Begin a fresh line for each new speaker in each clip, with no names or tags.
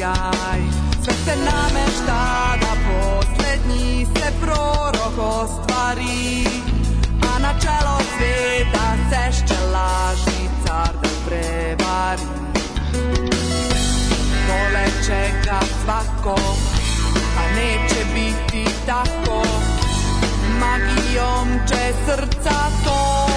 sjaj Sve se namešta da poslednji se prorok ostvari A na čelo sveta sešće lažni car da prevari. Doleće ga svako, a neće biti tako. Magijom će srca topiti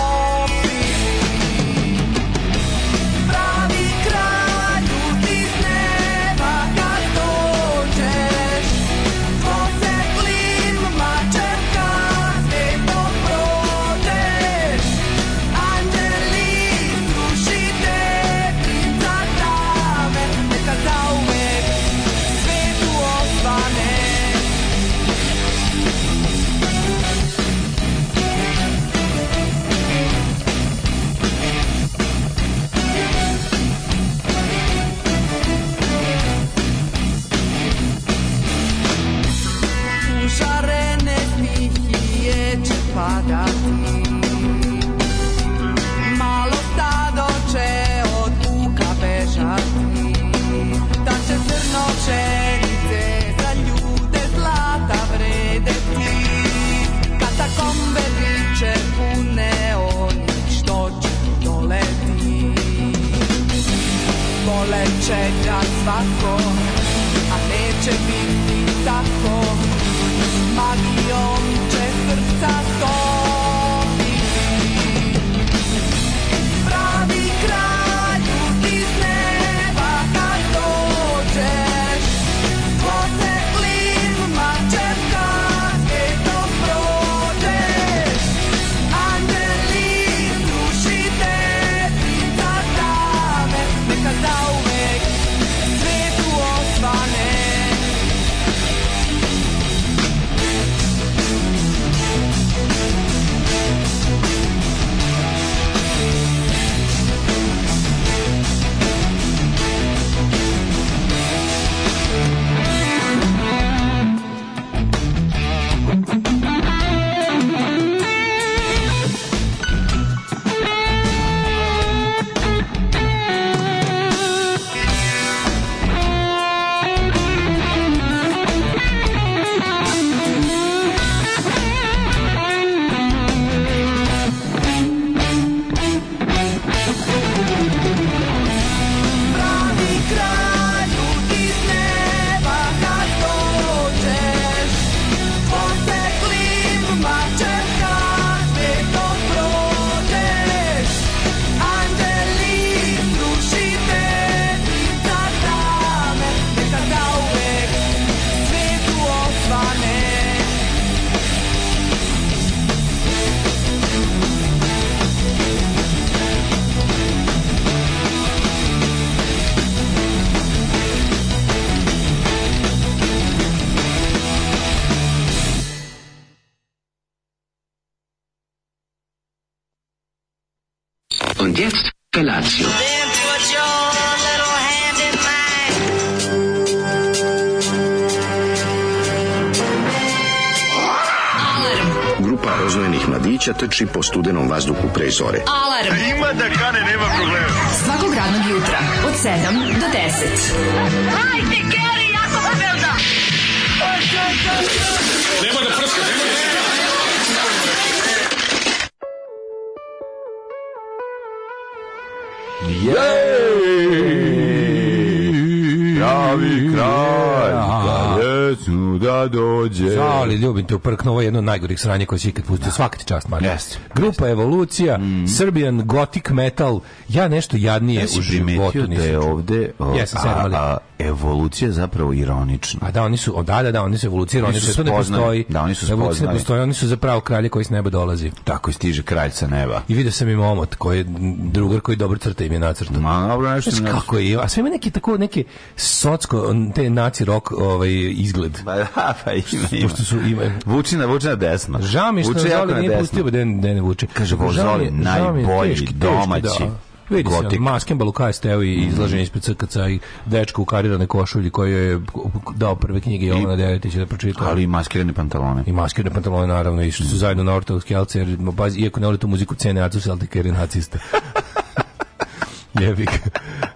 mine.
Grupa rozvojenih mladića trči po studenom vazduhu pre zore.
Alarm. Ima da kane, nema problema. Svakog radnog jutra, od 7 do 10.
Hajde, Geri, jako se velda.
Pravi kralj, da dođe.
Ali ljubim te uprkno, ovo je jedno od najgorih sranja koje si ikad pustio. Svaka ti čast, Marko.
Jeste.
Grupa Evolucija, Serbian Gothic Metal, ja nešto jadnije
Ja
u životu
primetio da
nisam
je ovde o,
ali-
a, a, evolucija je zapravo ironična.
A da, oni su, o, da, da, da, oni su evolucije, oni
su
su, to ne
spoznali.
postoji.
Da, oni su
Evolucija ne
spoznali.
postoji, oni su zapravo kralje koji s neba dolazi.
Tako i stiže kralj sa neba.
I vidio sam im omot, koji je drugar koji dobro crta im je nacrtao.
Ma, dobro, nešto
Znaš
mi
kako je, a sve ima neki tako, neke socko, te naci rock ovaj, izgled.
Da, pa ima, ima.
Pošto su, ima,
Vuči na, vuči na desno.
Žao mi je što Zoli nije pustio da ne, ne vuče.
Kaže,
je- je
najbolji,
teški, teški,
domaći.
da. Vidi se. Masken Balukaj steo i izlažen ispred crkaca i dečko u karirane košulji koji je dao prve knjige Jovana Devetića da pročita.
Ali i maskirane pantalone.
I maskirne pantalone naravno i što su zajedno na Ortodoks Kelce jer iako ne vole tu muziku cene Acu jer je nacista. Jebi ga.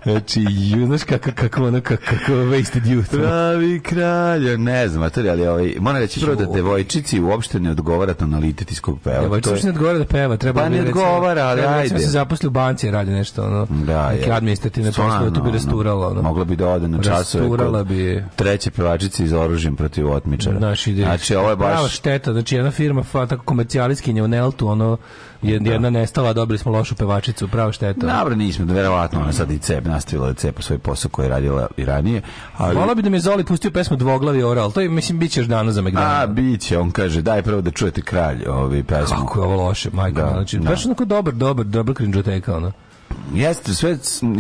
Znači, ju, znaš kako, kako ono, kako, kako wasted youth.
Pravi kralj, ne znam, a to je, ali ovaj, moram reći prvo da devojčici uopšte ne odgovara tonalitetskog peva.
Evo,
To je-
što ne odgovara da peva, treba
Pa
bi,
ne odgovara, ali ajde.
se zaposli u banci, radi nešto, ono,
Da,
neke administrativne poslove, tu bi
ono,
rasturala, ono.
Mogla bi da ode na časove kod
bi
treće pevačice iz oružjem protiv otmičara.
Znaš, ide,
znači, ovo je
prava
baš...
šteta, znači jedna firma, tako komercijaliskinja u Neltu, ono, jed- jedna nestala, dobili smo lošu pevačicu, prava šteta.
Dobro, nismo, verovatno ona sad i cep, nastavila da cepa svoj posao koji je radila i ranije. Ali,
Hvala bi da mi Zoli pustio pesmu Dvoglavi oral, to je, mislim, bit će još dana za
a,
McDonald's.
bit će, on kaže, daj prvo da čujete kralj ovi pesmu.
Kako je ovo loše, majko.
Da,
znači,
da.
baš onako dobar, dobar, dobar krinđoteka, ono.
Jeste, sve,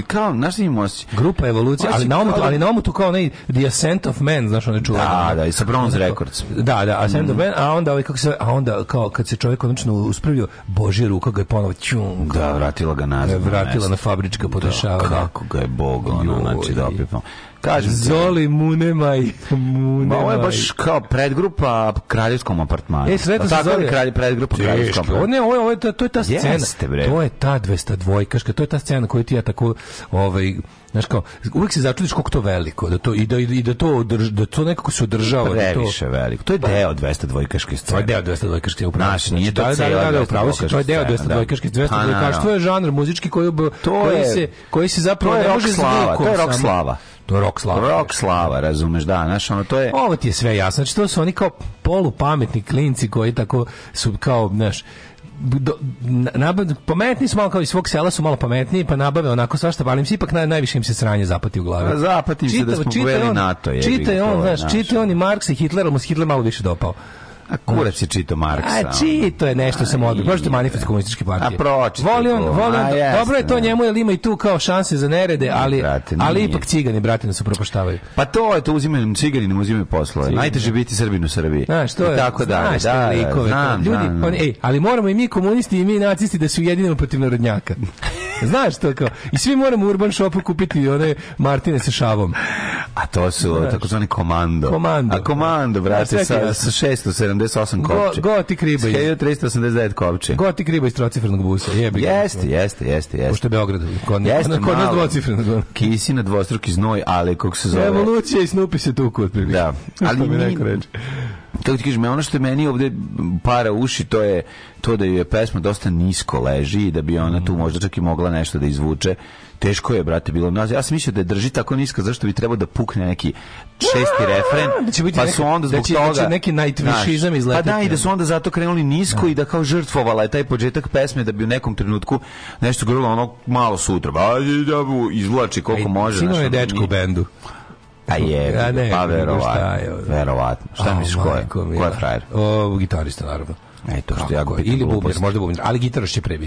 kao, znaš osjećaj?
Grupa evolucija, ali na ali na omotu kao onaj The Ascent of Man, znaš onaj čuvan.
Da, da, i sa Bronze Records.
Da, da, Ascent of Man, a onda ovaj kako se a onda kao kad se čovjek konačno uspravio, Božja ruka ga je ponovo ćung.
Da, vratila ga nazad. na
vratila
mesto.
na fabrička podešava.
Da, kako ga je Bog, ono, znači da opipam. Kažem
Zoli munemaj, munemaj.
Ma ovo je baš kao predgrupa kraljevskom apartmanu.
E, sretno se
Tako
zove.
je kralj, predgrupa kraljevskom apartmanu.
Ovo ne, ovo je, ovo je, ta- to je ta scena.
Jeste, bre.
To je ta 202 to je ta scena koju ti ja tako ovaj Znaš kao, uvijek se začudiš koliko to veliko, da to, i, da, i da to, održ, da to nekako se održava. Da to,
Previše veliko. To je deo 202-kaške
To je
scene.
deo 202 scene upravo.
Znaš, nije to
da, da,
cela
da, da, upravo si, to je deo
202 scena,
202
da.
202
Pa,
dvojkaštvo je žanr muzički koji,
To
koji,
je-
se, koji se zapravo
to je
ne može
to je rock
samo-
slava.
To je rock slava.
Rock slava, razumeš, da, znaš, ono, to je...
Ovo ti je sve jasno. Znači, to su oni kao polupametni klinci koji tako su kao, znaš, do, na- nabave, pametni su malo kao iz svog sela su malo pametniji pa nabave onako svašta ali im se ipak naj, najviše im se sranje zapati u glavi
Pa zapati se da smo
čita on-
NATO,
čita je
to
on znaš čita on i Marksa i Hitlera mu se Hitler malo više dopao
A kurac je čito Marksa.
A čito je nešto sam odbio. Pročite manifest komunističke partije.
A pročitaj
Voli on, voli on, dobro je to
da.
njemu, jer ima i tu kao šanse za nerede, ali,
brate,
ali ipak cigani, brate, nas upropaštavaju.
Pa to je to uzimaju cigani, ne uzimaju poslove. Najteže biti Srbin u Srbiji.
Znaš, to je,
tako da,
znaš te
da,
likove,
znam,
ljudi,
znam,
oni, ej, ali moramo i mi komunisti i mi nacisti da se ujedinimo protiv narodnjaka. Znaš to kao, i svi moramo u Urban Shopu kupiti one Martine sa šavom.
A to su takozvani komando.
Komando.
A komando, brate,
sve ti
sa,
jasno.
Sa 678
Go,
kopče.
gotik riba iz,
1389 kopče.
gotik riba iz trocifrenog busa, jebi.
Jeste, jeste, jeste, jeste.
Pošto je Beograd, kod,
Jeste,
kod, kod nas
malo.
dvocifrenog.
Kisi na dvostruki znoj, ali kako se zove...
Evolucija i Snoopy se tuku otprilike.
Da, ali mi-
neko reče.
Kako ti kažem, ono što je meni ovde para uši, to je to da je pesma dosta nisko leži i da bi ona tu možda čak i mogla nešto da izvuče. Teško je, brate, bilo nas. Ja sam mislio da je drži tako nisko, zašto bi trebao da pukne neki šesti refren,
Da će biti
pa su onda
da
zbog
će- da
toga...
će neki nightwishizam
Znaš,
izleteti.
Pa da, i da su onda zato krenuli nisko i da kao žrtvovala je taj početak pesme da bi u nekom trenutku nešto govorilo ono malo sutra. Ba, da bu- izvlači koliko
Ej,
može. Znaš,
je dečko u bendu.
A je,
ne,
pa verovatno.
šta je?
Verovatno. Šta
A,
misliš ko je? Ko je frajer?
O, gitarista, naravno.
E, to što ja
Ili bubnjar, možda bubnjar, ali gitaraš će pre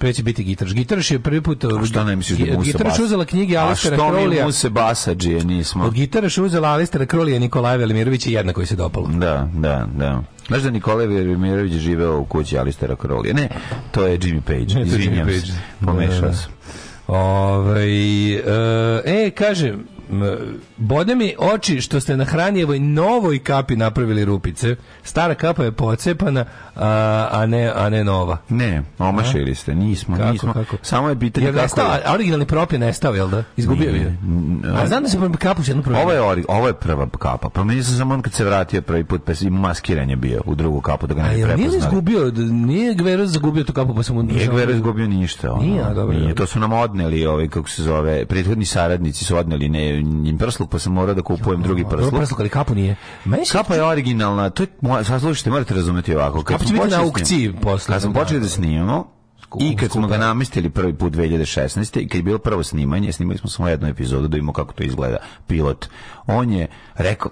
Pre će biti gitaraš. Gitaraš je prvi put...
A šta ne misliš da mu se
Gitaraš
basa?
uzela knjige
A
Alistera
što mi mu se basađije nismo?
Od gitaraš uzela Alistera Crowleya i Nikolaja Velimirovića i jedna koji se dopalo.
Da, da, da. Znaš da Nikola Velimirović živeo u kući Alistera Crowley? Ne, to je Jimmy Page.
Ne, to je
Izvinjam
Jimmy
se.
Page.
Pomešao
Da, da.
sam.
Ovaj, e, e, kaže, m, bode mi oči što ste na hranjevoj novoj kapi napravili rupice. Stara kapa je pocepana, a, a, ne, a ne nova.
Ne, omašili ste, nismo,
Kako,
nismo.
kako?
Samo je pitanje
Jer
kako
nestao,
je.
a originalni prop je nestao, jel da? Izgubio je. A znam da se kapu jednu promenio.
Ovo je, ori, ovo je prva kapa. Promenio sam samo on kad se vratio prvi put, pa i maskiranje bio u drugu kapu da ga ne
jel nije
prepoznali.
izgubio, nije Gvero zagubio tu kapu pa sam mu...
Nije Gvero izgubio ništa. Ono.
Nije, a dobro,
Nije, to su nam odneli, ovaj, kako se zove, prethodni saradnici su odneli ne, njim prsluk, pa sam morao da kupujem drugi prsluk.
prsluk, ali kapu nije.
Kapa je originalna, to je sad slušajte, morate razumeti ovako.
Kapa će biti na aukciji posle.
Kad smo počeli da snimamo, i kad smo ga namestili prvi put 2016. i kad je bilo prvo snimanje, snimali smo samo jednu epizodu da vidimo kako to izgleda, pilot. On je rekao,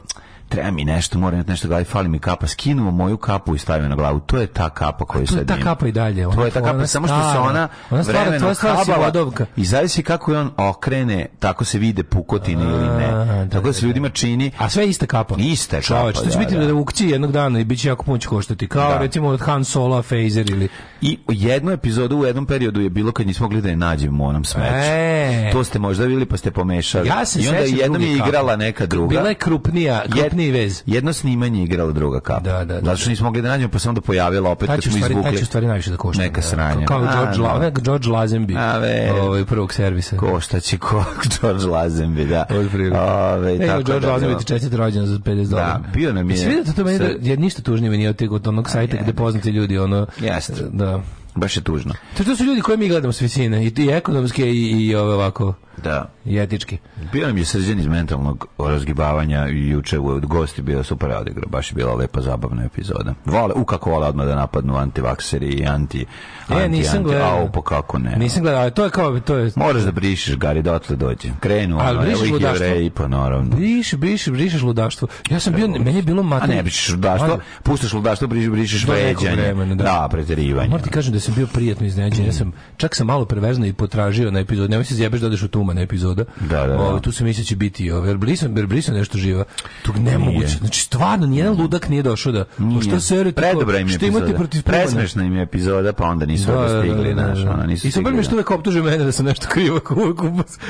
treba mi nešto, moram imati nešto glavi, fali mi kapa, skinuo moju kapu i stavio na glavu. To je ta kapa koju
to je
sad
ta kapa i dalje, ona
To je ta kapa, samo što se ona,
Ona
vremenom habala
sivodovka.
i zavisi kako je on okrene, tako se vide pukotine ili ne.
da,
Tako da se
da,
ljudima čini
A sve je ista kapa.
Ista je kapa,
to će
da,
biti
da.
na aukciji jednog dana i bit će jako puno će koštati. Kao
Da.
recimo od Han Solo, Phaser ili...
I jednu epizodu u jednom periodu je bilo kad nismo mogli da je nađemo u onom smeću.
E.
To ste možda vidjeli pa ste pomešali.
Ja se
I onda jednom je igrala neka druga.
Bila je krupnija, krupniji najkrupniji vez.
Jedno snimanje je igralo druga kapa.
Da, da, da.
Zato što nismo mogli da nađemo, pa se onda pojavila opet kad smo
stvari, taj će
izvukli.
u stvari najviše da košta.
Neka
da.
sranja.
Kao George,
da.
La, George Lazenby.
A, ve.
ovaj, prvog servisa.
Ko šta će ko George Lazenby, da. Ove, tako
George
da,
Lazenby
da.
ti čestite rođendan za 50 dolara.
bio nam je-
Jesi vidio to meni da je ništa tužnije meni od od onog sajta gde poznati ljudi ono
Jeste.
da
Baš je tužno.
To, to su ljudi koje mi gledamo s visine i, i ekonomske i, i ove ovako
Da.
i etički.
Bio nam je srđan iz mentalnog razgibavanja i juče u gosti bio super odigrao, baš je bila lepa zabavna epizoda. Vole, u kako vole odmah da napadnu antivakseri i anti,
E,
anti,
nisam
anti,
gledao.
au, pa kako ne.
Nisam gledao, ali to je kao to je
Moraš da brišeš, Gari, dotle dođe. Krenu,
Ali
ono, evo ih
ludaštvo?
jevreji, pa naravno.
Briš, briš, brišeš ludaštvo. Ja sam bio, meni je bilo
A
mater...
ne brišeš ludaštvo, puštaš ludaštvo,
Do nekog
vređanje.
da.
da, preterivanje.
Moram ti kažem da sam bio prijatno iznenađen. Ja sam čak sam malo prevezno i potražio na epizodu. Nemoj se zjebeš da odeš u tuma na epizoda.
Da, da, da.
Ovaj, tu sam mislio da će biti, jer brisam, jer brisam nešto živa. Tu nemoguće. Znači stvarno nijedan ludak nije došao da. Pa šta se?
Predobra im je
Šta imate
epizoda.
protiv?
Presmešna im je epizoda, pa onda nisu da, stigli, znaš, ono, nisu
I mi
stigli,
što uvek optuže mene da sam nešto krivo.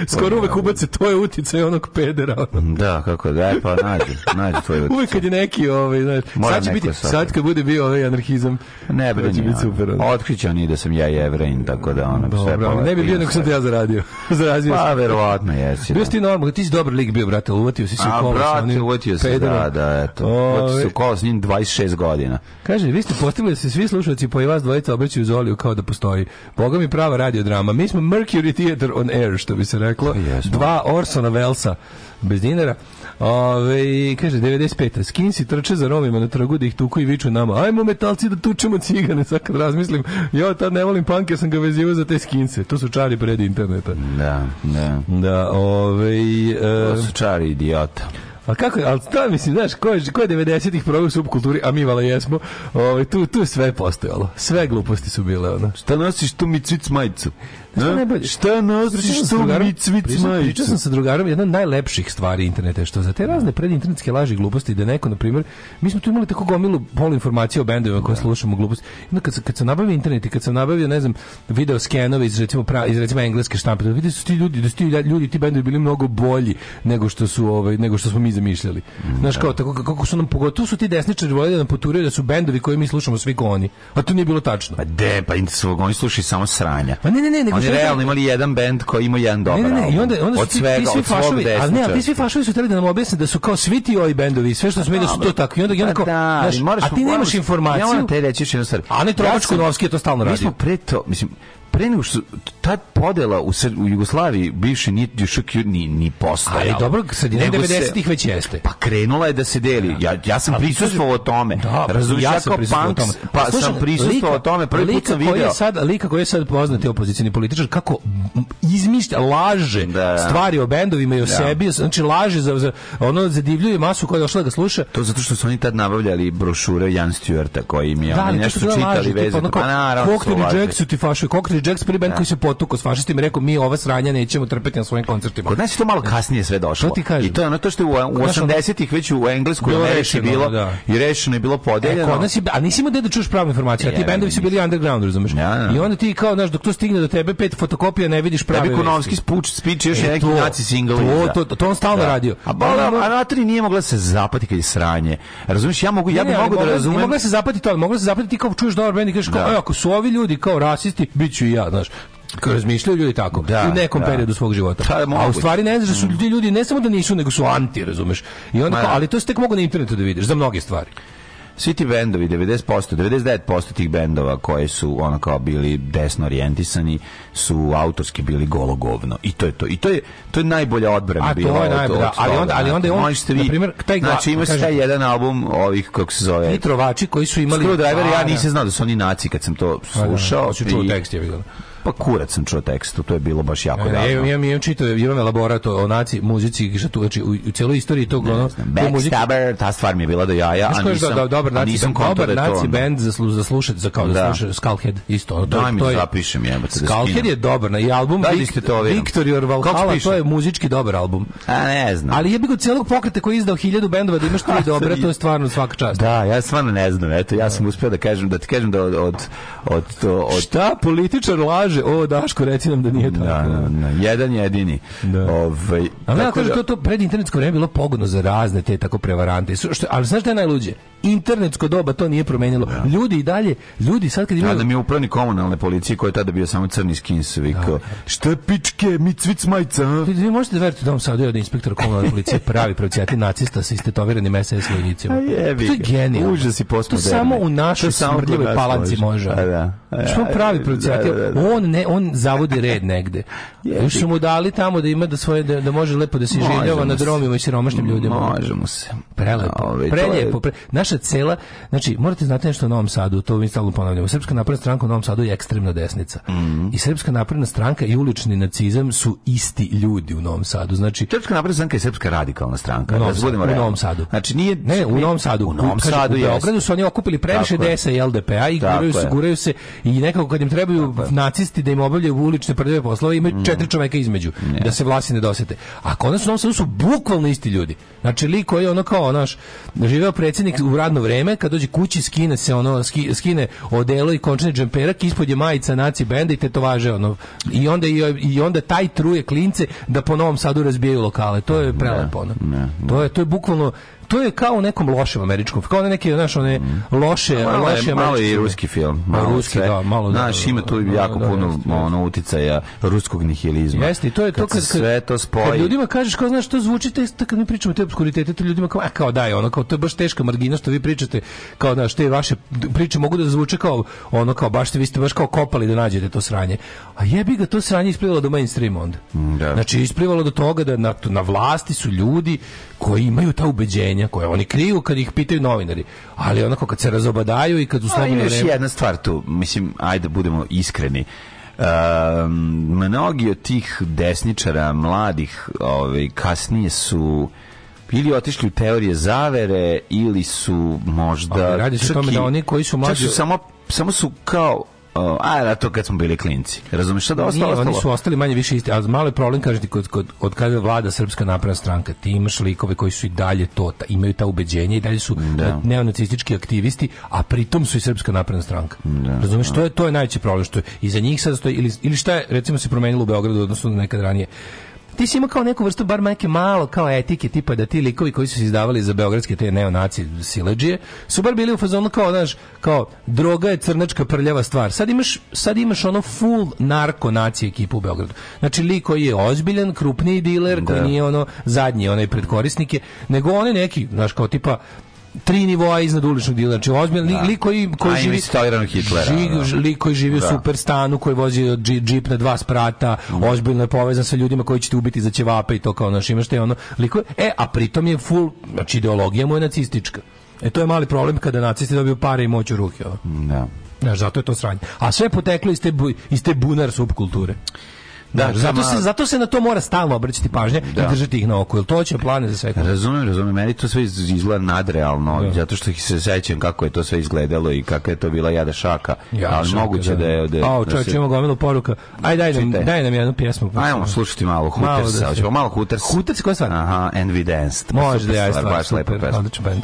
Skoro uvek ubace to je uticaj onog pedera.
Da, kako da, pa nađi, nađi tvoj utjecaj.
Uvek kad je neki, ovaj, znaš, sad će biti,
sad.
sad kad bude bio ovaj anarhizam,
Ne brini,
će biti super. ono.
Otkriće oni da sam ja jevrejin, tako da ono, sve
Dobro, ali
polepo
ne bi bio
ima
nego sam te
sve.
ja zaradio. Zarazio
Pa, verovatno jesi.
Bio
da.
si ti normalno, ti si dobar lik bio, brate, uvatio si se u
A,
kolo sa
brate, uvatio se, da, da, eto. Uvatio se u kolo s njim 26 godina.
Kaže, vi ste postigli da se svi slušalci po i vas dvojica obraćaju Zoliju kao da postoji. Boga mi prava radiodrama. Mi smo Mercury Theater on Air, što bi se reklo.
Jesmo.
Dva Orsona Velsa bez dinara. Ove, kaže, 95. Skinsi trče za Romima na trgu da ih tuku i viču nama. Ajmo metalci da tučemo cigane. Sad kad razmislim, ja tad ne volim punk, ja sam ga vezivao za te skinse. To su čari pred interneta.
Da, da.
Da, ove,
To su čari idiota.
A kako, ali to mislim, znaš, ko je, ko je 90-ih proveo u subkulturi, a mi vala jesmo, ovaj, tu, tu je sve postojalo. Sve gluposti su bile, ono.
Šta nosiš tu micvic majicu?
Znaš šta sa
tu
pričao sam-
majicu?
Pričao sam sa drugarom, jedna od najlepših stvari interneta je što za te razne predinternetske laži i gluposti da neko, na primjer, mi smo tu imali tako gomilu polu informacije o bendovima koje slušamo gluposti. Onda kad, kad sam nabavio internet i kad sam nabavio, ne znam, video skenove iz recimo, pra, iz recimo engleske štampe, da vidi su ti ljudi, da su ti ljudi, ti bendovi bili mnogo bolji nego što su ovaj nego što smo mi zamišljali. Znaš kao tako kako su nam pogotovo su ti desničari voljeli da nam poturaju da su bendovi koje mi slušamo svi ko oni. A to nije bilo tačno.
Pa de, pa oni slušaju samo sranja.
Pa ne, ne, ne, nego Što-
realno imali jedan bend koji ima jedan dobar
Ne, ne, i onda, onda
od svega,
ti svi
od
fašovi, ali ne, ali ti svi fašovi su hteli da nam objasne da su kao svi ti ovi bendovi, sve što smo mi da su to tako. I onda, i onda kao,
da,
znaš,
ali moraš,
a ti nemaš informaciju.
Ja moram te reći još jednu stvar.
A ne Trovač
sam-
Kunovski je to stalno
Mi
radio.
smo pre to, mislim, pre nego što ta podela u, Sr- u Jugoslaviji bivše ni još ni, ni postojala.
Ali dobro,
Nego se-
90-ih već jeste.
Pa krenula je da se deli. Ja, ja sam prisustvovao tome.
Da,
Razumiješ,
ja
ja
sam prisustvovao tome.
pa
Slušaj,
sam prisustvovao tome. Prvi put sam video.
je sad, lika koji je sad poznati opozicioni političar, kako izmišlja, laže
Da.
stvari o bendovima i o sebi, znači laže za, za ono zadivljuje masu koja je došla da ga sluša.
To zato što su oni tad nabavljali brošure Jan Stewarta koji im je
Da,
oni
ali to
nešto čitali vezano. Pa naravno
Cocktail
laži.
Jacks su ti fašovi. Cocktail Jacks prvi band koji se potukao s fašistima i rekao mi ova sranja nećemo trpeti na svojim koncertima.
Kod nas je to malo kasnije sve došlo.
To ti kažem.
I to je ono to što je u, u
Znaš, ono-
80-ih već u Engleskoj,
Bilo rešeno,
bilo
da.
i rešeno je bilo
E,
podeljeno.
kod nas je, a nisi imao da čuješ pravu informaciju, a ti bendovi su bili underground, razumeš?
Ja, ja.
I onda ti kao, znaš, dok to stigne do tebe pet fotokopija, ne vidiš prave
Kunovski spuč, spič još
E,
neki naci single.
to, to, to, to on stalno radio.
A bola, a Natri nije mogla da se zapati kad je sranje. Razumiješ, ja mogu, ja bih mogu da razumem.
Mogla se zapati to, mogla se zapati ti kao čuješ dobar bend i kažeš kao,
Da.
e, ako su ovi ljudi kao rasisti, bit ću i ja, znaš. Razmišljaju ljudi tako
Da,
u nekom
da.
periodu svog života.
Pa,
a u stvari ne znaš da su ti ljudi ne samo da nisu, nego su anti, razumeš. I onda
Ma da.
ali to se tek mogu na internetu da vidiš za mnoge stvari.
Svi ti bendovi, 90%, 99% tih bendova koji su ono kao bili desno orijentisani su autorski bili golo govno. I to je to. I to je to je najbolja odbrana
A to
bila.
je
od-
najbolja,
od
ali
toga,
onda- ali onda je on,
vi,
na primjer, taj gla-
znači ima taj jedan album ovih kako se zove
I trovači koji su imali
Screwdriver, ja nisam znao da su oni naci kad sam to
Pa da,
slušao.
čuo
i-
tekst je vidio.
Pa kurac sam čuo tekstu, to je bilo baš jako
Ne,
davno.
ne, imam, imam, imam elaborat o naci, muzici, tu, znači, u, u cijeloj istoriji tog, ono, te muzike-
Backstabber, ta stvar mi je bila do jaja, a nisam,
do, dobar
a
naci,
nisam
dobar
da
naci
ono.
band za, slu, za slušat, za kao da,
Da.
sluša Skullhead, isto. Ono, to,
Daj mi
to
da
je,
zapišem, jebote, da
Skullhead je dobar, na, i album
Daj
Vic-
to
Valhalla, to je muzički dobar album.
A ne znam.
Ali je bi kod cijelog pokreta koji je izdao hiljadu bendova da imaš tri dobre, to je stvarno svaka čast.
Da, ja stvarno ne znam. Eto, ja sam uspio da kažem da ti kažem da od od od od
Šta političar laže kaže, o Daško, reci nam da nije tako.
Da, da, da, jedan jedini.
Da.
Ovaj,
Ali ja kažem,
da-
to, to pred internetsko vreme bilo pogodno za razne te tako prevarante. Što, ali znaš šta je najluđe? Internetsko doba to nije promenilo. Ljudi i dalje, ljudi sad kad
A
imaju...
da mi je upravnik komunalne policije koji je tada bio samo crni skins vikao šta pičke, mi cvic majca a?"
Vi, vi možete da verujete da vam sad da inspektor komunalne policije pravi procijati nacista sa istetoviranim SS vojnicima.
A jebi
To je
ga.
genijalno.
Užas i
To samo u našoj smrdljivoj palanci
može.
može.
A da. A
Što
da,
pravi
da,
procijati? On ne, on zavodi red negde. Još su mu dali tamo da ima da svoje da, da može lepo da se življava na dromima i siromašnim ljudima.
Može mu se.
Prelepo,
to
preljepo.
je-
Pre... Naša cela, znači, morate znati nešto o Novom Sadu, to mi stalno ponavljamo. Srpska napredna stranka u Novom Sadu je ekstremna desnica.
Mhm.
I Srpska napredna stranka i ulični nacizam su isti ljudi u Novom Sadu. Znači,
Srpska napredna stranka je srpska radikalna stranka.
U Novom
da
Sadu, u. Novom Sadu.
Znači nije
Ne, u Novom Sadu.
U Novom
Kažem,
Sadu
U
jeste.
Beogradu su oni okupili previše
je.
DS-a i LDP-a i guraju se,
je.
guraju se i nekako kad im trebaju nacisti da im obavljaju ulične prljave poslove, imaju
Mm.
četiri čoveka između da se vlasi ne dosete. A kod nas u Novom Sadu su bukvalno isti ljudi. Znači lik koji je ono kao naš živeo predsjednik u radno vreme, kad dođe kući skine se ono ski- skine odelo i končani džemperak, ispod je majica naci benda i tetovaže ono. I onda i, i onda taj truje klince da po Novom Sadu razbijaju lokale. To je prelepo ono. To je to je bukvalno to je kao u nekom lošem američkom, kao one neke, znaš, one loše,
Malo,
loše
malo je i ruski film.
Ma,
Malo
ruski,
sve.
da, malo da.
Znaš, ima tu
Da,
jako
da,
puno
jeste.
ono uticaja ruskog nihilizma.
Jeste, i to je to kad,
se sve to spoji.
Kad ljudima kažeš kao znaš što zvuči te to kad mi pričamo te obskuritete, to ljudima kao a kao daj, ono kao to je baš teška margina što vi pričate, kao znaš, te vaše priče mogu da zvuče kao ono kao baš ste vi ste baš kao kopali da nađete to sranje. A jebi ga to sranje isplivalo do mainstreama onda.
da.
Znači isplivalo do toga da na, na vlasti su ljudi koji imaju ta ubeđenja koje oni kriju kad ih pitaju novinari. Ali onako kad se razobadaju i kad u slobodno
ima još
vreme-
jedna stvar tu, mislim, ajde budemo iskreni. Um, mnogi od tih desničara, mladih, ovaj, kasnije su ili otišli u teorije zavere ili su možda
Ali radi se o tome da oni koji su mlađi-
su samo, samo su kao a na to kad smo bili klinci razumeš šta da
Nije,
ostalo
oni
ostalo?
su ostali manje više isti, ali malo je problem kažete kod, kod od kada vlada srpska napredna stranka, ti imaš likove koji su i dalje to, ta, imaju ta ubeđenja i dalje su
Da.
neonacistički aktivisti, a pritom su i srpska napredna stranka. Razumeš, to je to je najveći problem što je iza njih sad stoji ili ili šta je recimo se promenilo u Beogradu u odnosu na nekad ranije. Ti si imao kao neku vrstu bar neke malo kao etike tipa da ti likovi koji su se izdavali za beogradske te neonaci siledžije su bar bili u fazonu kao znaš kao droga je crnačka prljava stvar. Sad imaš sad imaš ono full narko nacije ekipu u Beogradu. Znači lik koji je ozbiljan, krupniji diler, koji
Da.
nije ono zadnji onaj pred korisnike, nego oni neki, znaš kao tipa tri nivoa iznad uličnog dilera. Znači ozbiljan lik, lik koji, koji
A, ima
živi
instaliranog Hitlera,
ži-
da.
lik koji živi u
Da.
super stanu, koji vozi dži- džip na dva sprata, ozbiljno je povezan sa ljudima koji će te ubiti za ćevape i to kao naš imaš te ono liko. E, a pritom je full, znači ideologija mu je nacistička. E to je mali problem kada nacisti dobiju pare i moć u ruke.
Da.
Znaš, zato je to sranje. A sve je poteklo iz te, bu- iz te bunar subkulture. Da,
Da,
zato, se, zato se na to mora stalno obraćati pažnje
Da.
i držati ih na oku, jer to će plane za sve.
Razumem, razumem. Meni to sve iz- izgleda nadrealno, zato što ih se sećam kako je to sve izgledalo i kakva je to bila jada šaka.
Ja,
ali
šaka,
moguće da, je... Da,
Ao,
da
čovječ,
se-
imamo gomilu poruka. Aj, daj nam, daj nam jednu pjesmu. pa
Ajmo slušati malo
Malo da
malo Hooters.
Hooters, koja stvar?
Aha, We Danced.
Može da ja
stvar,
stvar,
baš lepa
super,
pesma.
odličan band.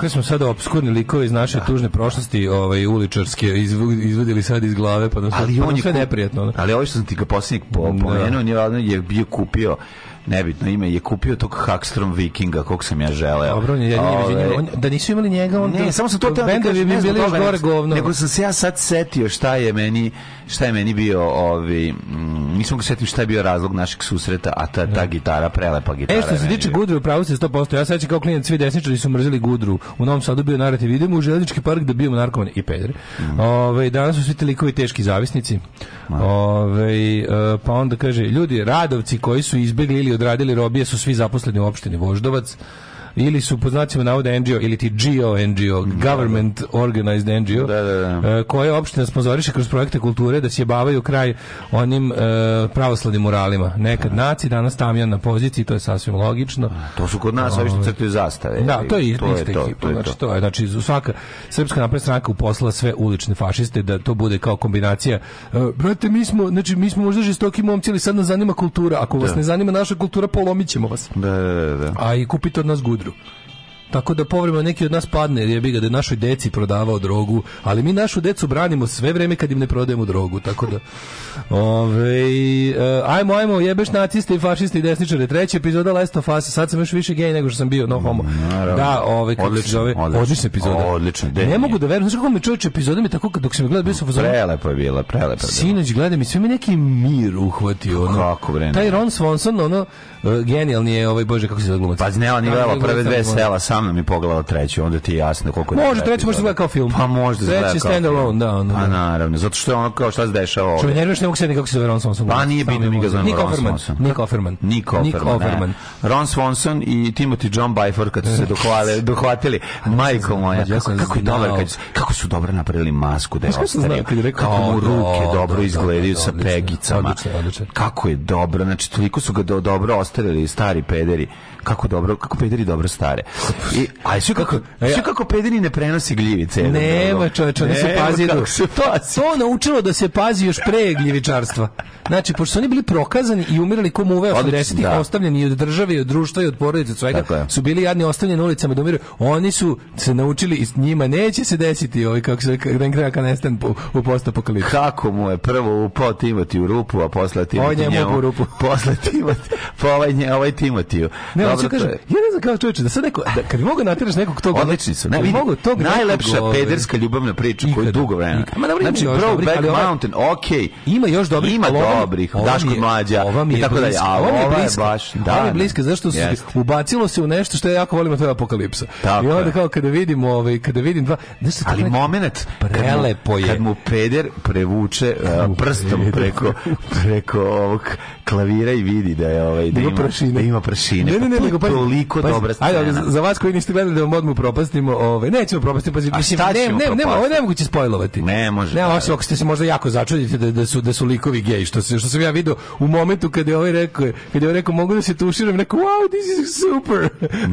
Kakve smo sada obskurni likovi iz naše tužne prošlosti, ovaj uličarske izvadili sad iz glave, pa nam
ali
pa
on je
sve
kup-
neprijatno.
Ali ovo što sam ti ga posljednjeg po, pomenuo, je bio kupio nebitno ime, je kupio tog Hackstrom Vikinga, kog sam ja želeo.
Dobro, on je jedini
Ove.
On- da nisu imali njega, on
Ne, samo sam to teo da kažem,
bi bili još gore govno.
Nego sam se ja sad setio šta je meni, šta je meni bio, ovi, mm, nisam ga setim šta je bio razlog našeg susreta, a ta, ta gitara, prelepa gitara.
E što se tiče. Gudru, u pravu ste 100%. Ja sećam kao klinac, svi desničari su mrzeli Gudru. U Novom Sadu bio narativ, idemo u željeznički park da bijemo narkomane i pedre.
Mm.
Ove, danas su svi ti likovi teški zavisnici. Ove, e, pa onda kaže, ljudi, radovci koji su izbegli ili odradili robije su svi zaposleni u opštini Voždovac ili su po znacima navoda NGO ili ti GO NGO, Government Organized NGO,
Da, da, da.
e, koje opština sponzoriše kroz projekte kulture da sjebavaju kraj onim e, pravoslavnim muralima. Nekad naci, danas tamjan na poziciji, to je sasvim logično.
To su kod nas, ovi što crtaju zastave.
Da, to je ista
to,
ista
to,
ekipa.
je
znači,
to.
to je, znači, svaka srpska napredna stranka uposlala sve ulične fašiste da to bude kao kombinacija. e, brate, mi smo, znači, mi smo možda žestoki momci, ali sad nas zanima kultura. Ako vas ne zanima naša kultura, polomit ćemo vas.
Da, da, da, da.
A i kupite od nas gudru. Tako da povremeno neki od nas padne, jer je bi ga da je našoj deci prodavao drogu, ali mi našu decu branimo sve vreme kad im ne prodajemo drogu, tako da Ove, e, ajmo, ajmo, jebeš naciste i fašiste i desničare. Treća epizoda Last of Us, sad sam još više gej nego što sam bio, no homo.
Naravno.
Da, ove, kako se
Odlično,
zove,
odlično.
odlična epizoda.
Odlično,
Ne mogu da verujem, znaš kako mi čovječ epizoda mi tako, kad- dok sam je gledao, bio sam u fazonu,
Prelepo je bila, prelepo je bila.
Sinoć gledam i sve mi neki mir uhvatio. Ono.
Kako, bre, ne.
Taj Ron Swanson, ono, uh, genijalni je ovaj, bože, kako se zove glumac.
Pa znela ni
A,
gledala
ne,
prve dve sela, sa mnom i pogledala treću, onda ti je jasno koliko je
Može, treći može se
epizoda.
gleda kao film.
Pa može da
Treći stand alone, da, ono,
A
da.
naravno, zato što je ono kao šta se dešava
Što što ne mogu se kako se zove Ron Swanson.
Pa nije bitno, mi ga
Nick
Ron. Swanson.
Nick Offerman.
Nick
Nick
Offerman, ne. Ron Swanson i Timothy John Byford kad su se dohvale, dohvatili. Majko moja,
ja
kako,
sam
je dobar, kad, kako su dobro napravili masku da je
kako sam
mu
da,
ruke
da,
dobro
da,
izgledaju
da,
sa pegicama. Kako je dobro, znači toliko su ga do, dobro ostavili stari pederi. Kako dobro, kako pederi dobro stare. I, a sve kako, sve kako pederi ne prenosi gljivice.
Nema čoveče, oni se
Nema
pazi.
kako se
to,
pazi.
to naučilo da se pazi još pre gljivičarstva. Znači, pošto su oni bili prokazani i umirali ko muve
Odlično,
80-ih,
da.
ostavljeni i od države, i od društva, i od porodice, od svega, su bili jadni ostavljeni na ulicama da umiru. Oni su se naučili i s njima neće se desiti ovaj, kako se da im kraja kanestan po, u postapokalipsu.
Kako mu je prvo upao Timoti u rupu, a posle
Ovaj
Timoti
njemu u rupu.
Posle Timoti, pa ovaj, nje, ovaj Timotiju.
Ne,
Dobro, to je-
ja ne znam kako čoveče, da sad neko, da, kad bi mogo natiraš nekog tog...
Odlični su. Ne, vidi,
mogao tog
najlepša pederska ljubavna priča koju
Ikada.
dugo vremena.
Ma dobro,
znači, Brokeback Mountain, okej.
Ima još dobrih,
Ima dobrih, Daško
je-
mlađa
je
i tako dalje. A
ova mi je
ova je
bliska.
baš, da,
ova je
da.
bliska, zašto
Jeste.
ubacilo se u nešto što ja jako volim, a to je apokalipsa. I onda
je.
kao kada vidim, ovaj, kada vidim dva,
Ali moment kad mu,
prelepo je.
kad mu peder prevuče uh, prstom preko preko ovog klavira i vidi da je ovaj da
ima prašine.
Da ima prašine.
Ne, ne, ne,
je
nego pazi,
toliko
pazi,
dobra
Ajde,
scena.
ali za vas koji niste gledali da vam odmah propastimo, ovaj, nećemo propastiti, pazi,
A
mislim, ne, ne, nema, ovo
propastiti?
nemoguće spojlovati.
Ne može,
Ne,
da,
osim ako ste se možda jako začudite da, da su da su likovi gej, što se što sam ja video u momentu kad je ovaj rekao, kad je ovaj rekao mogu da se tuširam, rekao wow, this is super.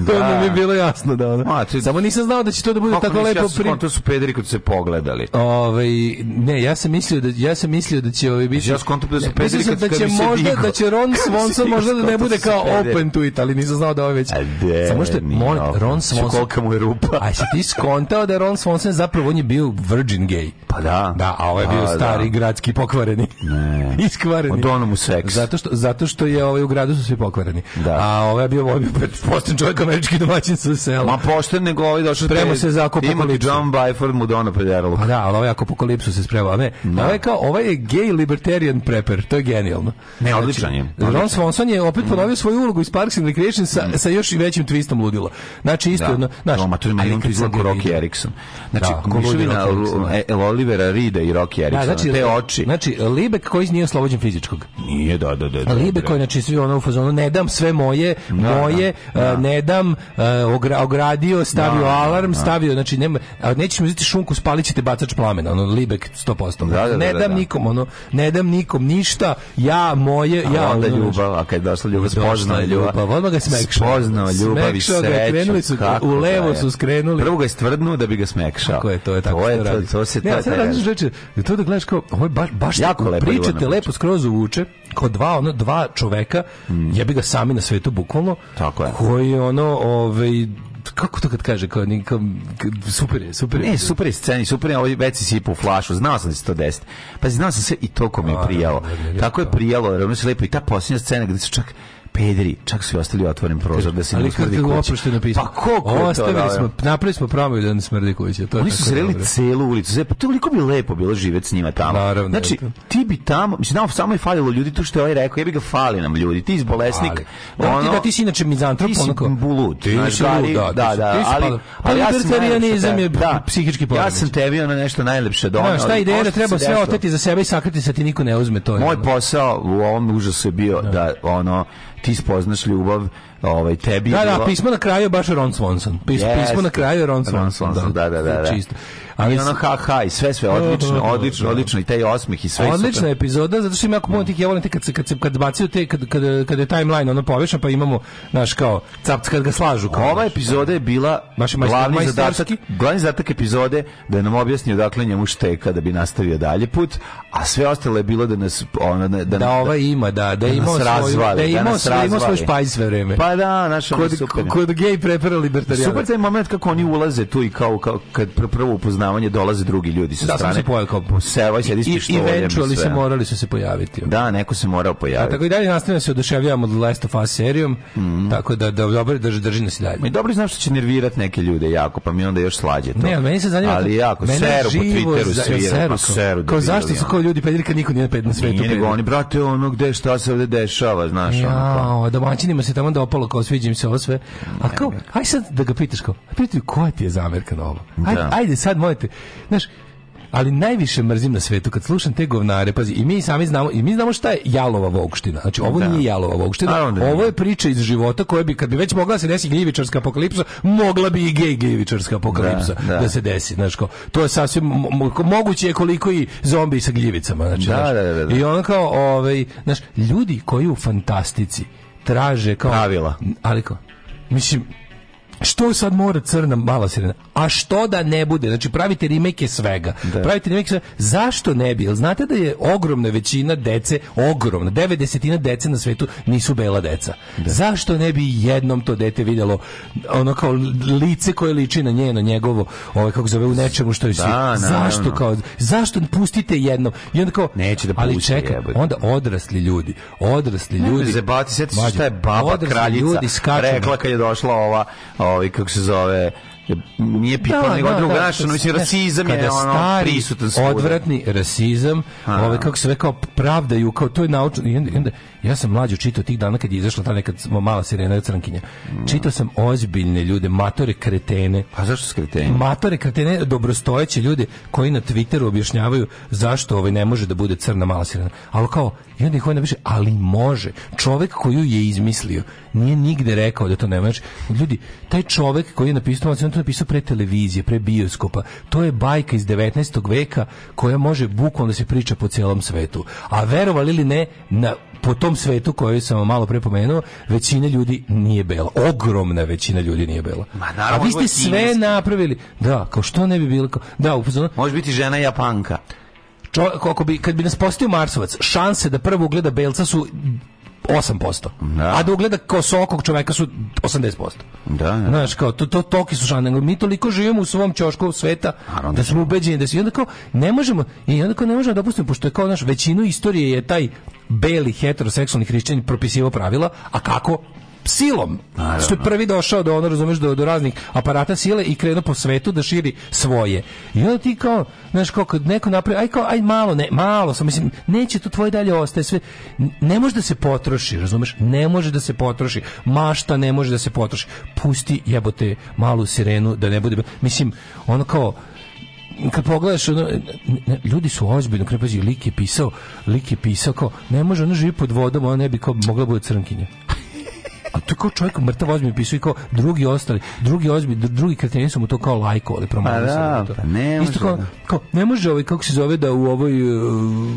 to
Da.
nam je bilo jasno da ono.
Ma, to-
Samo nisam znao da će to da bude
Kako
tako lepo
ja
pri...
skonto su pederi kad su se pogledali.
Ovaj ne, ja sam mislio da ja sam mislio da će ovaj biti
Ja skonto da su
Ne,
pederi kad-
da će možda da će Ron Swanson možda da ne bude
da
kao open to it, ali nisam znao da je već.
A de,
Samo što
nije
mon. Ron Swanson
kolika mu je rupa.
A si ti skontao da je Ron Swanson zapravo on je bio virgin gay.
Pa da.
Da, a ovo je
Pa
bio
da.
stari gradski pokvareni.
Ne.
Iskvareni.
Od onom u seks.
Zato što, zato što je ovaj u gradu su svi pokvareni.
Da.
A ovaj je bio, ovaj je bio pošten čovjek američki domaćin sa sela.
Ma pošten nego ovaj došao
Sprema
te-
se za apokalipsu.
John Byford mu dono prederalo.
Pa da, ali ovaj ako apokalipsu se sprema, a ne. Ovaj je kao, ovaj je gay libertarian prepper, to je genijalno.
Ne, odličan je,
Ron
odličan.
Swanson je opet ponovio svoju ulogu iz Parks and Recreation sa, sa još i većim twistom ludila. Znači isto jedno, znaš,
no, ma to je meni kao
ga
Rocky Erickson. Znači,
Da, ko ludi
mišljina
Rocky Erickson, da.
El Olivera Rida i Rocky
Da,
Ericksona,
znači,
te oči.
Znači, Libek koji nije oslobođen fizičkog.
Nije, da, da, da. da,
Libe
da.
koji znači svi ono u fazonu ne dam sve moje, moje,
da, da.
e, ne dam, e, ogra- ogradio, stavio
Da,
alarm,
da.
stavio, znači nema, a nećeš mi uzeti šunku, spalit ćete bacač plamena, ono Libek 100%.
Da, da, da,
ne
da,
dam
da.
nikom, ono, ne dam nikom ništa, ja moje,
A
ja
onda
ono,
ljubav, a kad je došla ljubav,
je
ljubav.
odmah ga.
Spoznao ljubav i
Smekšao ga,
sreću.
u levo su skrenuli.
Prvo ga je stvrdnuo da bi ga smekšao.
Tako je, to je tako.
To, je,
se
to,
radi.
to se
ne,
to
sad razmišljam, čoveče, to da gledaš kao, ovo je baš, baš
Jako lepa
pričate lepo skroz uvuče, kao dva, ono, dva čoveka, jebi ga sami na svetu, bukvalno,
Tako je.
koji, ono, ovaj, kako to kad kaže, kao, ni- kao, super je, super je.
Ne, super je sceni, super je, ovaj već si sipao u flašu, znao sam da će to desiti. Pa znao sam sve i toliko mi je prijalo. Tako je
to.
prijalo, ravno se lepo i ta posljednja scena gde su čak pederi, čak su i ostali otvoren prozor da se ne
Ali kako
kuća.
oprošteno pismo.
Pa koliko je to
Ostavili
dobro?
smo, napravili smo promiju da ne smrdi kuća. To
Oni su sreli celu ulicu. Sve, pa toliko bi lepo bilo živjeti s njima tamo.
Naravno,
znači,
eto.
ti bi tamo, mislim, nama samo je falilo ljudi, tu što je ovaj rekao, ja bi ga fali nam ljudi, ti iz bolesnik,
Ali, da, ti, da, ti si inače mizantrop,
ti si
onako.
bulud,
Ti si
da, ali-
lud, da,
da, da,
ti si
ali,
pa-
ali ja sam
libertarijanizam
najlepše
je
da,
psihički
Ja
poremećaj.
sam tebi ono nešto najlepše doneo.
Znaš, ta
ali
ideja
ono
da treba sve oteti za sebe i sakriti se ti niko ne uzme to.
Moj
ono.
posao u ovom užasu je bio da ono ti spoznaš ljubav, ovaj tebi
Da, da,
bilo-
pismo na kraju je baš Ron Swanson. Pis,
Jeste.
Pismo na kraju je Ron Swanson.
Ron Swanson, da, da, da, da.
Čisto. Ali
I ono ha ha i sve sve odlično, odlično, odlično i taj osmeh i sve
Odlična
super.
epizoda, zato što ima jako puno tih, ja volim te kad se, kad se, kad bacaju te, kad, kad, kad je timeline ono povišan, pa imamo, naš, kao, cap, kad ga slažu, kao.
Ova epizoda je bila
Baš
glavni zadatak, glavni zadatak epizode da nam objasni odakle njemu šteka da bi nastavio dalje put, a sve ostalo je bilo da nas ono da da,
da ovaj ima, da, da imao svoju,
razvali,
da
da nas
svoj, špajz sve vreme.
Pa da, naš ono je
kod,
super.
kod gej prepera libertarijana.
Super taj moment kako oni ulaze tu i kao, kao kad pr prvo upoznavanje dolaze drugi ljudi sa
Da, sam
strane.
se pojavio kao...
Se, ovaj sedi s
I,
pištoljem i
se morali su se pojaviti.
Da, neko se morao
A
pojaviti.
tako i dalje nastavljamo se oduševljavamo od Last of Us serijom, tako da, da dobro drži, drži nas i dalje.
Mi dobro znaš što će nervirat neke ljude jako, pa mi onda još slađe to.
Ne, ali meni se zanima...
Ali jako, seru po Twitteru
za-
svira,
seru, kao-
seru
Kao
debili,
zašto su kao ljudi pederi kad niko nije ped na svetu
Nije nego oni, brate, ono gde, šta se ovde dešava, znaš, ono kao.
Jao, domaćinima se tamo dopalo kao sviđa im se ovo sve. A kao, aj sad da ga pitaš kao, a prijatelju, koja ti je zamerka na ovo? Ajde,
Da.
ajde sad mojete, znaš, ali najviše mrzim na svetu kad slušam te govnare, pazi, i mi sami znamo, i mi znamo šta je jalova vokština. Znači, ovo
Da.
nije jalova
Naravno da
ovo je priča iz života koja bi, kad bi već mogla da se desi gljivičarska apokalipsa, mogla bi i gej gljivičarska apokalipsa da,
Da, da.
se desi. Znaš, kao, to je sasvim mo- mo- moguće je koliko i zombi sa gljivicama. Znači,
Da,
znaš.
da, da, da.
I on kao, ovaj, znaš, ljudi koji u fantastici traže kao...
Pravila.
Ali kao, mislim, što sad mora crna mala sirena? A što da ne bude? Znači pravite remake svega. Pravite remake svega. Zašto ne bi? Jel znate da je ogromna većina dece, ogromna, devet desetina dece na svetu nisu bela deca. Zašto ne bi jednom to dete vidjelo ono kao lice koje liči na njeno, njegovo, ovaj kako zove u nečemu što je svi.
naravno.
Zašto kao zašto ne pustite jednom? I onda kao
Neće da
ali čekaj, onda odrasli ljudi, odrasli ljudi.
Zebati, sjeti šta je baba kraljica
ljudi skaču
rekla kad je došla ova, ovaj, kako se zove, nije pitala, nego druga naša, no, mislim,
ne,
rasizam je ono
stari,
prisutan svuda.
Odvratni rasizam, ovaj kako se ve kao pravdaju, kao to je naučno. I onda, i onda ja sam mlađo čitao tih dana kad je izašla ta neka mala sirena crnkinja. Čitao sam ozbiljne ljude, matore kretene.
Pa zašto skreteni?
Matore kretene, dobrostojeće ljude koji na Twitteru objašnjavaju zašto ovaj ne može da bude crna mala sirena. Ali kao, i onda ih ovaj napiše, ali može. Čovek koju je izmislio nije nigde rekao da to ne može. Ljudi, taj čovek koji je napisao, on to napisao pre televizije, pre bioskopa. To je bajka iz 19. veka koja može bukvalno da se priča po celom svetu. A verovali ili ne, na po tom svetu koji sam malo pre pomenuo, većina ljudi nije bela. Ogromna većina ljudi nije bela.
Ma, naravno,
A vi ste sve
kineski.
napravili. Da, kao što ne bi bilo kao, da, u fazonu,
Može biti žena Japanka.
čo, bi, kad bi nas postio Marsovac, šanse da prvo ugleda belca su 8%.
Da.
A da ugleda kosokog čoveka su 80%.
Da, da.
Znaš, kao, to, to, toki su. Nego Mi toliko živimo u svom ćošku sveta
Naravno
da smo ubeđeni da se... I onda kao, ne možemo, i onda kao ne možemo da dopustimo, pošto je kao, naš, većinu istorije je taj beli heteroseksualni hrišćanin propisivao pravila, a kako? Silom. Što je prvi došao do ono, razumeš, do, do raznih aparata sile i krenuo po svetu da širi svoje. I onda ti kao, znaš, kao kad neko napravi, aj kao, aj malo, ne, malo, sam mislim, neće to tvoje dalje ostaje sve. Ne može da se potroši, razumeš? Ne može da se potroši. Mašta ne može da se potroši. Pusti jebote malu sirenu da ne bude, mislim, ono kao, kad pogledaš ono, ne, ljudi su ozbiljno kad pazi lik je pisao lik je pisao kao ne može ona živi pod vodom ona ne bi kao mogla bude crnkinja a to kao čovjek mrtav ozbiljno pisao i kao drugi ostali, drugi ozbiljni, drugi kreteni su mu to kao lajkovali.
Pa da,
to.
pa ne
Isto kao,
da.
kao, ne može ovaj, kako se zove da u ovoj, uh,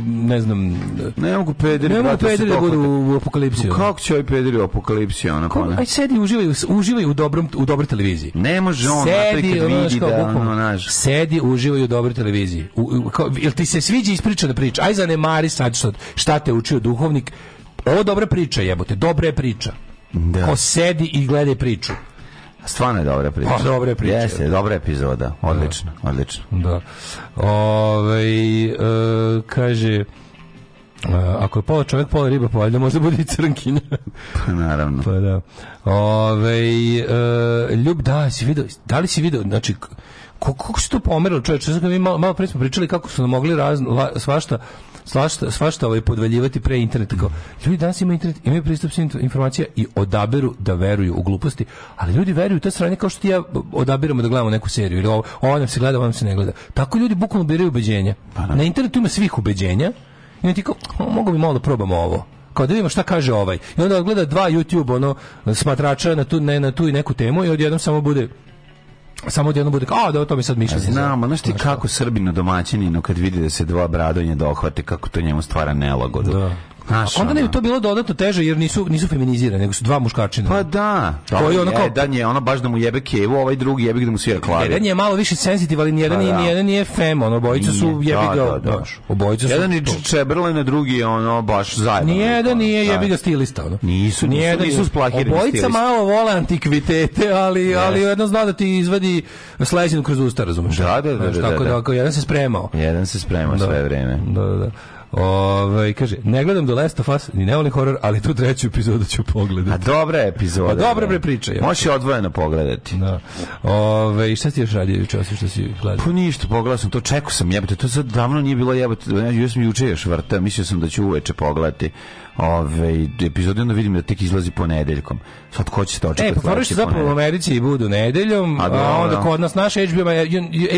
ne znam,
Ne mogu pederi,
ne mogu
da
pederi da budu u apokalipsiji. ono.
Kako će ovi pederi u apokalipsiji, ono,
Kao,
kao?
Aj sedi, uživaju, uživaju u, dobrom, u dobroj televiziji.
Ne može on, znate, kad vidi
znaš, kao,
da, ono, znaš,
Sedi, uživaju u dobroj televiziji. U, u, kao, jel ti se sviđa ispričana priča? Aj zanemari sad što, šta te učio duhovnik. Ovo dobra priča, jebote, dobra je priča.
Da.
Ko sedi i gledaj priču.
stvarno je dobra priča.
Pa, dobra priča.
Jeste, dobra epizoda, odlično, odlično.
Da. Ovaj e, kaže e, ako je pola čovjek, pola riba, pa valjda možda bude i crnkinja.
Pa naravno.
pa da. Ove, e, ljub, da, si video, da li si video, znači, kako se to pomerilo, čovječe, znači, mi malo, malo pre smo pričali kako su nam mogli raz, la, svašta, svašta, svašta ovaj, podvaljivati pre interneta. Kao, ljudi danas imaju internet, imaju pristup svim informacija i odaberu da veruju u gluposti, ali ljudi veruju u te strane kao što ti ja odabiramo da gledamo neku seriju ili ovo, ovo nam se gleda, ovo nam se ne gleda. Tako ljudi bukvalno biraju ubeđenja. Na internetu ima svih ubeđenja i ti kao, "O, mogu bi malo da probamo ovo kao da vidimo šta kaže ovaj. I onda gleda dva YouTube ono smatrača na tu ne na tu i neku temu i odjednom samo bude samo odjednom bude kao, a da o tome sad mišljenje.
Znamo, znaš ti kako Srbinu domaćininu kad vidi da se dva bradonje dohvate, kako to njemu stvara nelagodu.
Da.
Znaš,
A onda ne bi to bilo dodatno teže jer nisu nisu feminizirane, nego su dva muškarčina.
Pa da.
Koji ono kao-
Jedan je ono baš da mu jebe kevu, ovaj drugi jebe da mu svira klavir.
Jedan je malo više senzitiv, ali nijedan
Pa
nije
da.
nijedan nije fem, ono obojica su
Nije.
jebi
Da,
ga,
da, da.
obojica su.
Jedan je
to.
Čeberlen, a drugi je ono baš zajedno.
Nijedan nije
Da.
jebi ga stilista, ono.
Nisu, nisu, nisu
nije.
splahirani
Obojica malo vole antikvitete, ali, ali jedno zna da ti izvadi sleđinu kroz usta, razumeš?
Da, da, da, da,
Tako
da.
da, ako jedan se spremao.
Jedan se sprema sve vreme.
Da, da, da. Ove, kaže, ne gledam do Last of Us, ni ne volim horor, ali tu treću epizodu ću
A
pogledati.
dobra je epizoda.
Pa dobra
bre.
priča.
Možeš je odvojeno pogledati.
Da. Ove, i šta ti još radio juče, osim što si gledao?
Pa ništa, pogledao sam to, čekao sam jebote, to sad davno nije bilo jebote, ja ja sam juče još vrta, mislio sam da ću uveče pogledati ove epizode, onda vidim da tek izlazi ponedeljkom. Sad ko će se dočekati?
E, pa fora što zapravo u Americi i budu nedeljom,
A
a,
dobro.
onda kod nas naš HBO,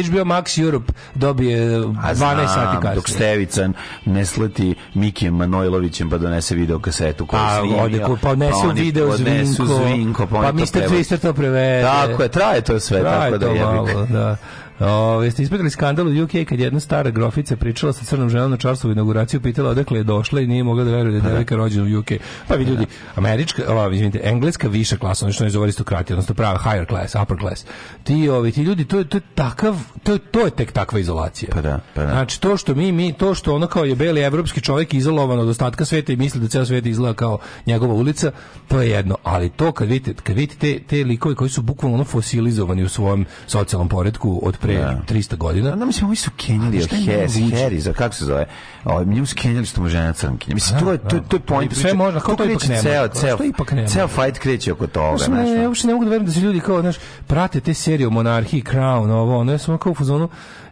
HBO Max Europe dobije 12 sati kasnije.
Dok Stevica ne sleti Mikijem Manojlovićem pa donese video kasetu koju
Pa,
snimio.
ode, pa odnesu
oni
video zvinko,
zvinko, pa,
pa Mr. Twister to prevede.
Tako je, traje to sve,
Traje
tako da
to malo, da. O, jeste ispratili skandal u UK kad jedna stara grofica pričala sa crnom ženom na Charlesovu inauguraciju, pitala odakle je došla i nije mogla da veruje da je devojka rođena u UK. Pa vi ljudi, američka, ova, izvinite, engleska viša klasa, ono što ne zove aristokratija, odnosno prava higher class, upper class. Ti, ovi, ti ljudi, to je, to je takav, to je, to je tek takva izolacija.
Pa da, pa da.
Znači, to što mi, mi, to što ono kao je beli evropski čovjek izolovan od ostatka sveta i misli da ceo svet izgleda kao njegova ulica, to je jedno. Ali to kad vidite, kad vidite te, te likove koji su bukvalno ono fosilizovani u svom socijalnom poredku od pre 300 godina,
Da, mislim, ovi su kenjali od
moguće?
Harry, za kako se zove? Ovaj njemu su kenjali što mu žena crnkinja. Mislim, to je, to, je- to je point.
Sve može, kao to ipak
kreće
ne
Ceo, ceo,
ne
ceo fight kreće oko toga,
Znaš,
znaš.
ne, ja uopšte ne mogu da verujem da se ljudi kao, znaš, prate te serije o monarhiji, Crown, ovo, ono, ja sam kao u fazonu,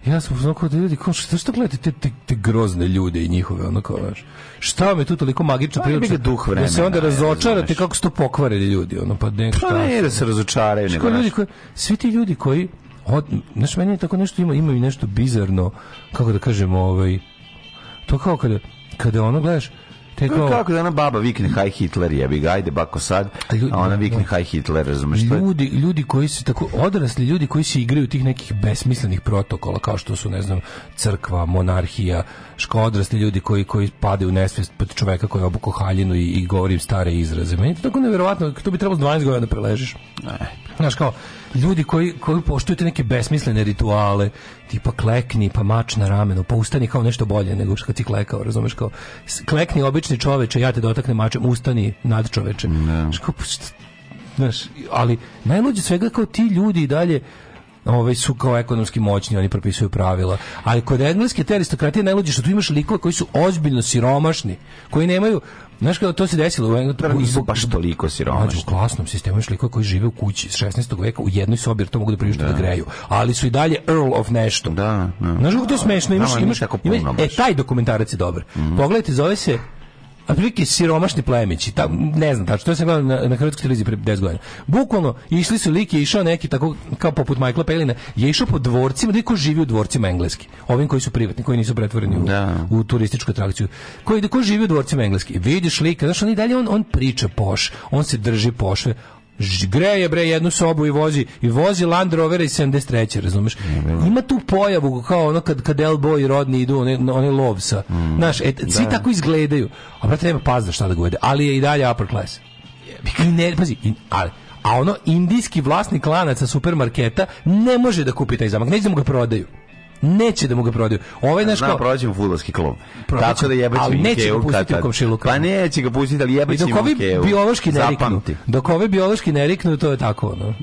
ja sam u fazonu kao da ljudi, kao, šta, šta gledate te, te, te grozne ljude i njihove, ono kao, znaš, šta je tu toliko magično
Pa,
prilično,
ga duh
da se
vremena,
onda razočarate kako su to pokvarili ljudi, ono, pa ne, šta,
Pa ne da se razočaraju, nego,
kao ljudi koji, svi ti ljudi koji, od, znaš, meni je tako nešto, ima, ima i nešto bizarno, kako da kažem, ovaj, to kao kada, kada ono gledaš, te kao,
kako da ona baba vikne Haj Hitler jebi ga, ajde bako sad,
A
ona
da,
vikne
da.
Haj Hitler, razumeš? To je-
ljudi, ljudi koji su tako odrasli ljudi koji se igraju tih nekih besmislenih protokola kao što su ne znam crkva, monarhija, ško odrasli ljudi koji koji padaju u nesvest pod čoveka koji obuko haljinu i, i govori stare izraze. Meni to tako neverovatno, to bi trebalo s 12 godina da preležiš. Znaš kao, ljudi koji, koji poštuju te neke besmislene rituale, tipa klekni, pa mač na ramenu, pa ustani kao nešto bolje nego što ti klekao, razumeš kao, klekni obični čoveče, ja te dotaknem mačem, ustani nad čoveče. Znaš kao, pa znaš, ali najluđe svega kao ti ljudi i dalje ovaj su kao ekonomski moćni, oni propisuju pravila. Ali kod engleske te aristokratije najluđe što tu imaš likove koji su ozbiljno siromašni, koji nemaju, znaš kako to se desilo u
Da,
Engleskoj
nisu baš toliko siromašni.
u klasnom sistemu imaš likove koji žive u kući iz 16. veka u jednoj sobi jer to mogu da priušte da. greju. Ali su i dalje Earl of nešto.
Da, da.
Znaš kako to je smešno? Imaš, imaš,
puno
imaš- e, taj dokumentarac je dobar. Pogledajte, zove se otprilike siromašni plemići, ta, ne znam tačno, to sam gledao na, na hrvatskoj televiziji pre 10 godina. Bukvalno, išli su lik je išao neki tako, kao poput Michaela Palina, je išao po dvorcima, da vidi ko živi u dvorcima engleski. Ovim koji su privatni, koji nisu pretvoreni u,
Da.
u turističku atrakciju. Koji, ko živi u dvorcima engleski. Vidiš lika, znaš, on i dalje, on, on priča poš, on se drži pošve, greje bre jednu sobu i vozi i vozi Land Rovera iz 73. razumeš? Ima tu pojavu kao ono kad kad El Boy i Rodni idu oni oni lov sa znaš et, svi tako izgledaju. A brate nema pazda šta da govede ali je i dalje upper class. I ne pazi i, ali a ono indijski vlasnik lanaca supermarketa ne može da kupi taj zamak neće da mu ga prodaju neće da mu ga prodaju ovaj
Znam,
kao
prođem fudbalski klub.
Prodaće,
Tako da jebaće mi
neće ga pustiti u komšiluku.
Pa neće ga pustiti, ali jebaće
dok
mi
ovi biološki ne riknu, dok ovi biološki ne riknu, to je tako, ono.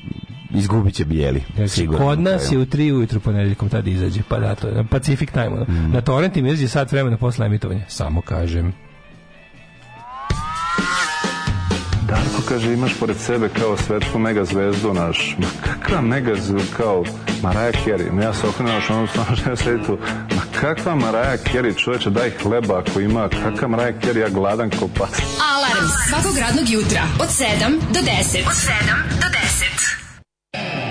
Izgubit će bijeli.
Znači,
sigurno.
kod nas je u 3 ujutru ponedeljkom tad izađe, pa da, to je Pacific Time. Ono.
Mm.
Na torrentim izađe sat vremena posle emitovanja, samo kažem.
Darko kaže, imaš pored sebe kao svetsku mega zvezdu naš. Ma kakva mega zvezdu, kao Mariah Carey. Ma ja se okrenuo naš ono stvarno žena sedi tu. Ma kakva Mariah Carey, čoveče, daj hleba ako ima. Kakva Mariah Carey, ja gladan ko pas.
Alarm svakog radnog jutra od 7 do 10. Od 7 do 10.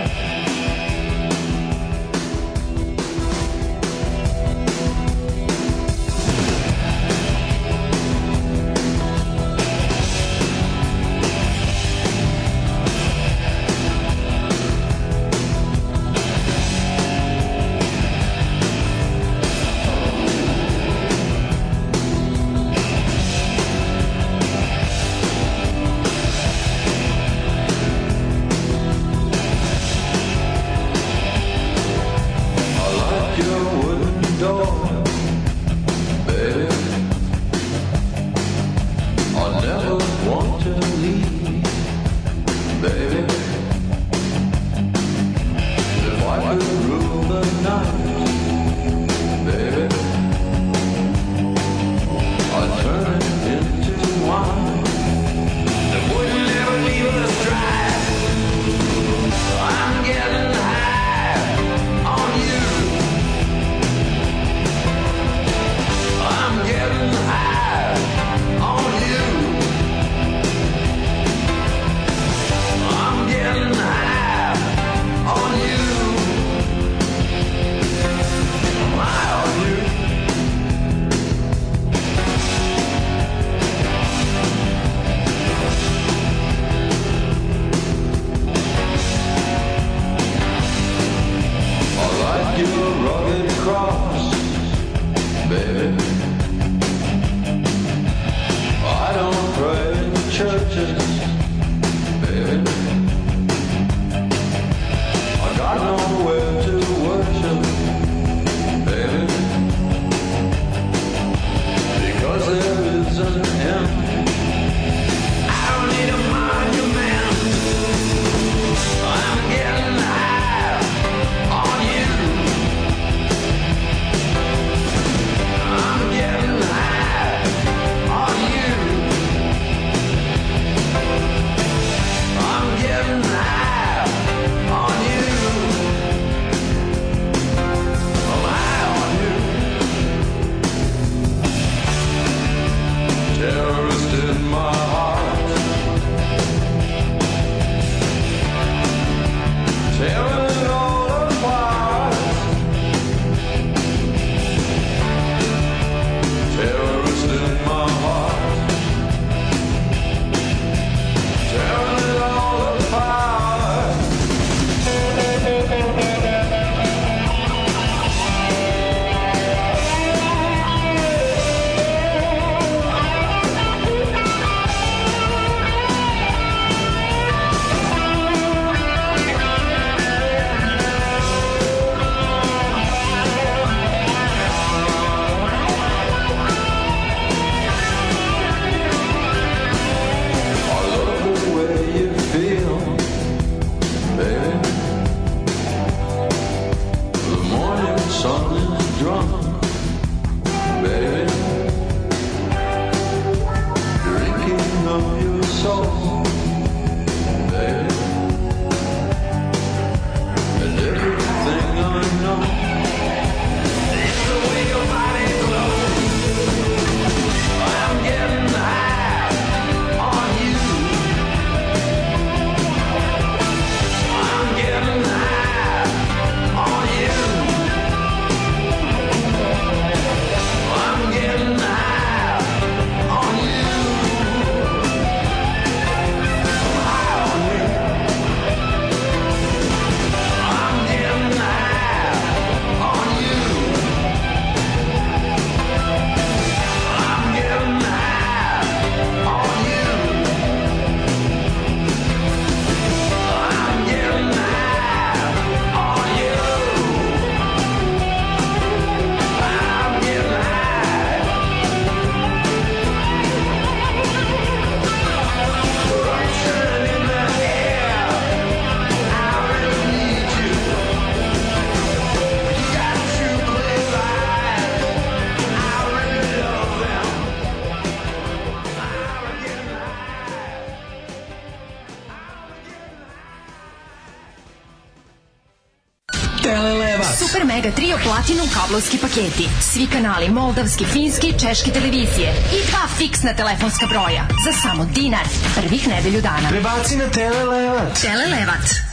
Trio Platinum kablovski paketi. Svi kanali moldavski, finski, Češki televizije. I dva fiksna telefonska broja. Za samo dinar. Prvih nedelju dana.
Prebaci na Telelevat.
Telelevat.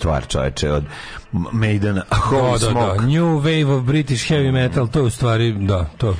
Stvar, čoveče, od Maidena, Holy
Da, da,
Smoke.
da. New Wave of British Heavy Metal, to je u stvari, da, to.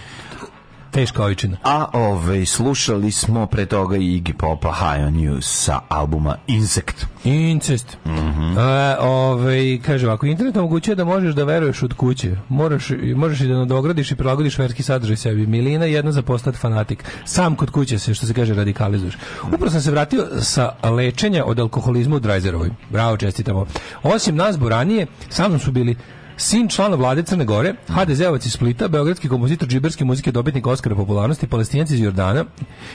Teška ovičina.
A ove, slušali smo pre toga i Iggy Popa High on You sa albuma Insect.
Incest.
Mhm.
E, ovaj, kaže ovako, internet omogućuje da možeš da veruješ od kuće. Moraš, možeš i da nadogradiš i prilagodiš verski sadržaj sebi. Milina je jedna za postati fanatik. Sam kod kuće se, što se kaže, radikalizuješ. Upravo sam se vratio sa lečenja od alkoholizma u Drajzerovoj. Bravo, čestitamo. Osim nas, Boranije, sa mnom su bili Sin člana vlade Crne Gore, HDZ-ovac iz Splita, beogradski kompozitor džiberske muzike, dobitnik Oskara popularnosti, palestinac iz Jordana,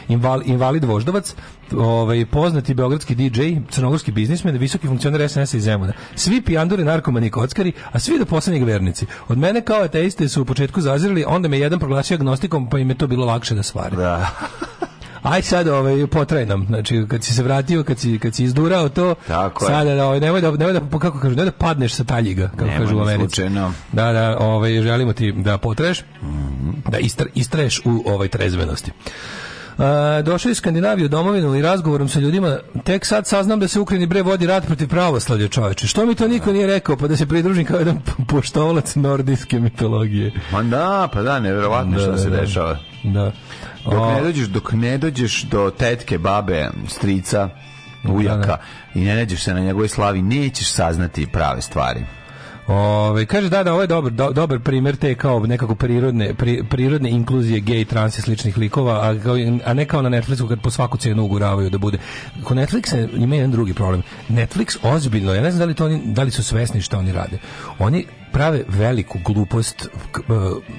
inval, invalid voždovac, ovaj, poznati beogradski DJ, crnogorski biznismen, visoki funkcioner SNS-a iz Zemuna. Svi pijanduri, narkomani i kockari, a svi do poslednjeg vernici. Od mene kao ateiste su u početku zazirali, onda me jedan proglasio agnostikom, pa im je to bilo lakše da stvari.
Da.
Aj sad ovaj potraj nam. Znači kad si se vratio, kad si kad si izdurao to,
Tako je.
sada da ovaj nemoj da nemoj da kako kažu, nemoj da padneš sa taljiga, kako
Nemoj
kažu u Americi.
slučajno.
Da, da, ovaj želimo ti da potreš, da istra, istraješ u ovoj trezvenosti. A, došao iz Skandinavije u domovinu i razgovorom sa ljudima, tek sad saznam da se Ukrajini bre vodi rat protiv pravoslavlja čoveče. Što mi to niko nije rekao, pa da se pridružim kao jedan poštovalac nordijske mitologije.
Ma da, pa da, nevjerovatno što
Da,
se
da.
dešava.
Da.
Dok ne dođeš, dok ne dođeš do tetke, babe, strica, ujaka
Da,
i ne nađeš se na njegovoj slavi, nećeš saznati prave stvari.
Ove, kaže da da ovo je dobar do, dobar primjer te kao nekako prirodne pri, prirodne inkluzije gej, trans i sličnih likova, a, a ne kao na Netflixu kad po svaku cenu uguravaju da bude. Kod Netflixa ima jedan drugi problem. Netflix ozbiljno, ja ne znam da li to oni da li su svesni šta oni rade. Oni prave veliku glupost k-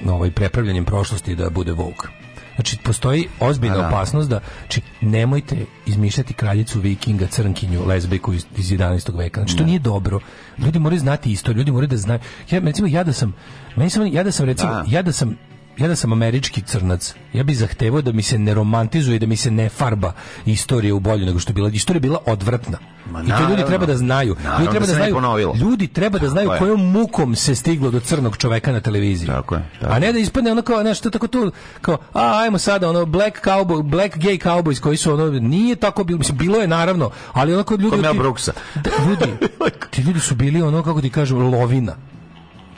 ovaj prepravljanjem prošlosti da bude woke. Znači, postoji ozbiljna
da.
opasnost da, znači, nemojte izmišljati kraljicu vikinga, crnkinju, lezbijku iz, iz 11. veka. Znači, to nije dobro. Ljudi moraju znati isto, ljudi moraju da znaju. Ja, recimo, ja da sam, meni sam, ja da sam, recimo,
Da.
ja da sam ja da sam američki crnac, ja bih zahtevao da mi se ne romantizuje i da mi se ne farba istorija u bolju nego što je bila. Istorija je bila odvratna.
Ma
I to ljudi treba da znaju.
Naravno
Ljudi treba
da
da znaju.
ponovilo.
Ljudi treba da znaju
Tako je.
kojom mukom se stiglo do crnog čoveka na televiziji.
Tako je, tako
A ne da ispadne ono kao nešto tako tu kao a ajmo sada ono black cowboy, black gay cowboys koji su ono nije tako bilo, mislim bilo je naravno, ali ono kod ljudi
Kod
ti-
Brooksa.
Da, ljudi, ti ljudi su bili ono kako ti kažem lovina.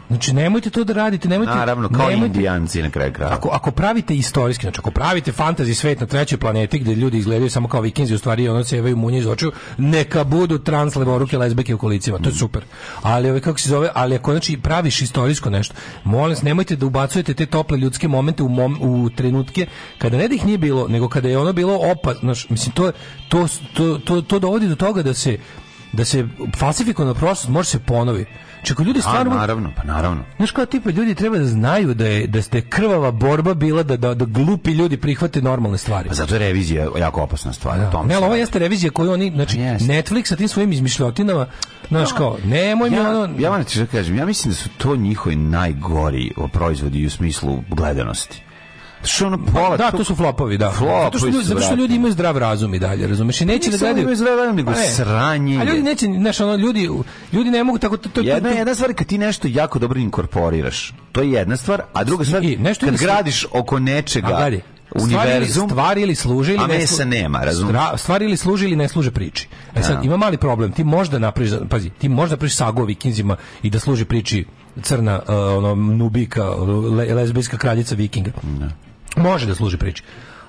Znači nemojte to da radite, nemojte
Naravno, kao
nemojte-
indijanci na kraju kraja.
Ako, ako pravite istorijski, znači ako pravite fantasy svet na trećoj planeti gde ljudi izgledaju samo kao vikinzi, u stvari ono sevaju munje iz očiju, neka budu trans levoruke lezbijke u kolicima, to je super. Ali ovaj kako se zove, ali ako znači praviš istorijsko nešto, molim vas nemojte da ubacujete te tople ljudske momente u mom, u trenutke kada ne da ih nije bilo, nego kada je ono bilo opasno, znači, mislim to, to, to, to, to dovodi do toga da se da se falsifikovana prošlost može se ponovi. Ako ljudi
A,
stvarno
naravno, pa naravno.
Znaš kao tipa ljudi treba da znaju da je da ste krvava borba bila da, da, da glupi ljudi prihvate normalne stvari.
Pa zato je revizija jako opasna stvar. o tome
Ne,
se
ali ovo jeste revizija koju oni, znači
Pa.
Netflix sa tim svojim izmišljotinama, znaš kao, nemoj mi
ja,
ono...
ja vam što kažem, ja mislim da su to njihovi najgori proizvodi u smislu gledanosti. Što ono pola,
da, to su flopovi, da.
Flopovi
zato, što ljudi, zato što ljudi imaju zdrav razum i dalje, razumeš? I neće
Ne
da gledaju...
imaju zdrav razum, nego
ne.
sranje
A ljudi neće, znaš, ono, ljudi, ljudi ne mogu tako... To, to,
Jedna,
to-
jedna stvar je kad ti nešto jako dobro inkorporiraš. To je jedna stvar, a druga stvar
I nešto
kad gradiš oko nečega
A
univerzum,
stvari, ili služe ili
a
ne
mesa
slu-
nema, razumiješ?
Stvari ili služe ili ne služe priči. E sad,
Da.
ima mali problem. Ti možda napraviš, pazi, ti možda napraviš sagu o vikinzima i da služi priči crna, uh, ono, nubika, le, lezbijska kraljica vikinga. Može da služi priči.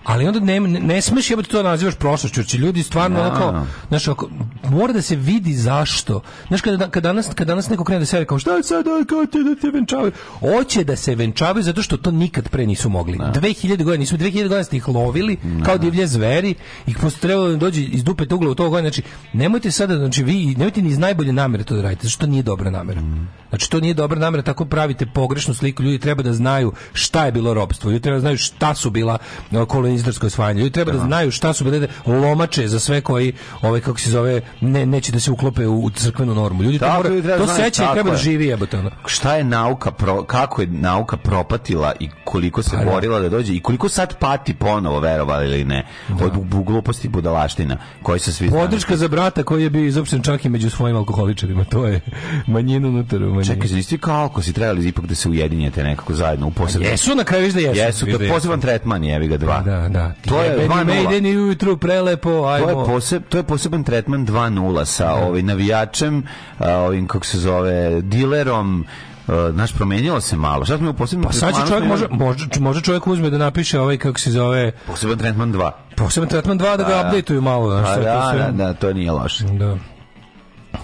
Ali onda ne, ne, smeš jebati to da nazivaš prošlošću, jer ljudi stvarno
Da.
onako, znaš, ako, mora da se vidi zašto. Znaš, kada, kada, danas, kada danas neko krene da se kao šta je sad, kao te da te venčavaju? Hoće da se venčavaju zato što to nikad pre nisu mogli. 2000 godina, nisu 2000 godina ste ih lovili kao divlje zveri i posle treba da dođe iz dupe ugla u to godina. Znači, nemojte sada, znači vi, nemojte ni iz najbolje namere to da radite, zato što to nije dobra namera. Znači, to nije dobra namera, tako pravite pogrešnu sliku. Ljudi treba da znaju šta je bilo robstvo, ljudi treba da znaju šta su bila e, kolonizarsko osvajanje, ljudi treba da znaju šta su bile lomače za sve koji, ovaj, kako se zove, ne, neće da se uklope u, crkvenu normu. Ljudi to,
Tako,
mora, to
da znaju,
sećanje
tako
treba da živi jebote ono.
šta je nauka pro, kako je nauka propatila i koliko se
Pa da.
borila da dođe i koliko sad pati ponovo verovali ili ne od bu- gluposti i budalaština koji se svi.
Podrška za brata koji je bio izopšten čak i među svojim alkoholičarima. To je manjina unutar u manjini.
Čekaj, znači kao alko si trebali ipak da se ujedinjete nekako zajedno u posebno.
Jesu na kraju da jesu.
Jesu, to
da
je poseban tretman, jevi ga dva.
Da, Da, da.
To je
Jebeni
2:0.
Maideni ujutru prelepo,
To je,
ajmo.
poseb, to je poseban tretman 2.0 sa ovaj navijačem, a, ovim kako se zove, dilerom, a, znaš, promenilo se malo. Šta smo u posebnom
Pa sad čovjek, može, može, može čovjek uzme da napiše ovaj, kako se zove,
Poseban tretman 2.
poseban tretman 2 da ga
Da, da.
updateuju malo. znaš,
da, da, da, to nije loše.
Da.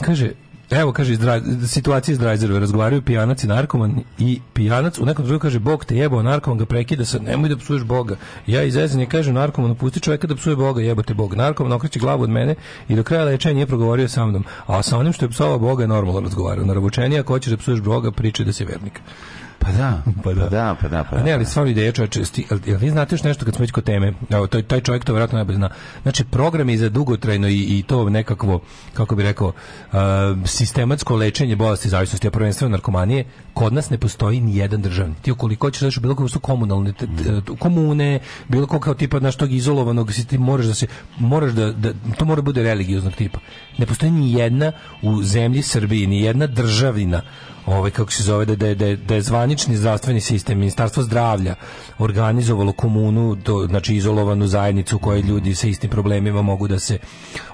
Kaže, evo kaže iz situacija iz Drajzerove, razgovaraju pijanac i narkoman i pijanac u nekom trenutku kaže Bog te jebao, narkoman ga prekida sa nemoj da psuješ Boga. Ja iz zezanja kažem narkoman pusti čovjeka da psuje Boga, jebote Bog. Narkoman okreće glavu od mene i do kraja lečenja nije progovorio sa mnom. A sa onim što je psovao Boga je normalno razgovarao. Naravčenije ako hoćeš da psuješ Boga, pričaj da si vernik.
Pa da, pa
da.
da, pa da, pa
A
da.
ne, ali stvarno ideja čoveče, sti- jel, jel vi znate još nešto kad smo već kod teme? Evo, taj, taj čovjek to vjerojatno najbolje zna. Znači, programi za dugotrajno i, i to nekakvo, kako bi rekao, uh, sistematsko lečenje bolesti zavisnosti, a prvenstveno narkomanije, kod nas ne postoji ni jedan državni. Ti ukoliko hoćeš da bilo kako su komunalne t- t- komune, bilo kako kao tipa naš tog izolovanog, si ti moraš da se moraš da, da to mora bude religioznog tipa. Ne postoji ni jedna u zemlji Srbiji, ni jedna državina ovaj kako se zove da da je- da je- da je zvanični zdravstveni sistem ministarstvo zdravlja organizovalo komunu do znači izolovanu zajednicu u kojoj ljudi sa istim problemima mogu da se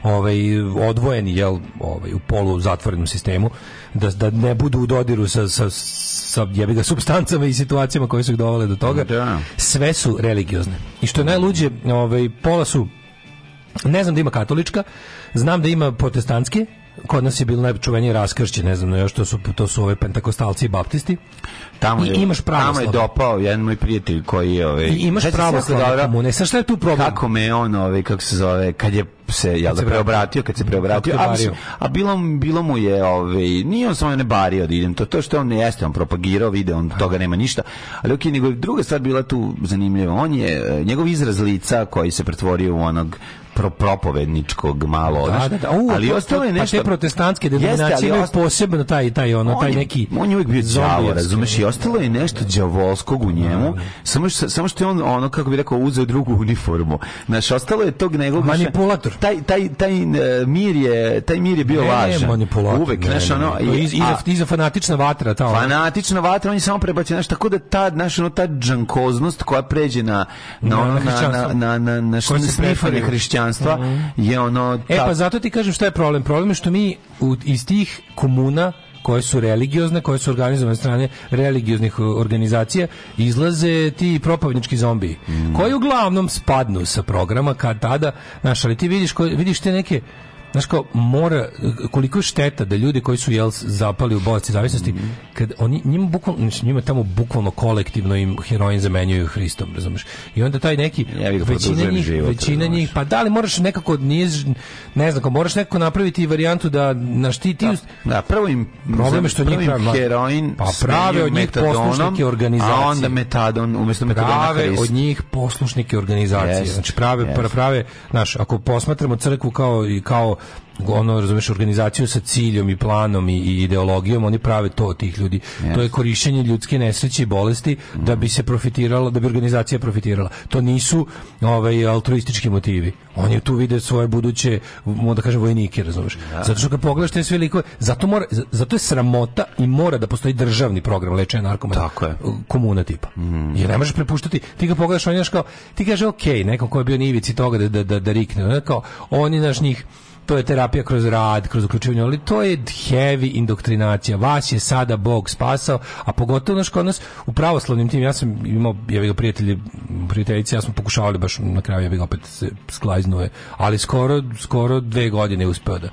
ovaj odvojeni jel ovaj u polu zatvorenom sistemu da da ne budu u dodiru sa sa sa jebi ga supstancama i situacijama koje su ih dovele do toga
Da.
sve su religiozne i što je najluđe ovaj pola su ne znam da ima katolička, znam da ima protestantske, kod nas je bilo najčuvenije raskršće, ne znam, no još to su, to su ove pentakostalci i baptisti.
Tamo
I
je,
imaš
Tamo je dopao jedan moj prijatelj koji je... Ovaj,
I imaš
dobro
komune. Sad šta je tu problem?
Kako me on, ovaj, kako se zove, kad je se,
se
da, preobratio, kad se preobratio, a, a bilo, bilo mu je, ovaj, nije on samo ne bario da idem, to, to što on ne jeste, on propagirao, video, on toga nema ništa, ali ok, nego druga stvar bila tu zanimljiva, on je, e, njegov izraz lica koji se pretvorio u onog pro, propovedničkog malo,
Da, da, da. U,
ali ostalo je
to-
nešto...
Pa te protestantske denominacije imaju
osta-
posebno taj, taj, ono, taj
on je-
neki...
on je uvijek bio đavo, razumeš, i ostalo je nešto đavolskog u njemu, samo što, samo što je on, ono, kako bi rekao, uzeo drugu uniformu. Znaš, ostalo je tog nego...
Manipulator.
Taj, taj, taj e, mir je, taj mir je bio
Ne,
lažan.
manipulator.
Uvek, znaš,
ne,
ono... i-
iz- iza, fanatična vatra, ta
fanatična vatra, on je samo prebacio, znaš, tako da ta, ono, ta džankoznost koja pređe na, na,
Na-
ono,
na
na, na, hrišćanstva je ono...
E pa zato ti kažem šta je problem. Problem je što mi iz tih komuna koje su religiozne, koje su organizovane strane religioznih uh, organizacija, izlaze ti propovjednički zombiji, koji uglavnom spadnu sa programa kad tada, znaš, ali ti vidiš, ko, vidiš te neke Znaš kao, mora, koliko je šteta da ljudi koji su jel, zapali u bolesti zavisnosti, kad oni, njima, bukvalno, znači, njima tamo bukvalno kolektivno im heroin zamenjuju Hristom, razumeš? I onda taj neki,
ga,
većina njih,
život,
većina njih, pa da li moraš nekako, nije, ne znam, kao moraš nekako napraviti varijantu da, naš ti, ti,
Da, prvo im
Problem što njih mladi.
heroin
Pa prave od njih poslušnike organizacije.
A onda metadon, umjesto metadona
prave od njih poslušnike organizacije.
Jest,
znači prave
jest.
prave, znaš, ako posmatramo crkvu kao kao ono razumeš organizaciju sa ciljom i planom i, i ideologijom oni prave to od tih ljudi. To je korišćenje ljudske nesreće i bolesti da bi se profitiralo da bi organizacija profitirala. To nisu ovaj altruistički motivi. Oni tu vide svoje buduće da kažem vojnike razumeš. Zato što kad pogledaš te sve likove zato mora zato je sramota i mora da postoji državni program lečenja narkomana.
Tako je.
komuna tipa. Jer ne možeš prepuštati, ti ga pogledaš, on je kao, ti kaže, ok, nekom ko je bio na ivici toga da, da, da, da rikne, ono kao, oni, naš njih, to je terapija kroz rad, kroz uključivanje, ali to je heavy indoktrinacija. Vas je sada Bog spasao, a pogotovo naš kod nas u pravoslavnim tim, ja sam imao, ja ga prijatelji, prijateljice, ja smo pokušavali baš na kraju, ja bih opet se sklajznuje, ali skoro, skoro dve godine je uspeo da.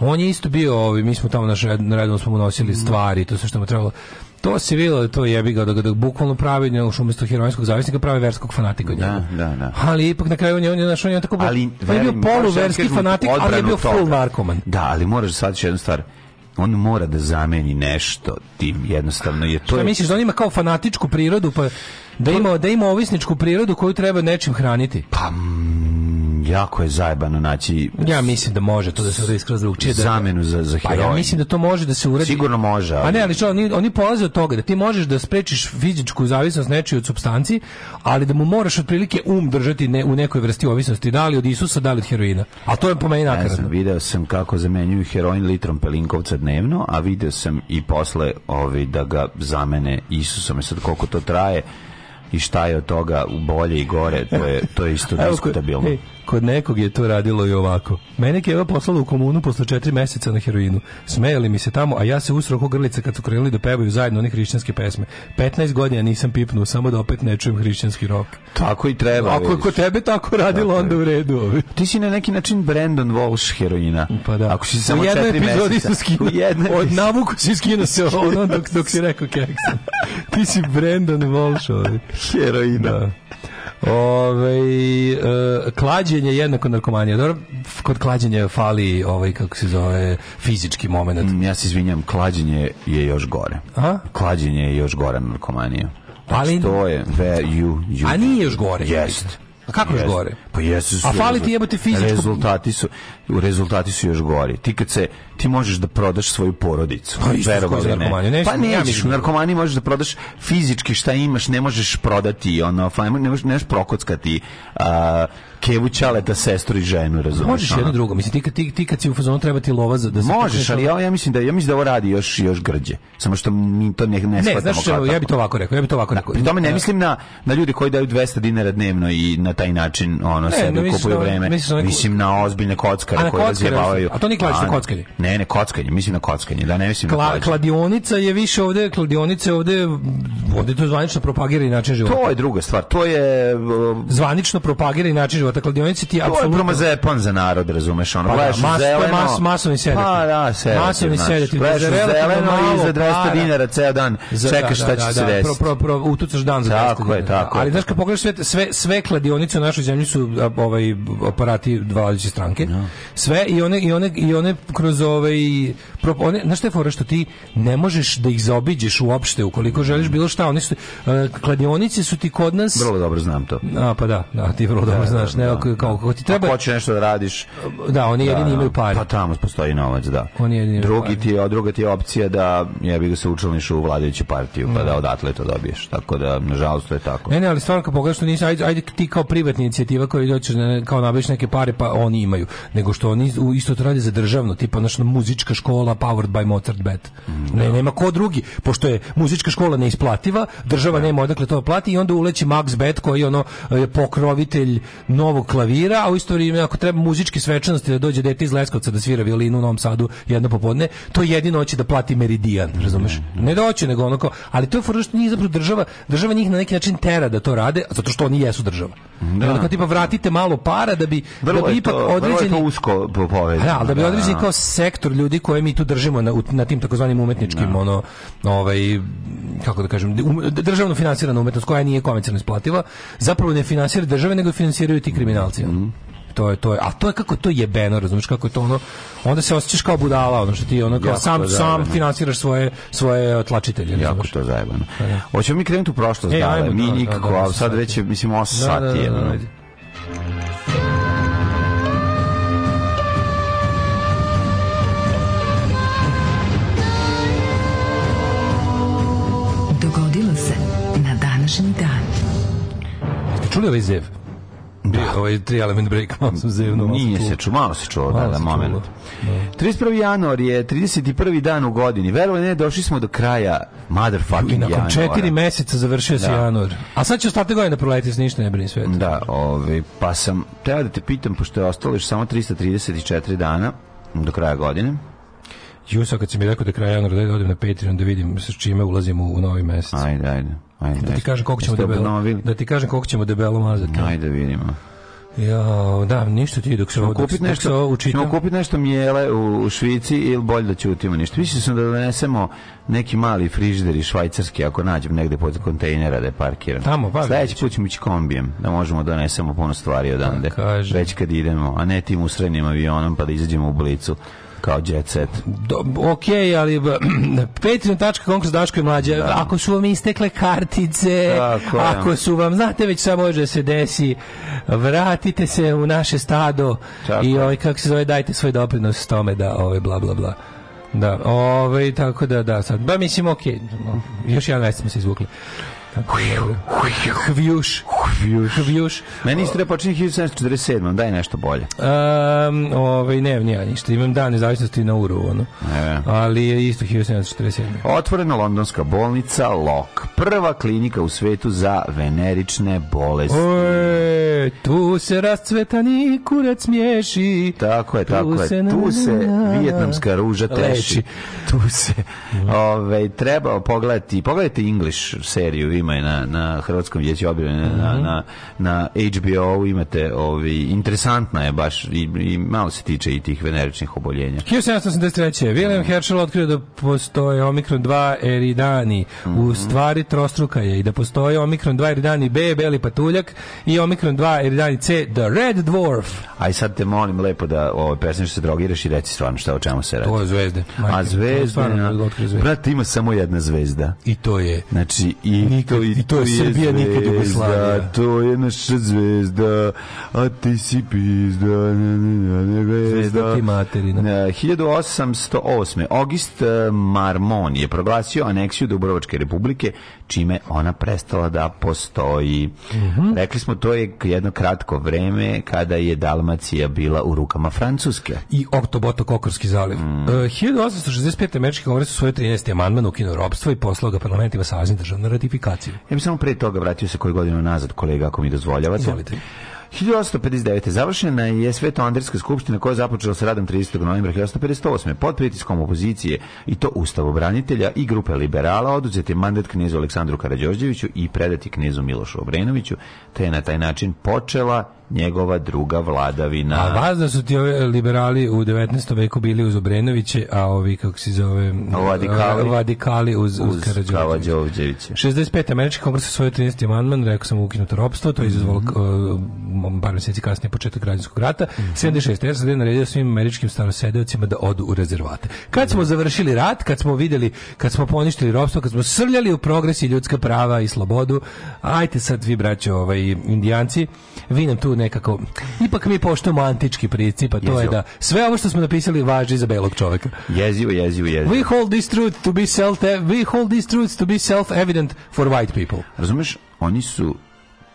On je isto bio, ovaj, mi smo tamo na redom smo mu nosili stvari, to sve što mu trebalo. To se vidjelo, da to jebi ga, da ga da bukvalno pravi, ne, už umjesto heroinskog zavisnika, pravi verskog fanatika od njega.
Da, da, da.
Ali ipak na kraju on je, on je, on je tako,
ali
on je bio poluverski fanatik, ali je bio full
toga.
narkoman.
Da, ali moraš shvatiti jednu stvar. On mora da zameni nešto tim jednostavno je to
Šta
je
misliš da on ima kao fanatičku prirodu, pa da ima, da ima ovisničku prirodu koju treba nečim hraniti?
pa jako je zajebano naći
Ja mislim da može to da se uradi skroz drugčije. Da,
zamenu za za
Pa ja
heroin.
mislim da to može da se uradi.
Sigurno može,
A
ali-
ne, ali što, oni, oni polaze od toga da ti možeš da sprečiš fizičku zavisnost nečiju od supstanci, ali da mu moraš otprilike um držati ne, u nekoj vrsti ovisnosti, da li od Isusa, da li od heroina. A to je po meni
Ne znam,
nakaradno.
video sam kako zamenjuju heroin litrom pelinkovca dnevno, a video sam i posle ovi da ga zamene Isusom. E sad koliko to traje, i šta je od toga bolje i gore, to je, to je isto diskutabilno.
Kod nekog je to radilo i ovako. Mene Keva poslala u komunu posle četiri meseca na heroinu. Smejali mi se tamo, a ja se usro oko grlice kad su krenuli da pevaju zajedno one hrišćanske pesme. 15 godina nisam pipnuo, samo da opet ne čujem hrišćanski rok.
Tako i treba.
Ako je kod tebe tako radilo, onda u redu.
Ti si na neki način Brandon Walsh heroina.
Pa da.
Ako si samo
u
četiri meseca. U jednoj
Od navuku si skinuo se ono dok, dok si rekao keksa. Ti si Brandon Walsh.
Heroina.
Da. Ove, e, klađenje jednako narkomanija. Dobro, kod klađenja fali ovaj, kako se zove, fizički moment.
Mm, Ja se izvinjam, klađenje je još gore.
A?
Klađenje je još gore na narkomaniju.
Ali-
to je where you, you
A nije još gore.
Jest.
A kako još gore?
Pa jesu. su
A fali ti jebote fizičko-
Rezultati su rezultati su još gori. Ti kad se ti možeš da prodaš svoju porodicu.
Pa isto
Verovali ne.
Ne,
pa
ja
nećeš, u
da-
narkomaniji možeš da prodaš fizički šta imaš, ne možeš prodati ono, ne možeš, ne možeš prokockati a, kevu ćaleta, sestru i ženu, razumeš?
Možeš jedno drugo. Mislim, ti, kad- ti, ti kad si u fazonu treba ti lova za da se...
Možeš, ali ja, ja mislim da ja mislim da ovo radi još još grđe. Samo što mi to ne ne
Ne, znaš što, ja bi to ovako rekao, ja bi to ovako rekao.
Pri tome ne mislim na, na ljude koji daju 200 dinara dnevno i na taj način ono
Ne, ne, misliš
kupuju
na-
vreme.
neku-
Mislim na ozbiljne kockare
Na
koji
kockare,
razjebavaju.
a to nije
A,
kockanje?
Ne, ne, kockanje, mislim na kockanje, da ne mislim na
Kla,
klađenje.
kladionica je više ovde, kladionica je ovde, ovde to zvanično propagira i način života.
To je druga stvar. To je uh,
zvanično propagira i način života. Kladionica ti je
to je
apsolutno...
promazepan za narod, razumeš, ono,
Pa da,
gledaš
mas-
zeleno.
mas- masovni sedativ.
Pa da, sedativ,
Masovni
znaš.
sedativ,
Gledaš zeleno i za 200
para.
dinara ceo dan
Za-
čekaš
da,
šta
da,
će
da,
se
da,
desiti.
Pro, pro, pro, utucaš dan za
Tako
200
je,
dinara.
tako je,
Ali znaš
tako
kad pogledaš sve, sve, sve kladionice u našoj zemlji su ovaj aparati vladajuće stranke. Sve i one i one i one kroz ovaj pro, one znaš šta je fora što ti ne možeš da ih zaobiđeš uopšte ukoliko želiš bilo šta, oni su a, kladionice su ti kod nas
Vrlo dobro znam to.
A pa da, da, ti vrlo dobro znaš, ne,
da,
ako- kao, kako ti
Treba...
treba,
Ako hoće nešto da radiš,
da, oni jedini imaju pare.
Pa tamo postoji novac, da.
Oni jedini
Drugi ti a druga ti je opcija da jebi ga se učlaniš u vladajuću partiju, pa da odatle to dobiješ. Tako da, nažalost, to je tako.
Ne, ne, ali stvarno kad pogledaš što nisi, ajde, ajde ti kao privatna inicijativa koja doćeš na- kao nabaviš neke pare, pa oni imaju. Nego što oni isto to rade za državno, tipa naša muzička škola powered by Mozart Bet. Ne, nema ko drugi, pošto je muzička škola neisplativa, država nema odakle to plati i onda uleći Max Bet koji je ono je pokrovitelj novog klavira, a u isto vrijeme ako treba muzičke svečanosti da dođe dete iz Leskovca da svira violinu u Novom Sadu jedno popodne, to jedino hoće da plati Meridian, razumeš? Ne da hoće, nego ono kao, ali to je fora što nije zapravo država, država njih na neki način tera da to rade, zato što oni jesu država. Da. Onda kao tipa vratite malo para da bi,
Vrlo
da bi ipak
to,
određeni
to usko po- povezano.
da, ali da bi
da,
određeni
da.
kao sektor ljudi koje mi tu držimo na, na tim takozvanim umetničkim ono ovaj kako da kažem um, državno finansirana umetnost koja nije komercijalno isplativa zapravo ne finansira države nego finansiraju ti kriminalci
Mhm.
to je to je a to je kako to jebeno razumiješ kako je to ono onda se osjećaš kao budala ono što ti ono kao
Jako
sam sam finansiraš svoje svoje tlačitelje
Jako to zajebano. Hoćemo mi krenuti u prošlost,
E,
da,
ajmo,
mi
da, da,
nikako,
da,
a sad već je, mislim, 8
Da, da,
sati
da, da.
Dogodilo se na današnji dan.
Ste čuli ovaj zev da. ovaj tri element break malo sam zevno
Nije se čuo, malo se čuo, da, da,
se
moment.
čulo.
31. januar je 31. dan u godini. Verovali ne, došli smo do kraja
I
motherfucking
nakon
januara.
četiri meseca završio se
Da.
januar. A sad će ostatak godine proleti s ništa ne brini sve.
Da, ovaj, pa sam, treba da te pitam, pošto je ostalo još samo 334 dana do kraja godine.
Jusa kad si mi rekao da kraj januara da odem na Patreon da vidim sa čime ulazimo u novi mesec.
Ajde, ajde. ajde
Da ti kažem koliko ćemo debelo. Da ti kažem koliko ćemo debelo mazati.
Ajde, vidimo.
Ja, da, ništa ti dok se ovo
kupiti
dok se ovo
nešto,
učitam.
ćemo kupiti nešto mijele u, u Švici ili bolje da ćutimo ništa. Mislio sam da donesemo neki mali frižideri švajcarski ako nađem negde pod kontejnera da je parkiran.
Tamo, pa,
Sledeći put ćemo ići kombijem, da možemo da donesemo puno stvari odande.
kaže.
Već kad idemo, a ne tim usrednim avionom pa da izađemo u blicu kao jet set.
Do, ok, ali patreon.com kroz Daško i mlađe, ako su vam istekle kartice,
Tako
ako su vam, znate već šta može da se desi, vratite se u naše stado
Tako
i ovaj, kako se zove, dajte svoj doprinos tome da, ovaj, bla, bla, bla. Da, ovaj, tako da, da, sad, ba, mislim, ok, još jedan mesec smo se izvukli. Hvjuš.
Hvjuš.
Hvjuš.
Meni istorija počinje 1747. Daj nešto bolje.
Um, ovaj, ne, nije ništa. Imam dan nezavisnosti na uru, ono.
E.
Ali je isto 1747.
Otvorena londonska bolnica Lok. Prva klinika u svetu za venerične bolesti.
Oje, tu se rascvetani kurac miješi.
Tako je,
Tu
tako je.
se
Tu se vijetnamska ruža teši.
Leči.
Tu se ove, treba pogledati, pogledajte English seriju, ima je na, na Hrvatskom vijeću objavljene,
Mhm.
na, na, na HBO imate, ovi, interesantna je baš i, i malo se tiče i tih veneričnih oboljenja.
1783. William Herschel otkrio da postoje omikron 2 eridani.
Mhm.
U stvari trostruka je i da postoje omikron 2 eridani B, beli patuljak i omikron 2 eridani C, the red dwarf.
Aj sad te molim lepo da ovaj, prestaneš da se drogiraš i reci stvarno šta o čemu se radi.
To je zvezde.
A
Majke, to je stvarno otkrio zvezde.
brate, ima samo jedna zvezda.
I to je
Znači, i to,
i to je Srbija, nikad Jugoslavija.
To je naša zvezda, a ti si pizda, ne, ne, ne, ne,
Zvezda ti materina.
Na 1808. August eh, Marmon je proglasio aneksiju Dubrovačke republike, čime ona prestala da postoji.
Mhm.
Rekli smo, to je jedno kratko vreme kada je Dalmacija bila u rukama Francuske.
i Oktoboto Kokorski zaliv.
Mm.
E, 1865. američki kongres u svoj 13. amandman ukinuo robstvo i poslao ga parlamentima saveznih država na ratifikaciju.
Ja bih samo pre toga vratio se koju godinu nazad, kolega, ako mi dozvoljavate.
Izvolite.
1859. završena je Sveto Andrijska skupština koja je započela sa radom 30. novembra 1858. Pod pritiskom opozicije i to ustavobranitelja i grupe liberala oduzet je mandat knezu Aleksandru Karađorđeviću i predati knezu Milošu Obrenoviću, te je na taj način počela njegova druga vladavina.
A vas da su ti ovi liberali u 19. veku bili uz Obrenoviće, a ovi, kako se zove,
Radikali?
radikali uz, uz,
uz.
Karađorđevića. 65. američki kongres u svoj 13. amandman, rekao sam ukinuto ropstvo, to je izazvalo uh, par mjeseci kasnije početak građanskog rata. 76. SAD naredio svim američkim starosedeocima da odu u rezervate. Kad smo završili rat, kad smo videli, kad smo poništili ropstvo, kad smo srljali u progres i ljudska prava i slobodu, ajte sad vi braćo ovaj, indijanci, vi nam tu nekako, ipak mi poštujemo antički princip, a to je
Jezivo.
da sve ovo što smo napisali važi za belog čoveka.
Jezivo, jezivo, jezivo.
We hold this truth to be self we hold these truths to be self-evident for white people.
Razumeš, oni su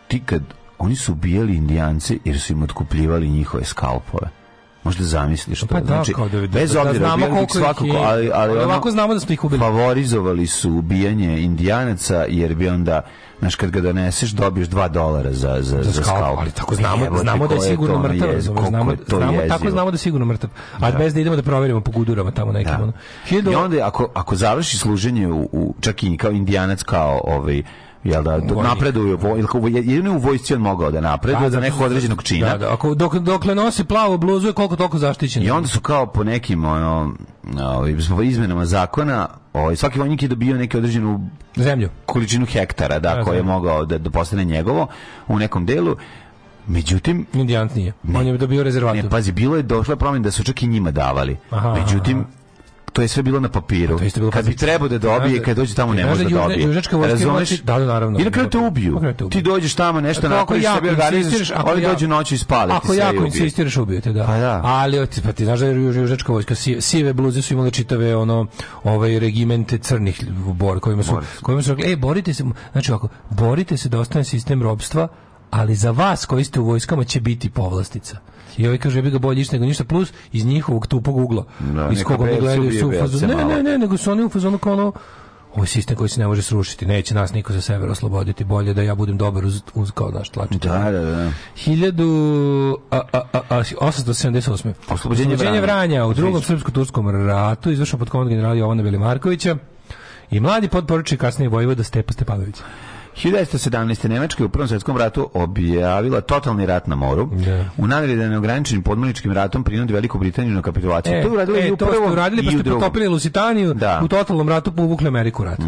ti kad oni su ubijali indijance jer su im otkupljivali njihove skalpove. Možda zamisliš to.
Pa da,
znači,
kao da- da-
bez
da
obzira,
znamo
ubijali ih
koliko
svakako,
je.
ali, ali ono,
ovako znamo da smo ih ubili.
Favorizovali su ubijanje indijanaca jer bi onda Znaš, kad ga doneseš, dobiješ dva dolara za, za, za,
za
skalp.
ali tako znamo,
Jebote,
znamo da je sigurno mrtav,
koliko
znamo,
je to
znamo, tako znamo da je sigurno mrtav. A bez da idemo da proverimo po gudurama tamo nekim.
Da.
Ono.
I onda ako, ako završi služenje u, u čak i kao indijanac kao ovaj jel da kao vo- jedino u vojsci on mogao da napreduje do
zato
nekog
što-
određenog čina
Da, da, ako, dok, dokle nosi plavu bluzu je koliko toliko zaštićen.
I onda su kao po nekim ono, izmenama zakona, ovaj, svaki vojnik je dobio neku određenu
Zemlju.
količinu hektara, da,
Da,
koje je mogao da, da postane njegovo u nekom delu. Međutim,
Indijant nije. On je dobio rezervatu.
ne, pazi, bilo je došla promjena da su čak i njima davali.
Aha,
Međutim,
aha.
To je sve bilo na papiru.
To isto bilo
kad bi trebao da dobije, kad dođe tamo ne može da
da
dobije.
ti- da, da, naravno.
I na kraju te ubiju.
Na.
Ti dođeš tamo nešto napraviš,
jako
sebi organizuješ, oni dođu noću i spale.
Ako jako
ubiju.
insistiraš ubijete, da.
Pa da.
Ali oti, pa ti znaš da je juž- južnjačka vojska si- sive bluze su imale čitave ono ovaj regimente crnih bor kojima su kojima su rekli ej borite se znači ovako borite se da ostane sistem robstva ali za vas koji ste u vojskama će biti povlastica. I ovaj kaže bi ga bolje išta nego ništa plus iz njihovog tupog ugla.
Da,
iz koga
belce
gledaju su u fazonu. Ne, ne, ne, nego su oni u fazonu kao ono ovo je sistem koji se ne može srušiti, neće nas niko za sever osloboditi, bolje da ja budem dobar uz, uz kao naš tlačite.
Da, da, da.
1000 a, a, a, a, 878.
Oslobođenje
Vranja.
Vranja.
u drugom srpsko-turskom ratu izvršeno pod komandom generala Jovana Belimarkovića i mladi podporučnik kasnije vojvoda Stepa Stepanović.
1917. Nemačka je u Prvom svjetskom ratu objavila totalni rat na moru.
Da.
U namjeri da neograničenim podmorničkim ratom prinudi Veliku Britaniju na kapitulaciju. to je uradili i
e,
u
to
prvom
ste uradili pa ste potopili Lusitaniju,
Da.
u totalnom ratu povukli Ameriku u rat.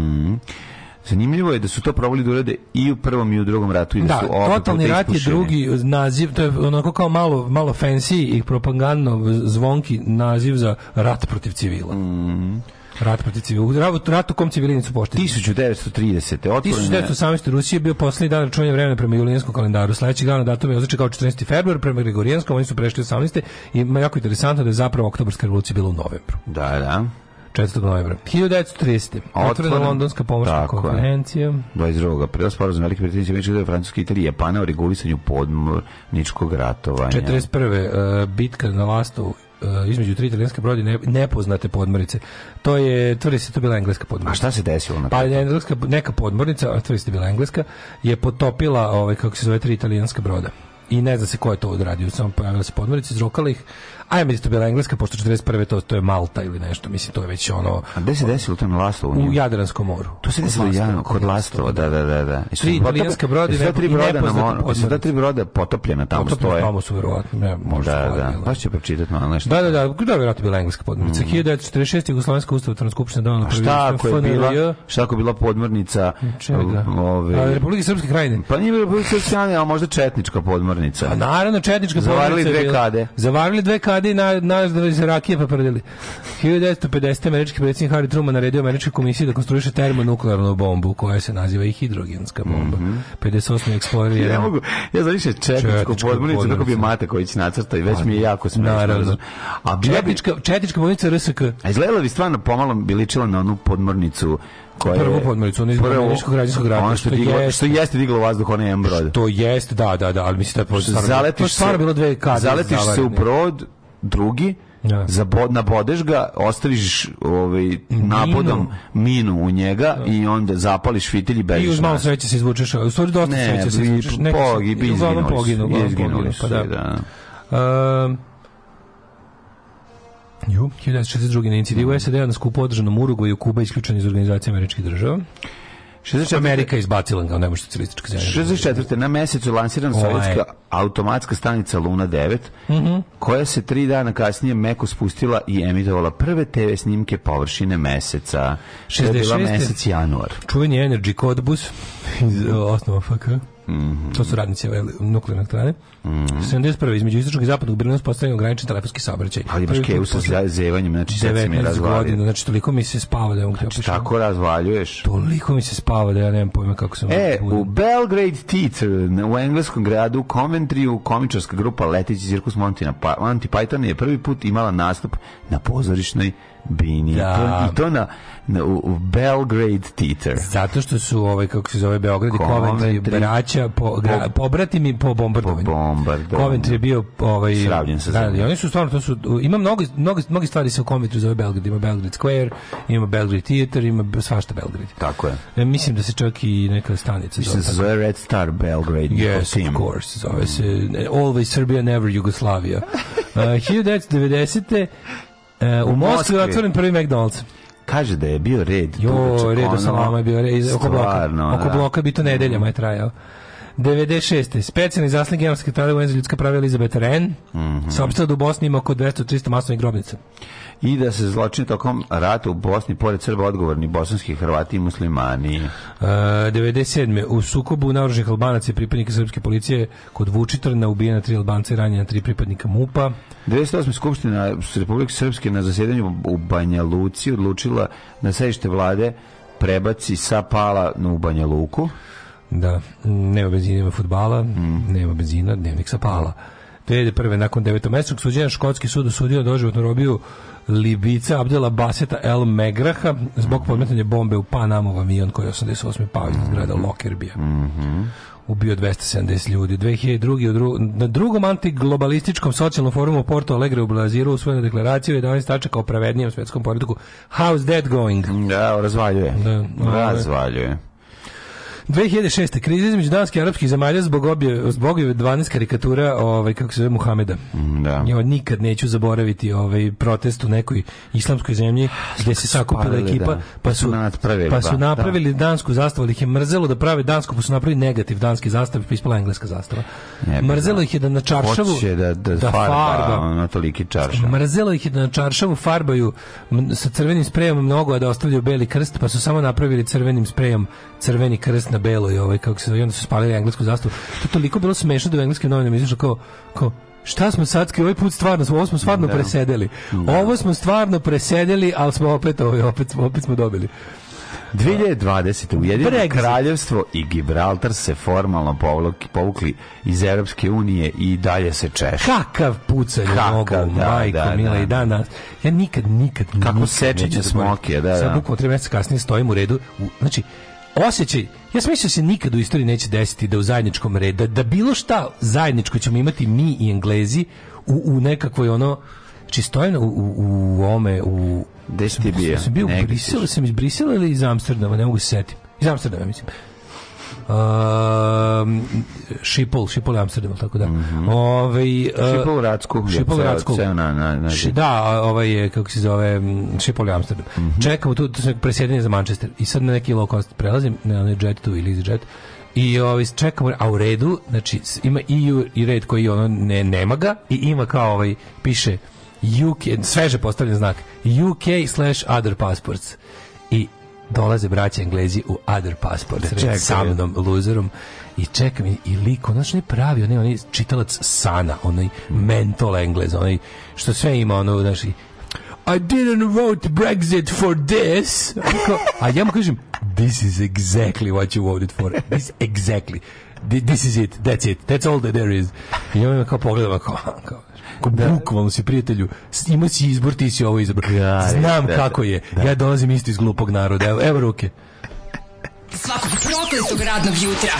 Zanimljivo je da su to probali da urade i u prvom i u drugom ratu i da,
Da,
su
totalni rat je drugi naziv, to je onako kao malo, malo fancy i propagandno zvonki naziv za rat protiv civila.
Mhm.
Rat protiv civila. Rat, rat u kom civili nisu pošteni.
1930. Otvorena je
1918. Rusije je bio poslednji dan računanja vremena prema julijanskom kalendaru. Sledeći dan datum je označen kao 14. februar prema gregorijanskom, oni su prešli 18. I ima jako interesantno da je zapravo oktobarska revolucija bila u novembru.
Da, da.
4. novembra. 1930. Otvorena
Otvoren-
Londonska pomoćna konferencija.
22. aprila sporazum Velike Britanije, Američke države, Francuske, Italije i Japana o regulisanju podmorničkog ratovanja.
41. Uh, bitka na Lastu između tri italijanske brodi ne, nepoznate podmornice. To je, tvrdi se, to bila engleska podmornica.
A šta se desilo na
Pa engleska, neka podmornica, a tvrdi se bila engleska, je potopila, ovaj, kako se zove, tri italijanska broda. I ne zna se ko je to odradio, samo pojavila se podmornica, izrokala ih. A ja mislim da to bila engleska, pošto 41. to, to je Malta ili nešto, mislim, to je već ono
A gde se desilo to na Lastovu?
u Jadranskom moru.
To se desilo javno kod Lastova, da, da, da, da. Jesu
Tri italijanska broda i
tri
i
broda na moru, ta
podmornice.
tri broda potopljena tamo
Potopljeno
stoje.
Tamo su verovatno, ne, možda
Da,
stvari
da,
bile.
baš će pročitati malo nešto.
Da, da, da, da je vjerojatno bila engleska podmornica. 1946. Jugoslovenska ustavotvorna skupština donala prvi
šta ako je bila, šta ako je bila podmornica ove,
Republike Srpske krajine.
Pa nije bila Srpske, a možda četnička podmornica.
A naravno četnička
Zavarili
podmornica je
dve kade.
Zavarili dve kade i na, na, na iz rakije pa prdili. 1950. američki predsjednik Harry Truman naredio američkoj komisiji da konstruiše termonuklearnu bombu koja se naziva i hidrogenska bomba. 58. Explorer
Mhm. Ja
1.
ne mogu, ja znam više četničku podmornicu kako bi
podmornica.
Mateković nacrta i već mi je jako smešno.
Naravno.
A
Četnička, četnička bolnica RSK.
a izgledala bi stvarno pomalo bi ličila na onu podmornicu koja je...
Prvu podmornicu, onu iz
Prvu-
američkog građanskog rata,
Ono što,
što
diglo,
jeste.
što jeste diglo vazduh onaj M brod.
To jeste, da, da, da, ali mislim da je stvarno,
Zaletiš se,
bilo dve kade.
zaletiš se u brod, drugi,
Da.
zabod, nabodeš ga, ostaviš ovaj, napodom minu u njega i onda zapališ fitilj i bežiš.
I uz malo sreće se izvučeš, u stvari dosta
Ne,
sreće se izvučeš. Su-
pogi, bi izginuli
uglavnom
izginuli
poginu,
su,
pa da.
da.
Um, Ju, 1962. na inicijativu SAD-a na skupu održanom Urugvaju Kuba isključena iz organizacije američkih država.
64.
Amerika izbacila ga, ne može socijalistička zemlja.
64. na mesecu lansirana sovjetska automatska stanica Luna 9,
Mhm.
koja se tri dana kasnije meko spustila i emitovala prve TV snimke površine meseca. To je bila
66.
mesec januar.
Čuveni Energy Kodbus iz uh, osnova FK.
Mhm.
To su radnici ove nuklearne elektrane. 71. između istočnog i zapadnog Berlina uspostavljen ograničen telefonski saobraćaj.
Ali imaš kevu sa zevanjem, znači sad se mi
19
razvalio.
znači toliko mi se spava da mogu ti
Znači, tako razvaljuješ.
Toliko mi se spava da ja nemam pojma kako sam
E, u Belgrade Theatre, u engleskom gradu Coventry, komičarska grupa Letići cirkus Monty, na Pa- Monty Python je prvi put imala nastup na pozorišnoj bini.
Da.
I to na, na- u, Belgrade Theatre.
Zato što su ovaj kako se zove Beograd i
Coventry.
Braća po gra, pobrati mi po bombardovanju.
Po bombardovanju.
Coventry je bio ovaj
Sravnjen sa
da, i oni su stvarno to su ima mnogo mnogo mnogi stvari se u Coventry zove Belgrade, ima Belgrade Square, ima Belgrade Theater, ima svašta Belgrade.
Tako je.
E, mislim da se čak i neka stanica
Mislim da se
tako.
zove Red Star Belgrade.
Yes, of course. Zove se Always Serbia, Never Jugoslavia. Uh, 1990. Uh, u
U
Moskvi je otvoren prvi McDonald's.
Kaže da je bio red.
Jo, red
ono,
salama je bio red, oko bloka.
stvarno,
oko
da.
bloka bi to nedeljama je trajao. 96. Specijalni zasnik generalnog sekretara UN za ljudska prava Elizabeth Wren
Mhm.
saopštila da u Bosni ima oko 200-300 masovnih grobnica.
I da se zločini tokom rata u Bosni, pored Srba, odgovorni bosanski Hrvati i muslimani.
Uh, 97. U sukobu naoruženih Albanaca i pripadnika srpske policije kod Vučitrna ubijena tri Albanca i ranjena tri pripadnika MUPA.
98. skupština Republike Srpske na zasedanju u Banja Luci odlučila da sedište vlade prebaci sa Pala u Banja Luku.
Da, nema benzina, nema futbala,
Mm.
nema benzina, dnevnik sa pala. 2001. nakon devetomesečnog suđenja škotski sud osudio na doživotnu robiju Libica Abdela Baseta El Megraha zbog
Mm.
podmetanja bombe u Panamov avion koji je 88. pao
Mm.
iz grada Lockerbija. Ubio 270 ljudi. 2002. u dru- na drugom antiglobalističkom socijalnom forumu Porto Alegre u Brazilu usvojena deklaraciju 11 tačaka o pravednijem svetskom poredku. How's that going?
Da, razvaljuje.
Da, ove.
razvaljuje.
2006. kriza između danskih i arapskih zemalja zbog obje zbog ove 12 karikatura ovaj kako se zove Muhameda.
Da.
Ja nikad neću zaboraviti ovaj protest u nekoj islamskoj zemlji gde se sakupila ekipa
da.
pa su
napravili,
pa su
da,
napravili dansku zastavu, ali ih je mrzelo da prave dansku, pa su napravili negativ danski zastav, pa ispala engleska zastava.
Ne
mrzelo
znao.
ih je da na čaršavu
Hoće da, da, farba, ono toliki čaršav.
Mrzelo ih je da na čaršavu farbaju sa crvenim sprejom mnogo, a da ostavljaju beli krst, pa su samo napravili crvenim sprejom crveni krst na belo i ovaj, kako se i onda su spalili englesku zastavu. To je toliko bilo smešno da u engleskim novinama izašlo kao, kao Šta smo sad, ovaj put stvarno, smo- ovo smo stvarno presedeli. Ovo smo stvarno presedeli, ali smo opet, ovaj, opet, smo- opet smo dobili.
2020. Ujedinjeno kraljevstvo i Gibraltar se formalno povukli, povukli iz Europske unije i dalje se češe.
Kakav pucanj
Kakav,
nogu,
da,
majko,
da,
mila
da.
i dan danas. Ja nikad, nikad,
Kako
nikad neću zaboraviti.
smokije, da,
Sad
da.
bukvalno tri mjeseca kasnije stojim u redu. U, znači, osjećaj, ja sam mislio da se nikad u istoriji neće desiti da u zajedničkom redu, da, da bilo šta zajedničko ćemo imati mi i Englezi u, u nekakvoj ono, znači stojim u, u, u ome, u...
Gde si ti bio?
Sam bio u Briselu, sam iz Brisela ili iz Amsterdama, ne mogu se setiti. Iz Amsterdama, mislim. Um, Šipol, Šipol je Amsterdam, tako da. Ovaj,
Šipol u Racku, je
Šipol u
ceo-
Racku.
ceo na- na- na-
Ši- da, ovaj je, kako se zove, Šipol je Amsterdam.
Mhm.
Čekamo tu, tu presjedanje za Manchester i sad na neki low cost prelazim, na onaj jet tu ili jet i ovaj, čekamo, a u redu, znači ima i, u- i red koji ono ne, nema ga i ima kao ovaj, piše UK, sveže postavljen znak, UK slash other passports. I dolaze braća Englezi u other passports, red,
čekaju.
sa mnom, loserom, i čekam i, i liko, znaš, ne pravi, onaj, onaj čitalac sana, onaj mental Englez, onaj, što sve ima, ono, znaš, i, didn't vote Brexit for this. A ja mu kažem, this is exactly what you voted for. This exactly. Thi- This is it. That's it. That's all that there is. I on me kao pogledam, kao, kao, kao bukvalno si prijatelju, imao si izbor, ti si ovo izbor.
Da,
Znam
da,
kako je. Ja dolazim isto iz glupog naroda. Evo, evo ruke.
Svakog prokletog radnog jutra.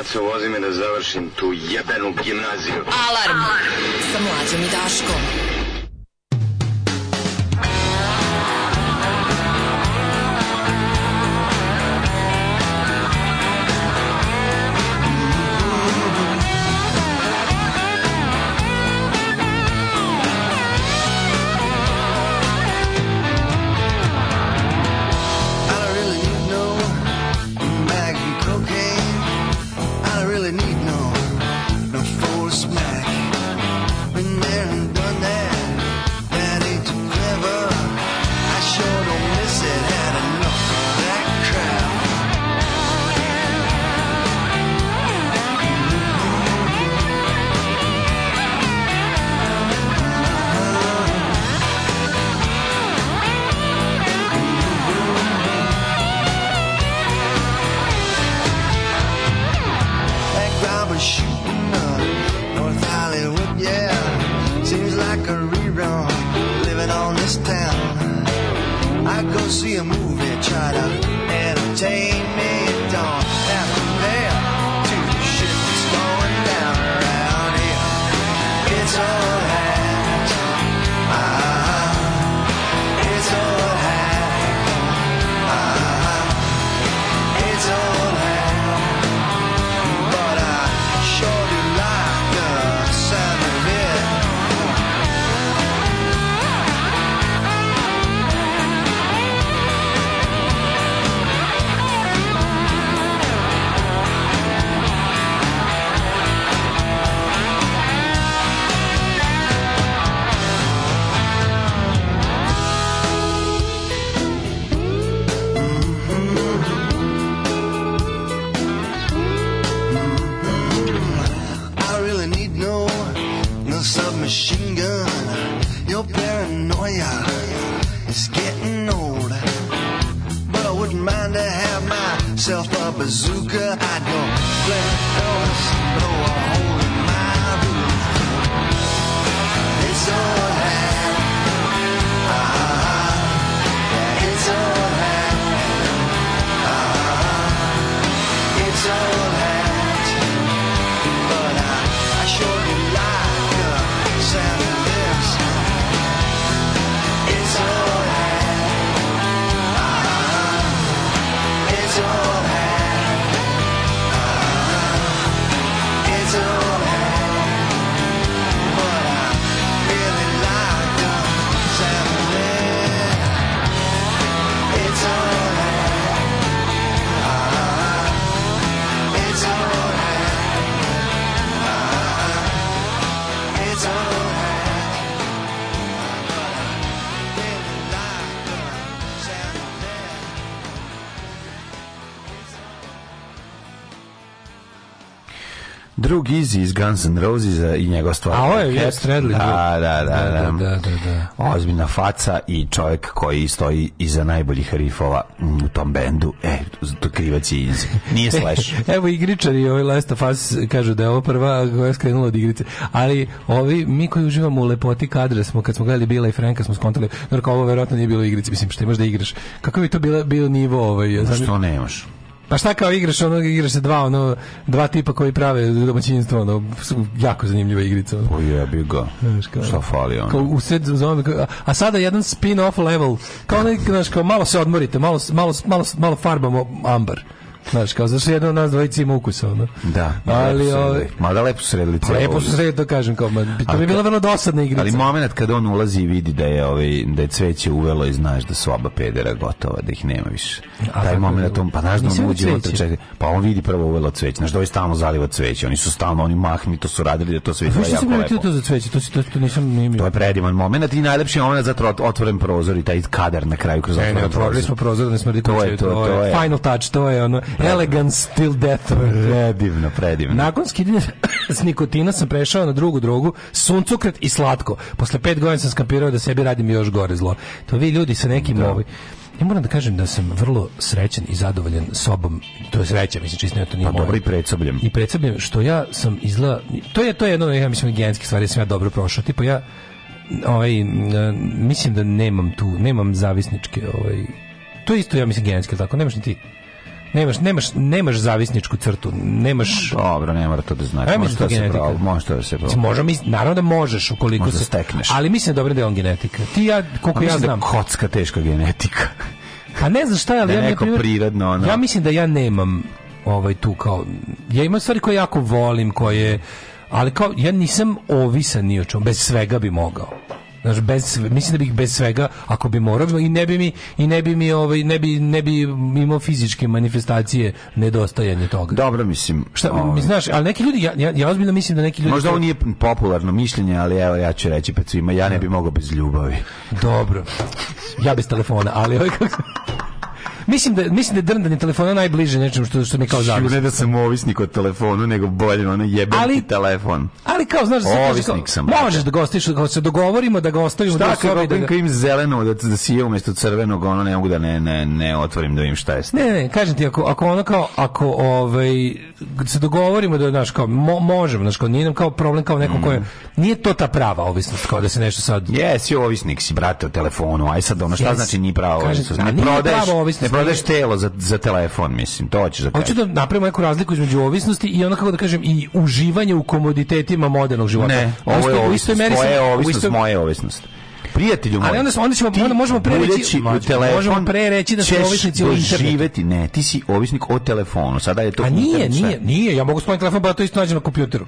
Aco, vozi me da završim tu jebenu gimnaziju.
Alarm. Sa mlađom i Daškom.
myself a bazooka. I know, no, no,
Drew Gizzy iz Guns N' Roses i njegova stvar.
A ovo je
Cat.
Wes Stradlin,
Da, da, da, da.
Da, da, da, da.
Ozbiljna faca i čovjek koji stoji iza najboljih rifova mm, u tom bendu. E, krivac je iz. Nije Slash.
Evo igričari ovaj Last of Us kažu da je ovo prva koja je skrenula od igrice. Ali ovi, mi koji uživamo u lepoti kadra smo, kad smo gledali Bila i Franka, smo skontali, jer kao ovo verovatno nije bilo u igrici, mislim, što imaš da igraš. Kako bi to bilo, bio nivo ovaj,
Što nemaš?
Pa šta kao igraš, ono, igraš se dva, ono, dva tipa koji prave domaćinstvo, ono, jako zanimljiva igrica. Ono.
O jebi ga. Šta fali ono?
Kao u sred a, a sada jedan spin-off level, kao onaj, znaš, kao malo se odmorite, malo, malo, malo, malo farbamo ambar. Znaš, kao zašto jedan od nas dvojica ima ukusa, ono.
Da,
ali,
lepo su
ovaj,
sredili. Mada lepo su sredili cijelu
lepo su
ulicu.
sred, to kažem, kao, ma, to
Ali
bi bila vrlo dosadna igrica.
Ali moment kad on ulazi i vidi da je ovaj da je cveće uvelo i znaš da su oba pedera gotova, da ih nema više.
A
Taj
je
on pa znaš da on uđe unutra,
cveće.
čekaj, pa on vidi prvo uvelo cveće. Znaš da stalno zaliva cveće. Oni su stalno oni mahmi to su radili da to sve izgleda jako lepo.
to za cveće? To, to, to nisam ni
To je predivan moment i najlepši moment zato ot- otvoren prozor i taj kadar na kraju kroz
Ne, ne,
otvoren
otvorili
prozor.
smo prozor da ne smrdi
To je
kuće,
to, to je.
Final touch, to je ono, elegance till death.
Predivno, predivno.
Nakon skidanja s nikotina sam prešao na drugu drogu, suncokret i slatko. Posle pet godina sam skapirao da sebi radim još gore zlo. To vi ljudi sa nekim ovaj... Ja moram da kažem da sam vrlo srećan i zadovoljan sobom. To je sreća, mislim, čisto ne, to nije
Pa
moje.
dobro i predsobljem.
I predstavljam što ja sam izla... To je, to je jedno, ja mislim, genskih stvari, da sam ja dobro prošao. Tipo, ja ovaj, mislim da nemam tu, nemam zavisničke, ovaj, to je isto, ja mislim, jel tako, nemaš ni ti. Nemaš, nemaš, nemaš zavisničku crtu, nemaš...
Dobro, ne mora to da znači. Može to
da
da se pravo, može to da se pravo.
Možda mi, naravno da možeš ukoliko
Možda
se
stekneš.
Ali mislim da dobro da je on genetika. Ti ja koliko ja
da
znam.
kocka teška genetika.
Pa ne znam šta ali
Da
ja
neko
primjer,
prirodno, ono.
Ja mislim da ja nemam ovaj tu kao ja imam stvari koje jako volim, koje ali kao ja nisam ovisan ni o čemu, bez svega bi mogao. Znaš, bez, mislim da bih bez svega, ako bi morao, i ne bi mi, i ne bi mi, ovaj, ne bi, ne bi imao fizičke manifestacije nedostajanja toga.
Dobro, mislim.
Šta,
ovaj,
mi znaš, ali neki ljudi, ja, ja, ja ozbiljno mislim da neki ljudi...
Možda ovo nije popularno mišljenje, ali evo ja ću reći pred svima, ja ne bi mogao bez ljubavi.
Dobro. Ja bez telefona, ali ovaj kako Mislim da mislim da je drndanje telefona najbliže nečemu što što mi kao
Ju,
zavis.
ne da sam ovisnik o telefonu, nego bolje ono jebem
Ali-
ti telefon.
Ali kao znaš da se
Ovisnik
kao,
sam,
možeš da gostiš, kao se dogovorimo da ga ostavimo
Šta
da sobi da
da
ga...
im zeleno da, da sije umjesto crvenog, ono ne mogu da ne, ne, ne otvorim da vidim šta je.
Ne, ne, kažem ti, ako, ako ono kao, ako ovaj, se dogovorimo da, znaš, kao, mo, možemo, znaš, kao, nije nam kao problem kao neko ko je, nije to ta prava ovisnost, kao da se nešto sad...
Jesi ovisnik si, brate, o telefonu, aj sad ono, šta
Jes.
znači ni pravo ovisnost? Ne prodaješ, ne prodaješ telo za, za telefon, mislim, to hoćeš da
Hoću
kažeš.
da napravimo neku razliku između ovisnosti i ono kako da kažem i uživanje u komoditetima modernog života.
Ne, ovo je ovisnost,
meri sam-
tvoja je
u
ovisnost,
istoj-
moja je ovisnost. Prijatelju moj.
Ali onda onda ćemo- onda možemo pre reći- možemo pre reći da smo
ćeš
ovisnici o internetu.
Ne, ti si ovisnik o telefonu. Sada je to
A nije, nije, nije, ja mogu skloniti telefon pa to isto nađem na kompjuteru.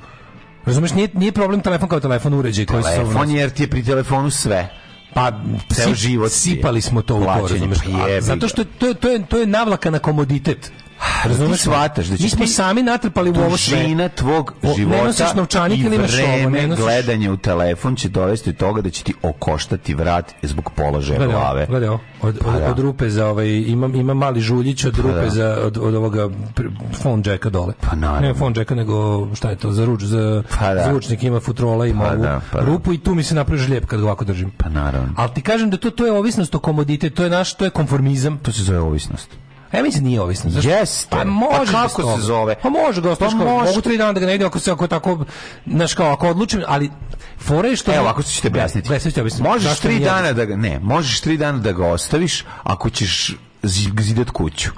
Razumeš, nije, nije problem telefon kao telefon uređaj
Telefon jer ti je pri telefonu sve.
Pa
Ceo život
sipali smo to u
jebi
Zato što to, je- to, je, to je navlaka na komoditet.
Razumeš, ti shvataš da će
Mi smo
ti
sami natrpali u ovo sve.
dužina tvog
ne
života i
ili imaš ovo,
vreme
ne
gledanja u telefon će dovesti do toga da će ti okoštati vrat zbog položaja glave.
gledaj. Od,
Pa
od,
da.
od rupe za ovaj, imam, imam mali žuljić od rupe
da.
za, od, od ovoga phone jacka dole.
Pa naravno.
Ne phone jacka, nego šta je to, za ruč, za
Pa da.
zvučnik ima futrola i
Pa da, pa da.
rupu i tu mi se napravi žlijep kad ga ovako držim.
Pa naravno.
Ali ti kažem da to, to je ovisnost o komodite, to je naš, to je konformizam.
To se zove ovisnost.
Ja mislim da nije ovisnost. Zašto?
Jeste.
Pa može
Pa kako se zove?
Pa može ostaviš
Pa može.
mogu tri dana da ga ne ide ako se ako tako, znaš kao, ako odlučim, ali fore je što...
Evo, ako ću ti objasniti.
Gle, sad ću ti objasniti.
Možeš tri dana da ga, ne, možeš tri dana da ga ostaviš ako ćeš zi- zidat kuću.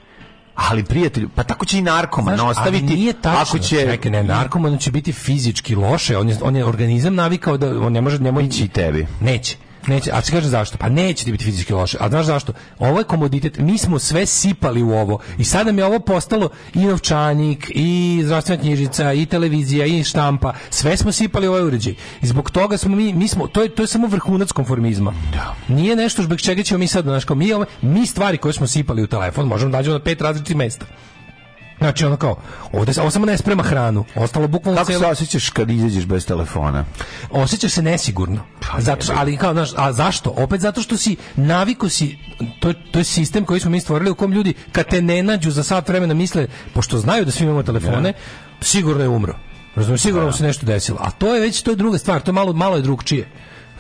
Ali prijatelju, pa tako će i narkoman
Znaš,
ostaviti.
nije tačno.
Ako će
Čekaj, ne, narkoman će biti fizički loše, on je, on je organizam navikao da on ne može, ne može
Ići i tebi.
Neće. Neće, a ti kažem zašto? Pa neće ti biti fizički loše. A znaš zašto? Ovo je komoditet. Mi smo sve sipali u ovo. I sada nam je ovo postalo i novčanik, i zdravstvena knjižica, i televizija, i štampa. Sve smo sipali u ovaj uređaj. I zbog toga smo mi, mi smo, to je, to je samo vrhunac konformizma. Nije nešto zbog čega ćemo mi sad, znaš, kao mi, mi stvari koje smo sipali u telefon, možemo da nađemo na pet različitih mesta. Znači, ono kao, ovde, ovo samo ne sprema hranu. Ostalo bukvalno
Kako se
celo...
osjećaš kad izađeš bez telefona?
osjećaš se nesigurno. Zato što, ali kao, znaš, a zašto? Opet zato što si naviko si to, to je sistem koji smo mi stvorili u kom ljudi kad te ne nađu za sat vremena misle, pošto znaju da svi imamo telefone, sigurno je umro. Razumeš, sigurno se nešto desilo. A to je već to je druga stvar, to je malo malo je drugčije.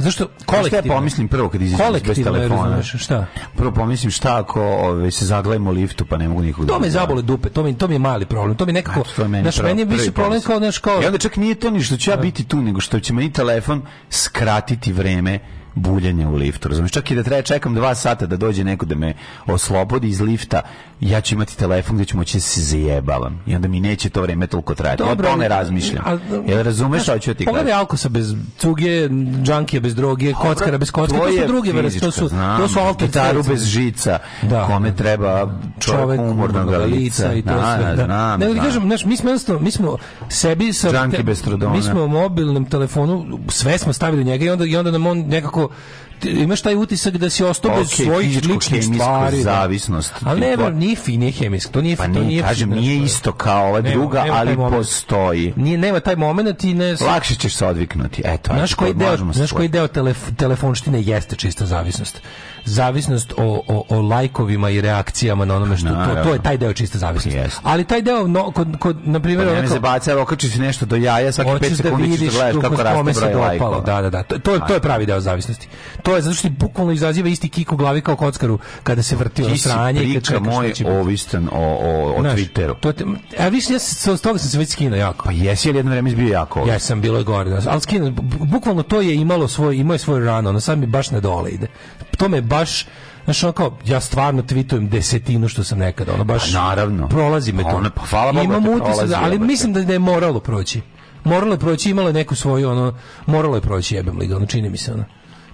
Zašto
Šta ja
kolektivno?
pomislim prvo kad izađem bez
Kolektivno
telefona?
razumeš, šta?
Prvo pomislim šta ako ove, se zaglavimo u liftu pa ne mogu nikog
To me
da-
zabole dupe, to mi to mi je mali problem. To mi nekako,
Eto, to je meni
znaš,
prvo-
meni je više problem kao znaš kao
I onda čak nije to ni što ću ja biti tu, nego što će meni telefon skratiti vreme buljenja u liftu. Razumiješ? Čak i da treba čekam dva sata da dođe neko da me oslobodi iz lifta, ja ću imati telefon gdje ću moći da se zajebavam. I onda mi neće to vreme toliko trajati.
Dobro,
ja o tome
ali-
razmišljam.
ali-
Jel razumeš šta ću ti
Pogledaj
kažem?
Alkosa bez cuge, džankija bez droge, kockara bez kocke, to, su druge vrste, to su,
znam.
to su alter
Gitaru bez žica,
Da.
kome treba čovjek
čovek
umornog lica.
i to
Da,
sve.
da,
Da.
znam,
ti
znam.
kažem, znaš, mi smo jednostavno, mi smo sebi sa
Džanki bez trodona.
mi smo u mobilnom telefonu sve smo stavili njega i onda i onda nam on nekako ti imaš taj utisak da si ostao bez
Okej,
svojih ličnih stvari. da.
zavisnost.
Ali ne,
Tipa-
nije fi, nije hemijski, to nije
Pa
to
nije, kažem, nije isto kao ova
Nema-
druga,
nema
ali postoji.
Nije, nema taj moment i ne...
Lakše ćeš se odviknuti. Eto,
Znaš koji deo, znaš
se
koji deo telef, telefonštine jeste čista zavisnost? Zavisnost o, o, o lajkovima i reakcijama na onome što to, to je taj deo čista zavisnost.
Jeste.
Ali taj deo no, kod, kod na primjer
Pa ne
onako-
zabaca, evo okači si nešto do jaja, svaki 5
Hoćeš da
sekundi ćeš da gledaš kako raste
se
broj lajkova.
Da, da, da. To, to je pravi deo zavisnosti. To je zato što ti bukvalno izaziva isti kik u glavi kao kockaru kada se vrti ono sranje i kad čekaš
moj
će
ovistan o, o, o
Znaš,
Twitteru.
To te, a više ja se, s toga sam se već skinuo jako.
Pa jesi, ali jedno vreme si bio jako
Ja sam bilo je gore, da. ali skinu, bu- bukvalno to je imalo svoj, imao je svoj rano, ono sad mi baš ne dole ide. To me baš, znaš, ono kao, ja stvarno tweetujem desetinu što sam nekada, ono baš,
Pa naravno.
prolazi me to.
Ono, pa hvala Bogu
Imam
da te
utisak,
prolazi,
ali mislim da, da je moralo proći. Moralo je proći, imalo je neku svoju, ono, moralo je proći, jebem li ga, ono, čini mi se, ono.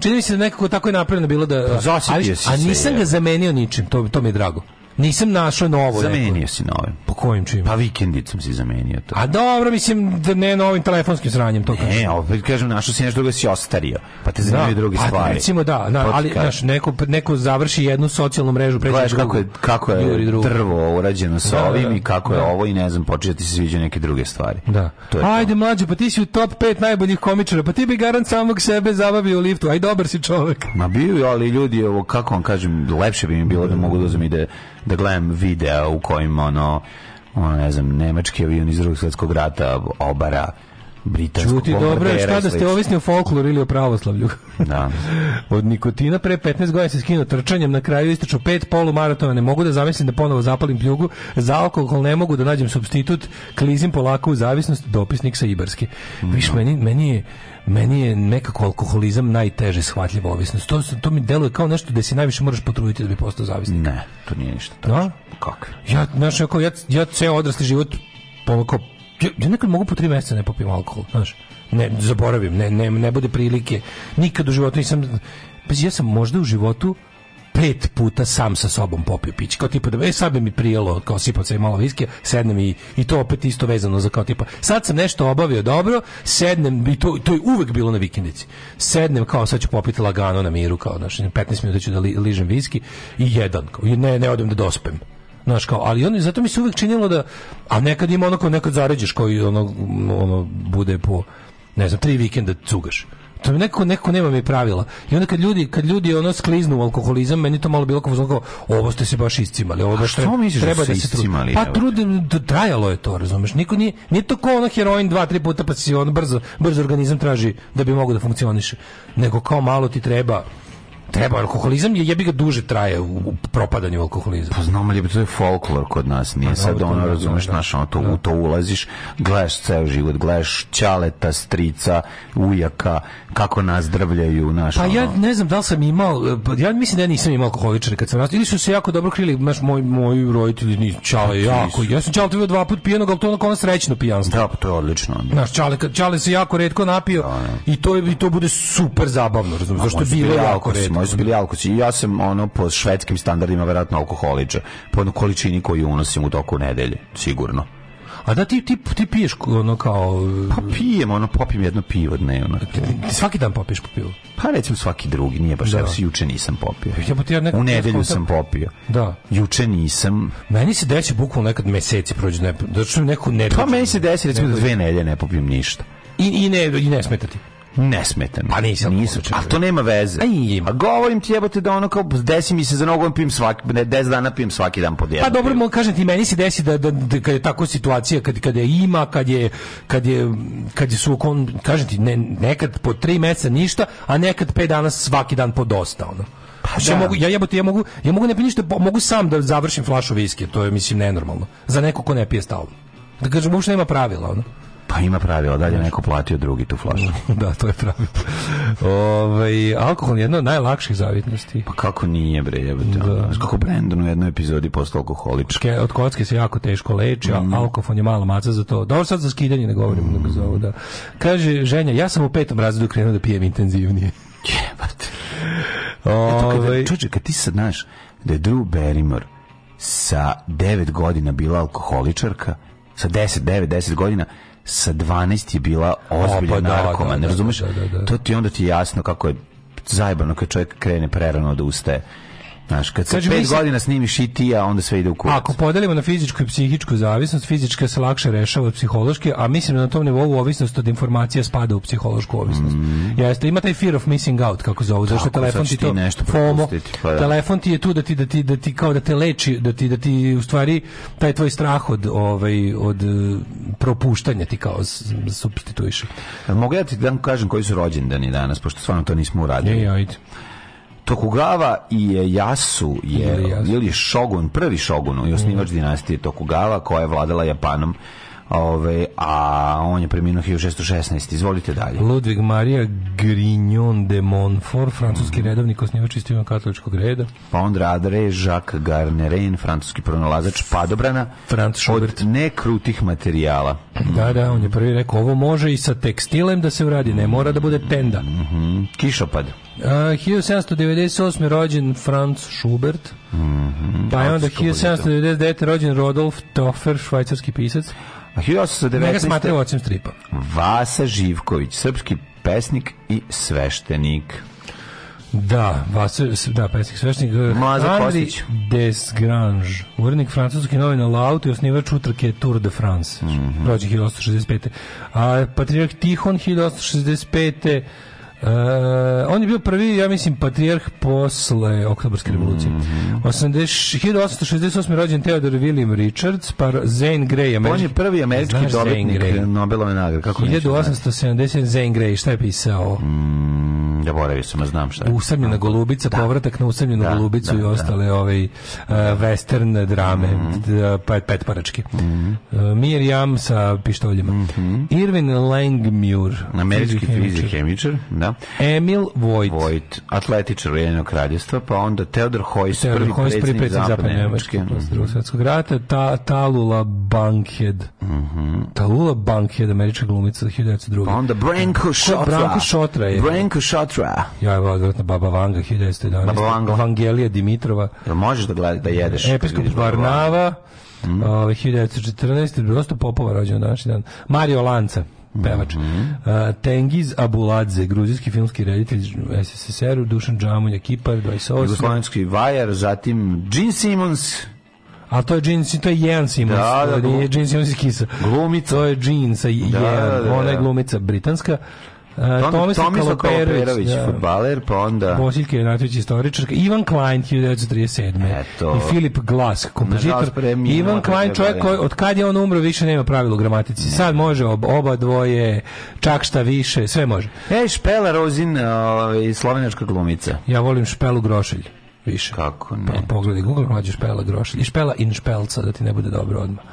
Čini mi se da nekako tako je napravljeno bilo da...
Pa
ali-
si
a
se,
nisam ga zamenio ničim, to, to mi je drago. Nisam našao novo. neko.
Zamenio si nove.
Po kojim čim?
Pa vikendicom si zamenio to.
A dobro, mislim da ne novim telefonskim sranjem to kažem.
Ne, opet kažem, našao si nešto drugo si ostario. Pa te zanimaju druge
pa
stvari.
Recimo da, na,
ti
ali znaš, neko, neko završi jednu socijalnu mrežu, pređe
Gledaš kako je, kako je drvo urađeno sa
Da, da,
ovim
da.
i kako je
Da.
ovo i ne znam, počeo ti se sviđa neke druge stvari.
Da.
To je
Ajde
to.
mlađe, pa ti si u top 5 najboljih komičara, pa ti bi garant samog sebe zabavio u liftu. Aj dobar si čovek.
Ma bio je, ali ljudi, ovo, kako vam kažem, lepše bi mi bilo da mogu da uzmem i da, da gledam videa u kojima, ono, ono, ne znam, nemački avion iz drugog svjetskog rata obara britanskog
Čuti dobro, šta da ste ovisni o folkloru ili o pravoslavlju.
Da.
Od nikotina pre 15 godina se skinuo trčanjem, na kraju istračao pet polumaratona, ne mogu da zamislim da ponovo zapalim pljugu, za alkohol ne mogu da nađem substitut, klizim polako u zavisnost, dopisnik sa Ibarske. Viš, meni, meni je meni je nekako alkoholizam najteže shvatljiva ovisnost. To, to mi deluje kao nešto da se najviše moraš potruditi da bi postao zavisnik.
Ne, to nije ništa.
Da?
Kako?
Ja, znaš, ako ja, ja ceo odrasli život onako, ja, ja nekad mogu po tri meseca ne popijem alkohol, znaš. Ne, zaboravim, ne, ne, ne bude prilike. Nikad u životu nisam, pa ja sam možda u životu pet puta sam sa sobom popio piće. Kao tipa da, e sad bi mi prijelo, kao sipao se malo viskija, sednem i, i to opet isto vezano za kao tipa, sad sam nešto obavio dobro, sednem, i to, to je uvek bilo na vikendici. Sednem kao sad ću popiti lagano na miru, kao znaš, 15 minuta ću da li, ližem viski i jedan, kao, ne, ne odem da dospem. Znaš kao, ali on, zato mi se uvek činilo da, a nekad ima ono kao nekad zaređeš koji ono, ono bude po, ne znam, tri vikenda cugaš. To mi nekako, nekako nema mi pravila. I onda kad ljudi, kad ljudi ono skliznu u alkoholizam, meni to malo bilo kao, kao ovo ste se baš iscimali. Ovo baš treba,
misliš da
treba da
se
trudi.
iscimali,
Pa trude, trajalo je to, razumeš? Niko nije, nije to kao ono heroin dva, tri puta pa si on brzo, brzo organizam traži da bi mogao da funkcioniše. Nego kao malo ti treba Treba, alkoholizam je jebi ga duže traje u, u propadanju u alkoholizam.
Pa znam li, to je folklor kod nas, nije sad
dobro,
ono,
da,
razumeš,
da,
znaš, ono, to, u to ulaziš, gledaš ceo život, gledaš ćaleta, strica, ujaka, kako nazdravljaju, naš,
Pa ja
ono,
ne znam da li sam imao, pa ja mislim da ja nisam imao alkoholičare kad sam rastao. Ili su se jako dobro krili, znaš, moj, moji roditelji ni čale jako. Ja sam čale dva put pijenog, ali to onako ono srećno pijanstvo.
da, pa to je odlično. onda.
Znaš, čale, čale se jako redko napio i to, je, i to bude super zabavno, razumiješ, zašto je bilo jako redko.
Moji su bili alkosi. I ja sam, ono, po švedskim standardima, verovatno alkoholičar. Po onoj količini koju unosim u toku nedelje, sigurno.
A da ti, ti, ti piješ ono kao...
Pa pijem, ono, popim jedno pivo dnevno.
ti svaki dan popiješ po pivu.
Pa recimo svaki drugi, nije baš,
Da.
evo, juče nisam popio.
Ja nekako-
U nedelju
ja
sam
skontam-
popio.
Da.
Juče nisam.
Meni se desi bukvalno nekad meseci prođu, ne, da što neku ne
Pa meni se desi recimo da dve nedelje ne popijem ništa.
I, i ne, i ne smetati.
Ne smeta mi.
Pa nisi
Nisam,
alkoholičar.
ali to nema veze.
A ima.
A govorim ti jebote da ono kao desi mi se za nogom pijem svaki, ne, 10 dana pijem svaki dan po jedno.
Pa dobro,
pivo.
mo kažem ti meni se desi da, da, da kad je tako situacija kad kad je ima, kad je kad je kad je su kažem ti ne, nekad po tri meseca ništa, a nekad pet dana svaki dan po dosta ono. Pa ja
da.
mogu ja jebote ja mogu ja mogu ne pijem ništa, mogu sam da završim flašu viskija, to je mislim nenormalno. Za neko ko ne pije stalno. Da kažem uopšte nema pravila, ono.
Pa ima pravila, dalje je neko platio drugi tu flašu.
da, to je pravilo. Ovaj alkohol je jedna od najlakših zavitnosti.
Pa kako nije bre jebote.
Da.
Da. Kako Brandon u jednoj epizodi postao alkoholički.
Ke, od kocke se jako teško leči, a alkofon je mala maca za to. Dobro sad za skidanje ne govorim, nego za ovo da. Kaže ženja, ja sam u petom razredu krenuo da pijem intenzivnije.
Jebate. Eto,
Ovaj
čoče, kad ti sad znaš da je Drew Barrymore sa 9 godina bila alkoholičarka, sa 10, 9, 10 godina, sa 12 je bila ozbiljna
pa da,
narkoma,
da,
ne
da,
razumeš?
da, da, da.
To ti onda ti je jasno kako je zajebano kad čovjek krene prerano da ustaje. Znaš, kad 5
mislim-
godina snimiš i ti, a onda sve ide u kurac.
Ako podelimo na fizičku i psihičku zavisnost, fizička se lakše rešava od psihološke, a mislim da na tom nivou ovisnost od informacija spada u psihološku ovisnost. Jeste, ima taj fear of missing out, kako zovu, zašto
Mm.
Telefon ti to
nešto
FOMO,
pa da.
telefon ti je tu da ti da ti da ti kao da te leči, da ti da ti u stvari taj tvoj strah od ovaj od eh, propuštanja ti kao s- supstituiše.
Jel Mogu ja ti da kažem koji su rođendani danas, pošto stvarno to nismo uradili.
Je, ajde.
Tokugawa i Yasu je, ili šogun, prvi šogun i osnivač dinastije Tokugawa koja je vladala Japanom Ove, a on je preminuo 1616. Izvolite dalje.
Ludwig Maria Grignon de Montfort,
Mm.
francuski redovnik, osnivač istoimnog katoličkog reda.
Pa onda André Jacques Garnerin, francuski pronalazač padobrana
Franz Schubert.
od nekrutih materijala.
Da, da, on je prvi rekao, ovo može i sa tekstilem da se uradi, ne mora da bude tenda.
Mm, kišopad.
A, 1798. rođen Franz Schubert, pa je onda
Austrijsko
1799. rođen Rodolf Toffer, švajcarski pisac.
A
Njega
1819.
smatraju ocem stripa.
Vasa Živković, srpski pesnik i sveštenik.
Da, Vasa, da, pesnik svešnik.
Mlaza
Andri
Kostić.
Desgrange, urednik francuski novina Laut i osnivač utrke Tour de France,
Mhm.
rođen 1865. A patrijarh Tihon 1865. Uh, on je bio prvi, ja mislim, patrijarh posle oktobarske revolucije.
Mhm.
80, 1868. rođen Theodore William Richards, pa Zane Grey,
On je
američki.
prvi američki
Znaš
dobitnik? Nobelove nagrade. Kako neću znati?
1870 Zane Grey, šta je pisao?
Mm, Zaboravio sam, znam šta je.
Usamljena golubica, povratak na usamljenu
Da,
golubicu
da,
i
da.
ostale ovaj uh, western drame, mm. pet petparački.
Mhm.
Uh, Mirjam sa pištoljima. Irvin Langmuir,
Američki
fizik, hemičar.
hemičar, da.
Emil Vojt,
Vojt, atletičar Ujedinjenog kraljevstva, pa onda Theodor Heuss,
Theodor
prvi
prvi
predsjednik zapadne Nemačke.
Posle drugog svjetskog rata, ta, Talula Bankhead. Talula Bankhead, američka glumica 1902.
Pa onda Branko Šotra.
Branko Šotra je?
Branko Šotra.
Ja je odvratna Baba Vanga 1911.
Baba Vanga.
Evangelija Dimitrova.
Jel možeš da gledaš, da jedeš?
Episkop
Vanga?
Varnava, ovaj, 1914. Dosta popova rođen na današnji dan. Mario Lanca, pevač. Uh, Tengiz Abuladze, gruzijski filmski reditelj SSSR-u, Dušan Džamonja, Kipar, 28.
Jugoslovenski vajar, zatim Gene Simmons,
A to je Gene, to je Jean Simmons.
Da, da,
to Gene Simmons iz Kisa.
Glumica.
To je Gene sa Jean.
da, da.
Ona je glumica britanska.
Onda
Tomislav, Kaloperović, da.
futbaler, pa onda...
Bosiljka Jenatović, istoričarka, Ivan Klein, 1937.
Eto.
I Filip Glass, kompozitor. Ivan Klein, čovjek koji, od kad je on umro, više nema pravila u gramatici. Sad može ob, oba dvoje, čak šta više, sve može.
Ej, Špela Rozin, ovaj, slovenačka glumica.
Ja volim Špelu Grošelj više.
Kako
Pa,
ne?
pogledaj Google, mlađe Špela Grošelj. I Špela in Špelca, da ti ne bude dobro odmah.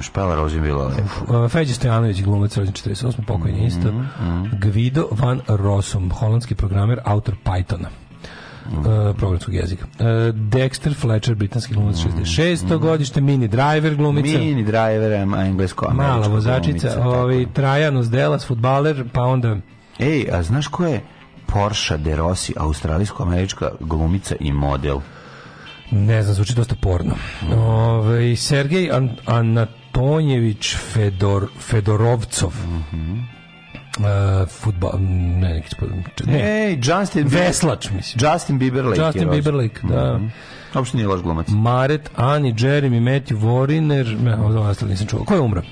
Špela Rozin bila lepo.
Uh, Feđe Stojanović, glumac, rođen 48. pokojni isto.
Mhm,
Gvido van Rossum, holandski programer, autor Pythona.
Mhm.
Uh, programskog jezika. Uh, Dexter Fletcher, britanski glumac,
Mhm,
66. godište, Mini Driver, glumica.
Mini driver, englesko-američka
Mala vozačica, ovaj. Trajan Delas, futbaler, pa onda
Ej, a znaš ko je Porsche de Rossi, australijsko-američka glumica i model?
ne znam, zvuči dosta porno. Ovaj, Sergej An Anatonjević Fedor, Fedorovcov. Uh, futbal, ne, neki ne,
Ej, Justin Bieber-
Veslač, mislim.
Justin Bieberlake.
Justin. Bieberlake, da.
Uopšte nije loš glumac.
Maret, Ani, Jeremy, Matthew Wariner, ne, ovo ostalo nisam čuo. Ko je umro?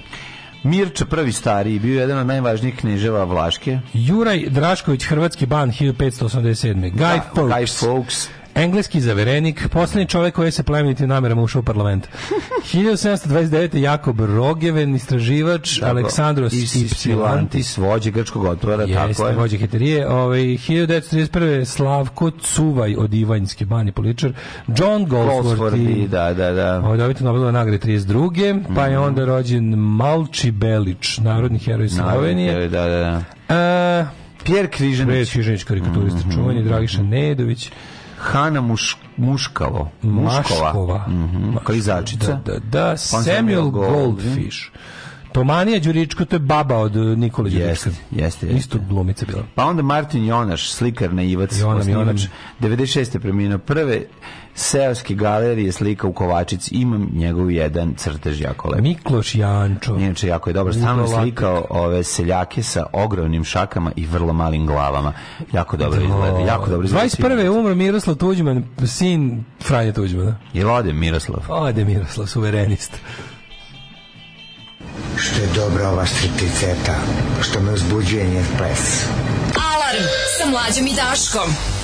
Mirča prvi stariji, bio je jedan od najvažnijih knježeva Vlaške.
Juraj Drašković, hrvatski ban 1587. Guy
Da,
Fawkes.
Guy Fawkes.
Engleski zaverenik, poslednji čovjek koji sa plemenitim namerama ušao u parlament. 1729. Jakob Rogeven, istraživač, Aleksandros Ipsilantis,
Ipsilantis, vođe grčkog otvora, tako je.
vođe heterije. Ovaj 1931. Slavko Cuvaj od Ivanjske bani poličar. John
Goldsworthy, da, da, da.
Ovaj dobitnik Nobelove nagrade 32. Pa
Mhm.
je onda rođen Malči Belić, narodni heroj Slovenije.
Da, da, da.
Uh,
Pierre Križanić,
Pred Križanić, karikaturista,
Mhm.
čuveni, Dragiša Nedović,
Hana Muš, Muškavo, Muškova, Mhm, klizačica.
Da, da, da
Samuel
Samuel
Gold.
Goldfish. Tomanija Đuričko, to je baba od uh, Nikole Đurička.
Jeste, jeste, jeste.
Isto glumica bila.
Pa onda Martin Jonaš, slikar na Ivac,
Jonam.
96. preminuo prve seoske galerije slika u Kovačici, imam njegov jedan crtež jako lep.
Mikloš Jančo.
Inače, jako je dobro. Stalno slikao ove seljake sa ogromnim šakama i vrlo malim glavama. Jako dobro izgleda. Jako dobro izgleda.
21. je umro Miroslav Tuđman, sin Franje Tuđmana.
Je ode Miroslav?
Ode Miroslav, suverenist.
Što je dobra ova stripticeta, što me uzbuđuje njen ples.
Alarm sa mlađom i Daškom.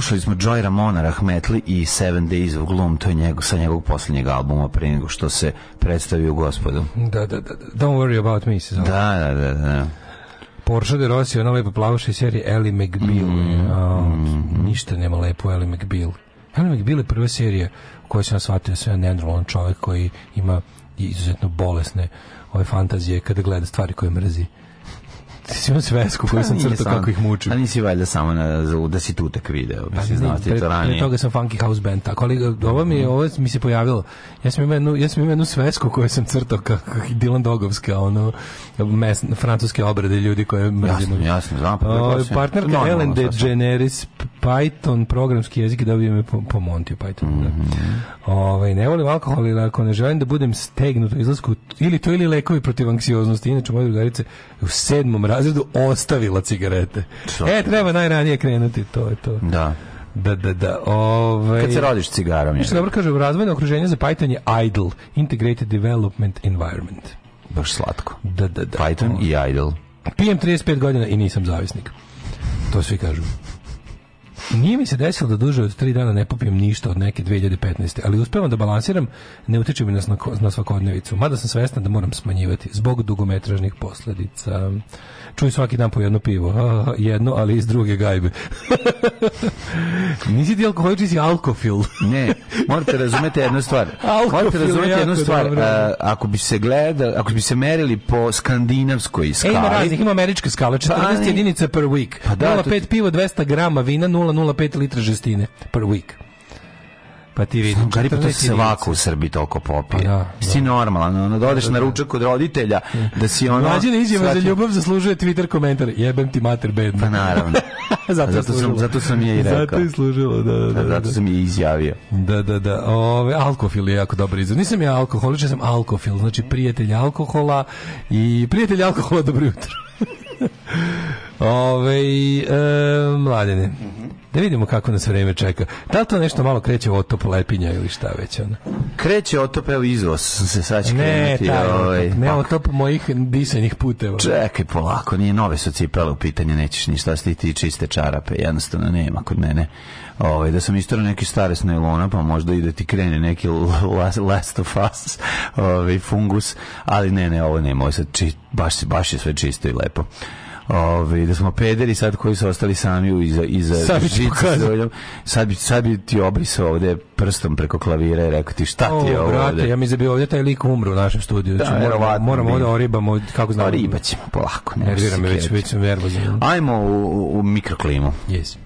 Slušali smo Joy Ramona, Rahmetli i Seven Days of Gloom, to je njegov, sa njegovog posljednjeg albuma pre nego što se predstavio gospodu.
Da, da, da. Don't worry about me, se zove.
Da, da, da, da.
Porsche de Rossi, ona lepa plavuša iz serije Ellie McBeal.
Mm,
A, Ništa nema lepo Ellie McBeal. Ellie McBeal je prva serija u kojoj sam shvatio da jedan nenormalan čovjek koji ima izuzetno bolesne ove fantazije kada gleda stvari koje mrzi. Ti si imao svesku koju sam
Pa Nije
crtao kako ih mučim.
A nisi valjda samo na, da si tutek video,
Pa
mislim,
ne,
znao ti
pre,
to
pre
ranije.
toga sam Funky House Band, tako ali ovo mi, ovo mi se pojavilo. Ja sam imao jednu, ja sam imao jednu svesku koju sam crtao kako Dylan Dogovska, ono, mes, francuske obrade ljudi koje mrzimo.
Jasno, jasno, znam, pa
O,
pretpostavljam.
partnerka
Normalno,
Ellen
sasvim.
DeGeneres, Python, programski jezik, dobio me po, po Montiju Python. Da. Ovaj, ne volim alkohol, ili ako ne želim da budem stegnut u izlasku, ili to ili lekovi protiv anksioznosti. Inače, moja drugarica je u sedmom razredu ostavila cigarete. E, treba najranije krenuti, to je to.
Da.
Da, da, da. Ovaj,
Kad se rodiš cigarom.
Što dobro kaže, razvojno okruženje za Python je IDLE, Integrated Development Environment.
Baš slatko.
Da, da, da.
Python i Idol.
Pijem 35 godina i nisam zavisnik. To svi kažu. Nije mi se desilo da duže od tri dana ne popijem ništa od neke 2015. Ali uspevam da balansiram, ne utiče mi na, na svakodnevicu. Mada sam svestan da moram smanjivati zbog dugometražnih posledica. Čuj svaki dan po jedno pivo. A, jedno, ali iz druge gajbe. Nisi ti alkoholič, si alkofil.
Ne, morate razumeti jednu stvar. Morate
je
razumeti jednu stvar. a, ako bi se gleda, ako bi se merili po skandinavskoj
E,
skali,
ima raznih, ima američka skala, 14
Pa,
jedinica per week.
Pa da,
0,5
to-
pivo, 200 grama vina, 0,05 litra žestine per week. Pa ti vidi.
Gari pa to
14
se ovako u. Srbiji toliko popije.
Pa da,
si normalan, ono, da odeš na ručak kod roditelja, da si ono...
Mlađina izjava za
shvatio-
ljubav zaslužuje Twitter komentar. Jebem ti mater bedno.
Pa naravno.
zato, je
zato, sam, zato sam je i rekao.
Zato je služilo, da, da, da. da.
Zato sam je izjavio.
Da, da, da. Ove, alkofil je jako dobar izraz. Nisam ja alkoholič, ja sam alkofil. Znači prijatelj alkohola i prijatelj alkohola, dobro jutro. Ove, e, mladene, da vidimo kako nas vreme čeka. Da li to nešto malo kreće otop lepinja ili šta već? Ono?
Kreće otop, evo izvoz se sad će
Ne,
krenuti, ovaj,
ne
pa-
otop mojih disanih puteva.
Čekaj polako, nije nove su cipele u pitanju, nećeš ništa sti ti čiste čarape, jednostavno nema kod mene. Ovaj, da sam istorao neki stare s nailona, pa možda i da ti krene neki last, last of us ovaj, fungus, ali ne, ne, ovo nema, ovo sad či, baš, se- baš je sve čisto i lepo. Ove, da smo pederi sad koji su ostali sami u iza, iza
Sad
sad bi, sad bi ti obrisao ovde prstom preko klavira i rekao ti šta ti je
O,
ovo
brate,
ovde?
ja mi da bi ovdje taj lik umro u našem studiju.
Da,
Znači, moramo, moramo
bi.
ovdje oribamo, kako znamo.
Pa riba ćemo polako. ne
Nervira me već, već sam nervozan.
Ajmo u, u, u mikroklimu.
Yes.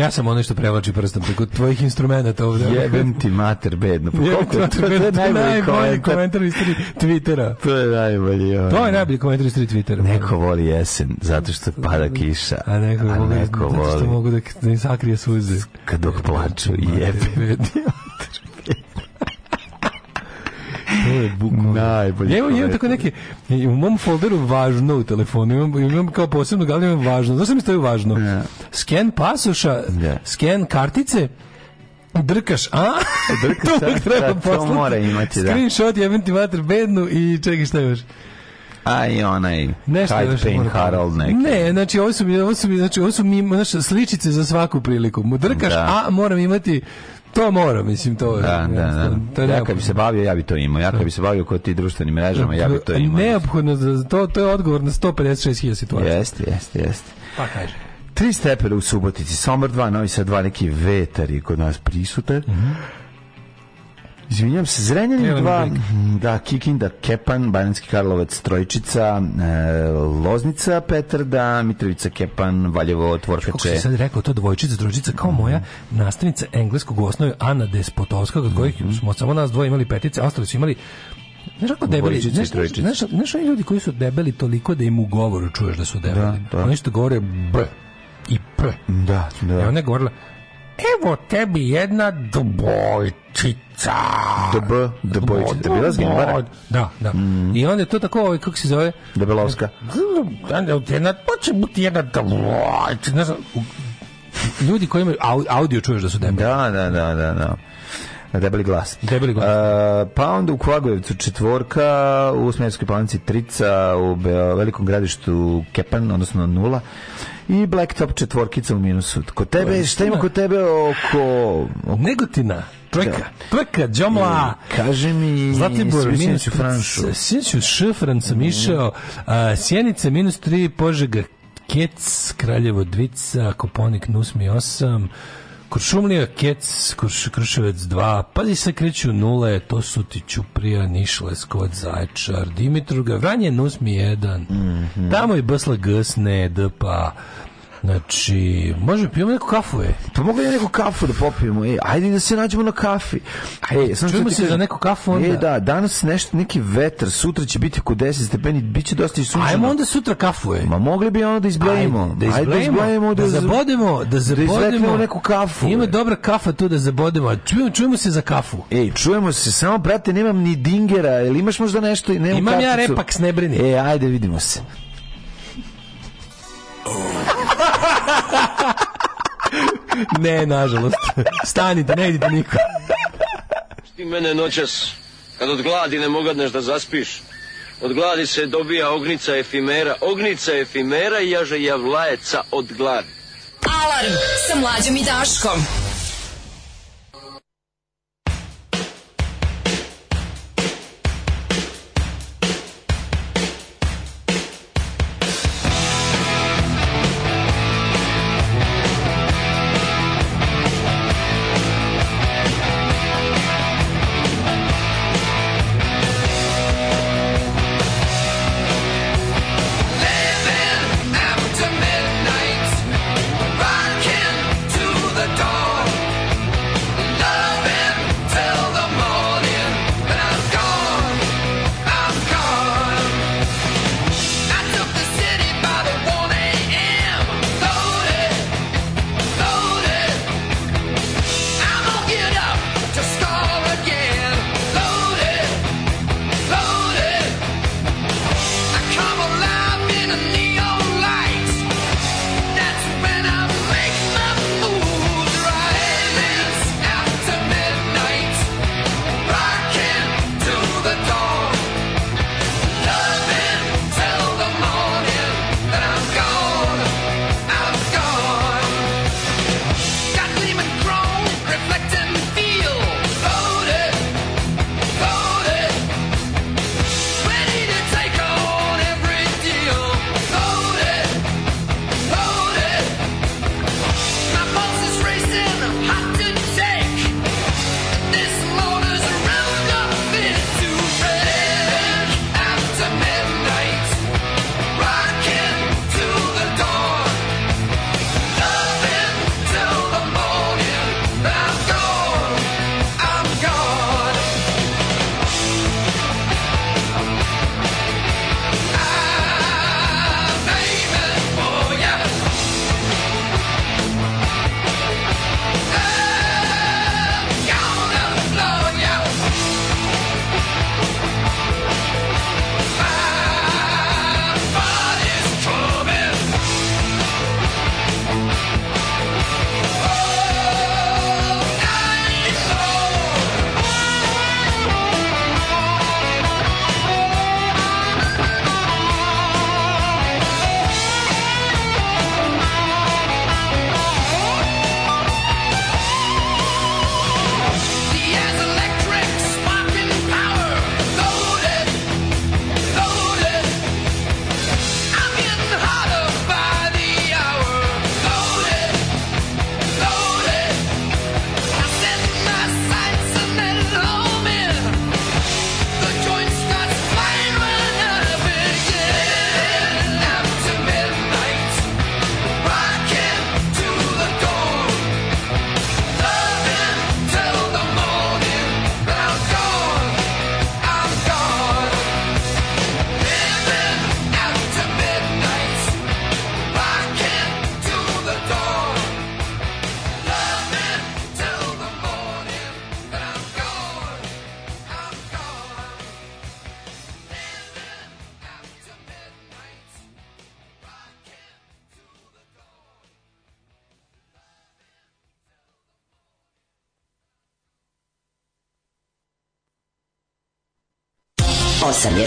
Ja sam onaj što prevlači prstom preko tvojih instrumenta ovdje.
Jebem ti mater bedno. Pa
Jebem
koliko
ti
je to, je najbolji komentar.
komentar istoriji Twittera.
To je najbolji. ono.
To je najbolji komentar istoriji Twittera.
Neko voli jesen, zato što pada kiša.
A neko,
a neko
zato što
voli
mogu da, da sakrije suze.
kad dok plaču jebe.
To je bukvalno.
Najbolji
Ja imam, tako neke, u mom folderu važno u telefonu, imam, imam kao posebno glavno imam važno. Znaš što mi stoji važno?
Ja.
Sken pasoša,
Da.
sken kartice, drkaš, a?
Drkaš,
to uvek
da,
treba
da, to
poslati.
mora imati, da.
Screenshot, jebem ti mater bednu i čekaj šta još.
A i onaj
Nešto
Hyde Payne Harold neki.
Ne, znači ovo su ovo su znači ovo su mi, znaš, sličice za svaku priliku. Drkaš,
Da.
a moram imati to moram, mislim, to je.
Da, da, da.
To je
Ja kad bi se bavio, ja bi to imao. Ja kad bi se bavio kod ti društvenim mrežama, ja bi to imao.
Neophodno, za- to, to je odgovor na 156.000 situacija.
Jeste, jeste, jeste.
Pa kaže.
Tri stepena u Subotici, Sombor 2, Novi Sad 2, neki vetar je kod nas prisutan. Izvinjam se, Zrenjanin
Evo
2,
Big.
da, Kikinda, Kepan, Banjanski Karlovac, Trojčica, e, Loznica, Petrda, Mitrovica, Kepan, Valjevo,
Kako si sad rekao to dvojčica, trojčica, kao moja nastavnica engleskog u osnovi Ana Despotovska, od kojih smo samo nas dvoje imali petice, a ostali su imali Znaš kako debeli,
i
znaš, znaš, znaš ljudi koji su debeli toliko da im u govoru čuješ da su debeli.
Da, da.
Oni što govore b i p.
Da,
I
da.
ona je govorila, evo tebi jedna dvojčica.
DB, Debojčica. Da bila zgimbara?
Da, da. I onda je to tako, ovaj, kako se zove,
Debelovska.
jedna, to će biti jedna dvojčica. Znaš, ljudi koji imaju au- audio čuješ da su debeli.
Da, da, da, da, da. Debeli glas.
Debeli glas.
A, pa onda u Kvagojevcu četvorka, u Smjerskoj palanci trica, u velikom gradištu Kepan, odnosno nula. I Blacktop četvorkica u minusu. Kod tebe, šta ima kod tebe oko... oko
Negotina. Trojka. Trojka, Džomla.
Kaže mi...
Zlatibor minus
u Franšu.
Sinoć u Šifran sam išao. a, Sjenica minus 3, Požega Kec, Kraljevo Dvica, Koponik Nusmi 8, Kuršumlija Kec, Kurš, Kruševac 2, pazi se kreću nule, to su ti Ćuprija, Niš, Leskovac, Zaječar, Dimitruga, Vranje Nusmi 1, tamo i Bsla Gsne, DPA, Znači, može pijemo neku kafu, je.
Pa mogu ja neku kafu da popijemo, ej, ajde da se nađemo na kafi. Ej, samo što
čujemo se
kažem,
za neku kafu onda.
E, da, danas nešto, neki vetar, sutra će biti oko 10 stepeni, bit će dosta i sunčano.
Ajmo onda sutra kafu, je.
Ma mogli bi ono da izblejimo.
Ajde, da izblejimo, da, zabodemo, da zabodemo.
izveknemo neku kafu.
Ima
e.
dobra kafa tu da zabodemo. Čujemo, čujemo se za kafu.
Ej, čujemo se, samo brate, nemam ni dingera, jel imaš možda nešto? Nemam
Imam ja
karticu?
repak, ne brini.
E, ajde, vidimo se.
Ne, nažalost. Stanite, ne idite niko.
Ti mene noćas, kad od gladi ne mogadneš da zaspiš, od gladi se dobija ognica efimera, ognica efimera i jaže javlajeca od gladi.
Alarm sa mlađom i Daškom.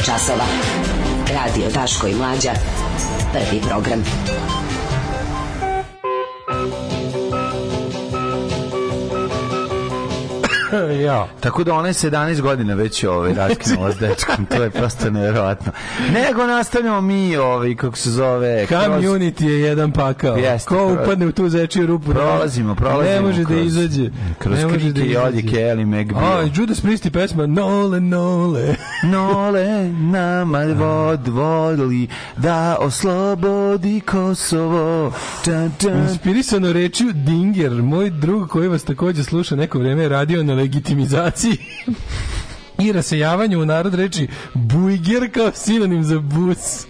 Je časova. Radio Daško i Mlađa. Prvi program.
ja.
Tako da ona je 17 godina već ovaj, raskinula s dečkom, to je prosto nevjerojatno. Nego nastavljamo mi, ovaj, kako se zove... kroz-
Community je jedan pakao.
Jeste,
Ko
kroz-
upadne u tu zečiju rupu? ne-
Prolazimo, prolazimo
Ne može da
kroz-
izađe.
Kroz
može da
krike i odjeke Ellie McBeal.
A, Judas Priest i pesma Nole, Nole.
Nole nama vod vodili da oslobodi Kosovo. Dun, dun.
Inspirisano rečju Dinger, moj drug koji vas takođe sluša neko vreme radio na legitimizaciji i rasejavanju u narod reči bujger kao sinonim za bus.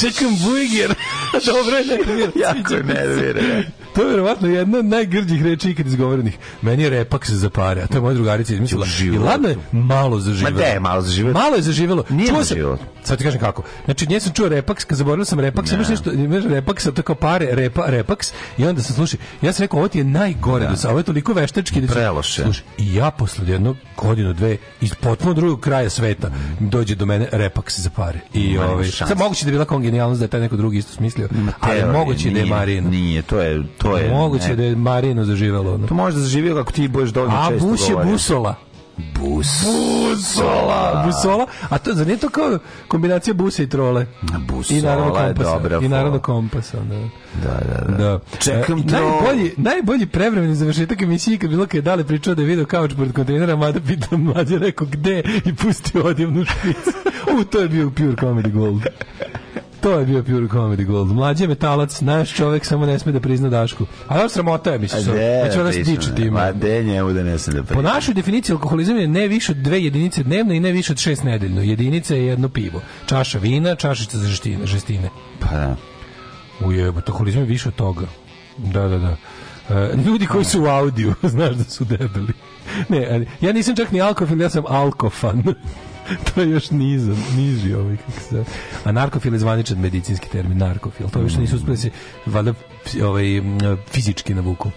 Čekam bujger. Dobro je nervira.
Jako je nervira.
To je verovatno jedna od najgrđih reči ikad izgovorenih. Meni je repaks za pare, a to je moja drugarica izmislila. I ladno je malo zaživelo.
Ma de, malo zaživelo.
Malo je zaživelo.
Nije
Čuo sam-. Sad ti kažem kako. Znači, nje sam čuo repaks, kad zaboravio sam repaks, imaš nešto, imaš repaks, to je kao pare, repa, repaks, i onda sam slušaj, ja sam rekao, ovo ti je najgore sada, ovo je toliko veštački da
Preloše.
Slušaj, i ja posle jednog godinu, dve, iz potpuno drugog kraja sveta, dođe do mene repaks za pare. I
Nema
ovaj, sad moguće da je bila kongenijalnost da je taj neko drugi isto smislio, ali moguće da je Marino.
Nije, to je... To je
Moguće
ne.
da je Marino zaživelo. ono.
To može da zaživio kako ti budeš dovoljno
A
često
bus je
govorio.
busola.
Bus.
Busola. Busola. A to, zar nije to kao kombinacija busa i trole?
Busola
I naravno
je
kompasa.
dobra
I naravno kompasa. Da.
Da, da, da.
Da.
Čekam
E,
trol.
najbolji, najbolji prevremeni završetak emisije kad bilo kad je Dale pričao da je video kauč pored kontejnera, mada pitam mlađe rekao gde i pustio odjevnu špicu. U, to je bio pure comedy gold. To je bio pure comedy gold. Mlađe metalac, naš čovek samo ne sme da prizna Dašku. A da sramota je, misliš,
pisano
diči
je.
time.
Ma de njemu da ne sam da
Po
pričam.
našoj definiciji alkoholizam je ne više od dve jedinice dnevno i ne više od šest nedeljno. Jedinica je jedno pivo. Čaša vina, čašica za žestine. žestine.
Pa da.
Ujebo, alkoholizam je više od toga. Da, da, da. E, ljudi koji su u audiju, znaš da su debeli. Ne, ja nisam čak ni alkofil, ja sam alkofan. to je još nizam, niži ovaj kako se. A narkofil je zvaničan medicinski termin, narkofil. To više nisu uspeli da se valjda ovaj, fizički navuku.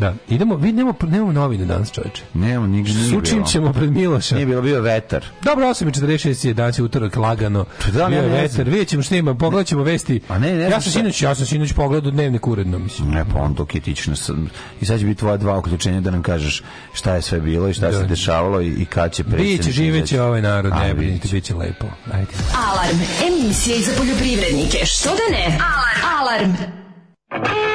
Da, idemo, vi nemamo, nemamo novine danas, čoveče.
Nemamo, nigde nije
Sučim
bilo.
ćemo pred Miloša.
Nije bilo, bio vetar.
Dobro, 8.46 je danas je utorak lagano.
da,
Bio je vetar. Vidjet ćemo šta ima, pogledat ćemo vesti.
A ne, ne
ja sam sinoć, ja sam sinoć pogledao dnevnik uredno, mislim.
Ne, pa on dok je tično sam. I sad će biti tvoja dva uključenja da nam kažeš šta je sve bilo i šta
Da.
se dešavalo i, i kad će predsjednik.
Biće, živeće ovaj narod, ne
vidjet
brinite,
će.
bit će lepo. Ajde.
Alarm. Emisija i za poljoprivrednike. Što da ne? Alarm. Alarm.
Thank you.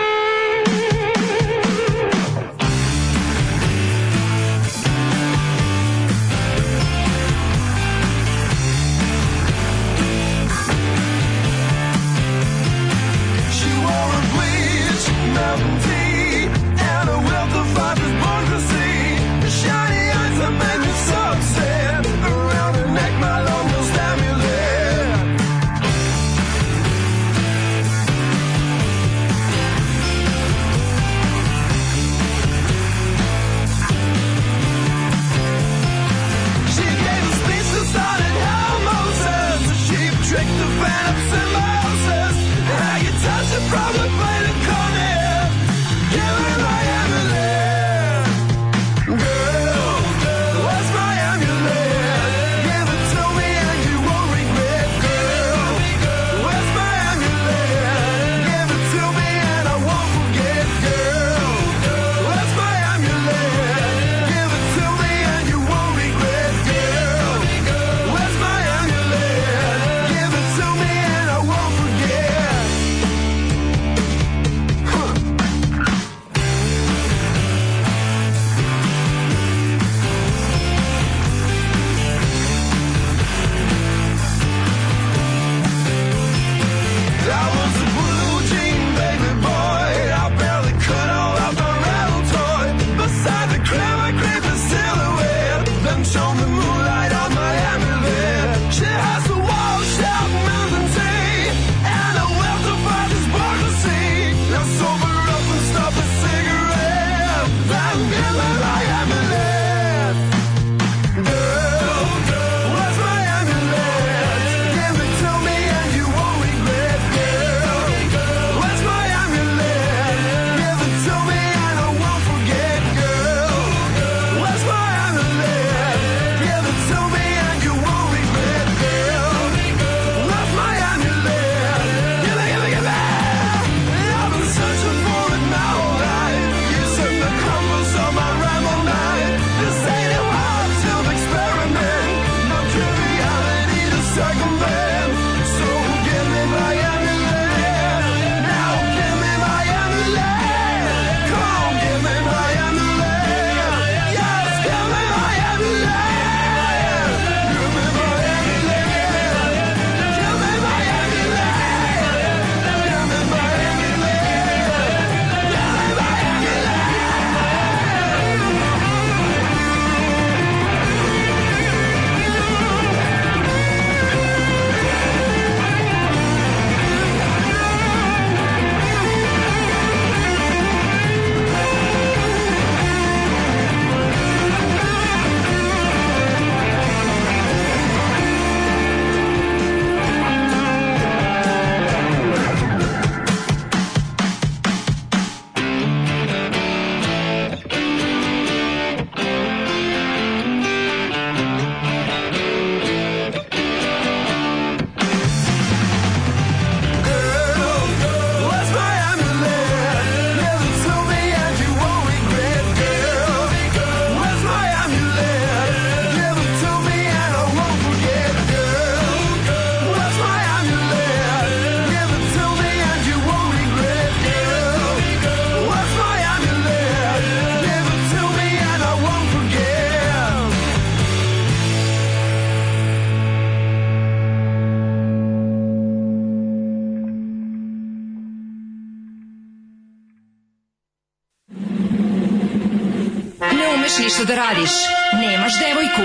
Ništa da radiš, nemaš devojku.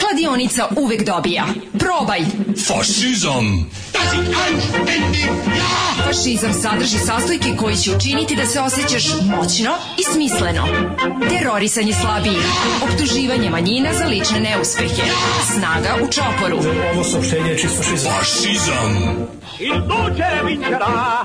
Kladionica uvek dobija. Probaj!
Fašizam!
Fašizam sadrži sastojke koji će učiniti da se osjećaš moćno i smisleno. Terorisanje slabijih, optuživanje manjina za lične neuspehe, snaga u čoporu.
Ovo saopštenje je čisto fašizam. Fašizam!
Il duce vincerà!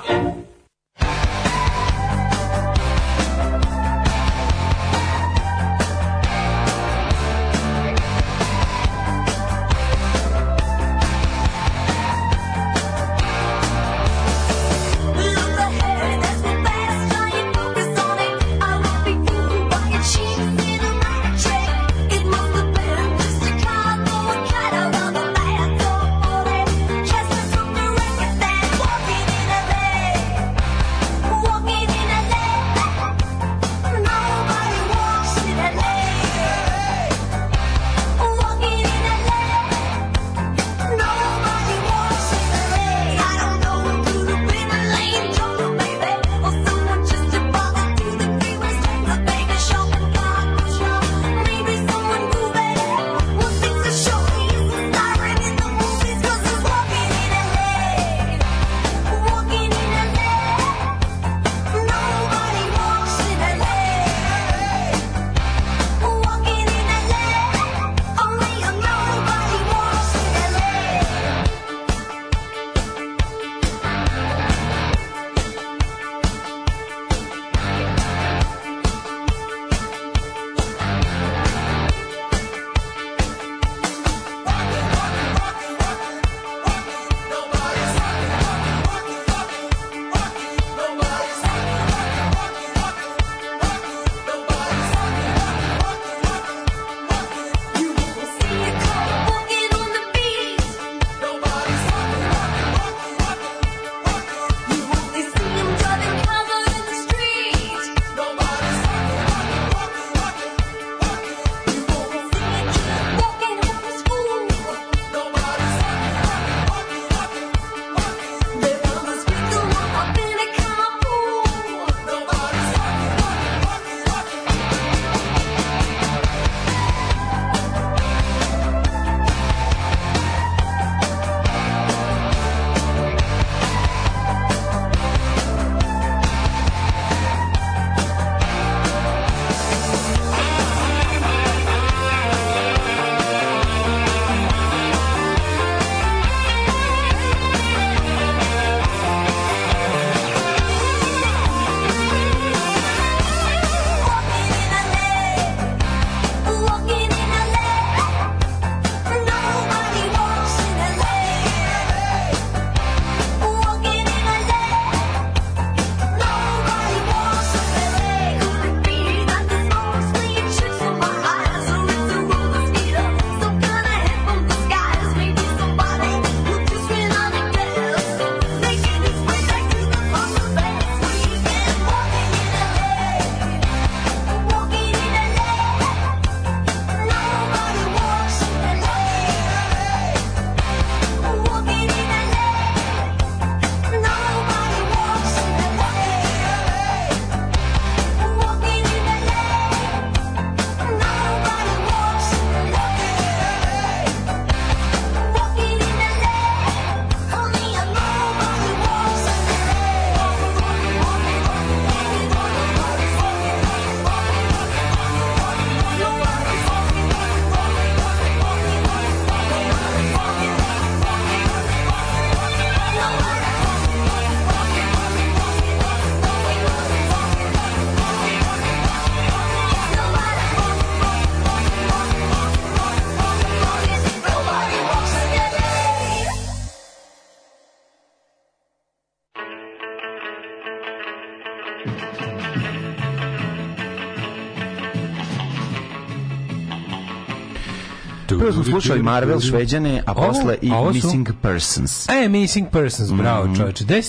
Prvo smo slušali Marvel, Šveđane, a posle i Missing Persons.
E, Missing Persons, bravo
Mhm.
čovječe. Gde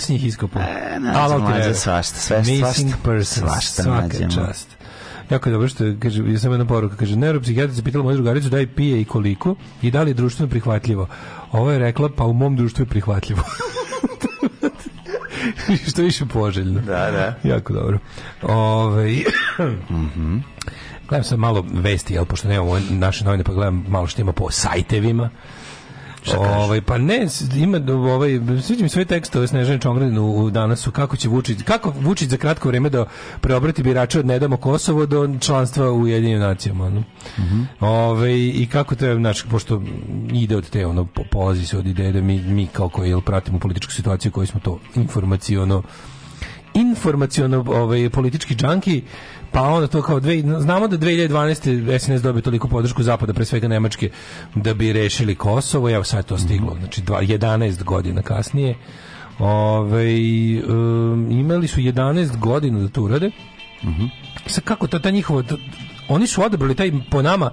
si njih iskopao?
E, nađemo,
Tirera.
svašta, sve,
Missing. Persons,
Svašta
svaka čast. Jako je dobro što kaže, je samo jedna poruka, kaže, neuropsihijatrica pitala moju drugaricu da li pije i koliko i da li je društveno prihvatljivo. Ovo je rekla, pa u mom društvu je prihvatljivo. što više poželjno.
Da, da.
Jako dobro. Ove, Gledam sad malo vesti, jel, pošto nemamo naše novine, pa gledam malo što ima po sajtevima. Ovaj pa ne ima ovaj sviđa mi sve tekstove Snežane Čongradin u, danas su kako će Vučić kako Vučić za kratko vrijeme da preobrati birače od ne damo Kosovo do članstva u Ujedinjenim nacijama ono. Ovaj, i kako treba znači pošto ide od te ono po- polazi se od ideje da mi mi kao koji jel pratimo političku situaciju koji smo to informaciono informaciono ovaj politički džanki pa onda to kao dve, znamo da 2012. SNS dobio toliko podršku zapada pre svega Nemačke da bi rešili Kosovo. Evo sad to stiglo znači dva, 11 godina kasnije. Ovaj um, imali su 11 godina da to urade. Sad kako ta, ta njihova oni su odabrali taj po nama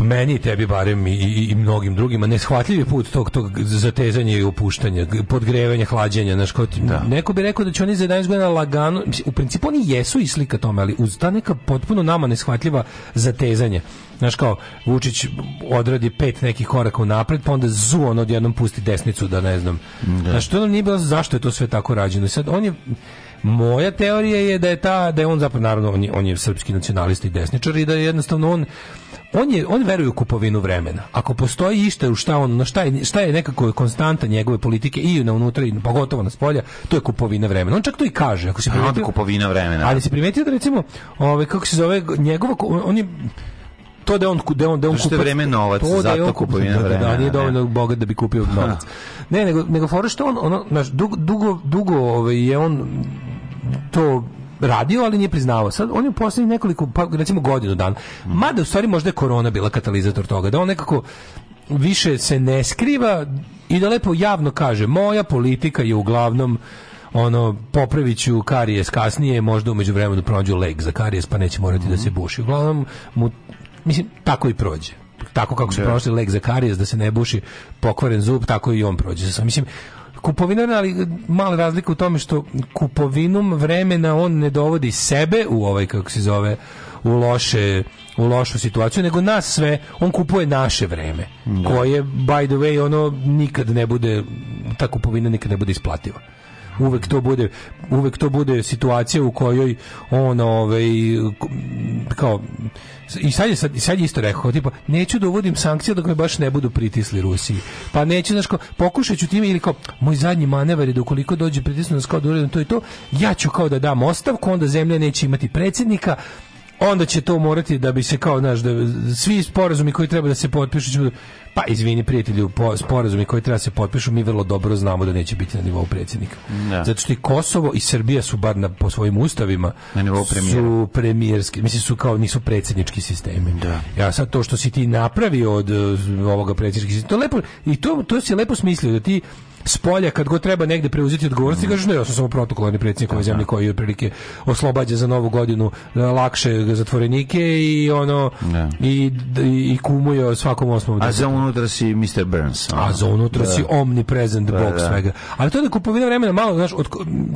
meni i tebi barem i, i, i mnogim drugima neshvatljivi put tog, tog zatezanja i opuštanja, podgrevanja, hlađenja, znaš, kao ti- neko bi rekao da će oni za 11 godina lagano, u principu oni jesu i slika tome, ali uz ta neka potpuno nama neshvatljiva zatezanja. Znaš kao, Vučić odradi pet nekih koraka u napred, pa onda zu on odjednom pusti desnicu da ne znam. Znaš, to nam nije bilo zašto je to sve tako rađeno. Sad, on je, moja teorija je da je ta da je on zapravo naravno on je, on je srpski nacionalista i desničar i da je jednostavno on on je on veruje u kupovinu vremena. Ako postoji išta u šta on na šta je, šta je nekako konstanta njegove politike i na unutra i pogotovo na spolja, to je kupovina vremena. On čak to i kaže, ako se
A onda
primetio-
kupovina vremena.
ali se primetio da recimo, ovaj kako se zove njegova on je to da je on da on da on
Zato što je
kupa-
vreme novac,
to da
zato kupovina
da, da, da,
vremena,
nije dovoljno bogat da bi kupio novac. Ne, nego nego fora što on ono znaš, dugo dugo dugo ovaj je on to radio, ali nije priznavao. Sad on je u poslednjih nekoliko pa recimo godinu dana. Mada u stvari možda je korona bila katalizator toga, da on nekako više se ne skriva i da lepo javno kaže moja politika je uglavnom ono popraviću karijes kasnije možda umeđu vremenu pronađu leg za karijes pa neće morati da se buši uglavnom mu, mislim tako i prođe tako kako su
Da.
prošli leg za karijes da se ne buši pokvaren zub tako i on prođe Sam mislim kupovina ali mala razlika u tome što kupovinom vremena on ne dovodi sebe u ovaj kako se zove u loše u lošu situaciju, nego nas sve, on kupuje naše vreme, koje, by the way, ono nikad ne bude, ta kupovina nikad ne bude isplativa. Uvek to bude uvek to bude situacija u kojoj on ovaj kao i sad je, sad, sad je isto rekao tipa neću da uvodim sankcije dok me baš ne budu pritisli Rusiji pa neću znaš kao pokušat ću time ili kao moj zadnji manevar je da ukoliko dođe pritisnu nas kao da to i to ja ću kao da dam ostavku onda zemlja neće imati predsjednika onda će to morati da bi se kao znaš da svi sporazumi koji treba da se potpišu će budu- pa izvini prijatelju po, sporazumi koji treba da se potpišu mi vrlo dobro znamo da neće biti na nivou predsjednika
Da.
zato što i Kosovo i Srbija su bar na, po svojim ustavima
Na nivou premijera.
su premijerski mislim su kao nisu predsjednički sistemi
Da.
ja sad to što si ti napravio od uh, ovoga predsjedničkih sistema to lepo i to to si lepo smislio da ti s polja kad god treba negde preuzeti odgovornost i kažeš ne ja sam samo protokolarni predsjednik ove zemlje koji otprilike oslobađa za novu godinu uh, lakše zatvorenike i ono
Da.
i, i kumuje svakom osmom
A za unutra si Mr. Burns.
a za unutra si omnipresent
Da,
bog
da.
svega. Ali to je da kupovina vremena malo, znaš, od,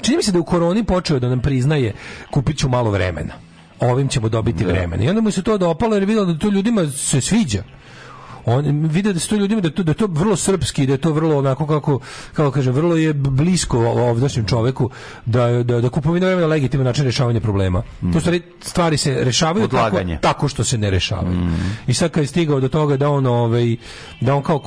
čini mi se da u koroni počeo da nam priznaje kupit ću malo vremena. Ovim ćemo dobiti vremena. I onda mu se to dopalo jer je vidio da to ljudima se sviđa. On vide da to ljudima da to, da to vrlo srpski, da je to vrlo onako kako kako kažem, vrlo je blisko ovdašnjem čoveku da da da kupovina vremena legitiman način rešavanja problema. To stvari stvari se rešavaju tako, tako što se ne rešavaju. I sad kad je stigao do toga da on ovaj da on kao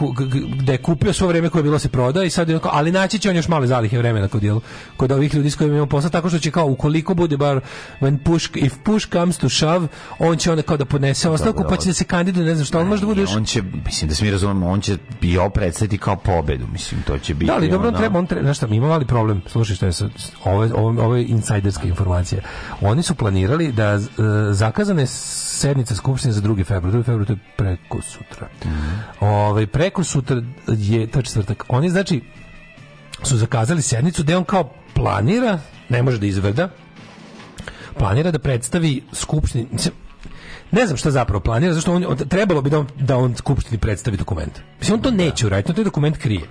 da je kupio svo vreme koje je bilo da se proda i sad je kao, ali naći će on još male zalihe vremena kod jel, kod ovih ljudi s kojima imamo posla tako što će kao ukoliko bude bar when push if push comes to shove on će onda kao da podnese ostavku pa će da se kandiduje ne znam šta on može da bude
on će, mislim da se mi razumemo, on će i ovo predstaviti kao pobedu, mislim, to će biti...
Da, ali dobro, on treba, on treba, znaš šta, mi imamo mali problem, slušaj šta je ovo, ovo, ovo je insajderska informacija. Oni su planirali da e, zakazane sednica Skupštine za 2. februar, 2. februar to je preko sutra. Ovaj, preko sutra je, to je četvrtak, oni znači su zakazali sednicu gde on kao planira, ne može da izvrda, planira da predstavi Skupštini, ne znam šta zapravo planira, zašto on, trebalo bi da on, da on skupštini predstavi dokument. Mislim, on to neće uraditi, on taj dokument krije.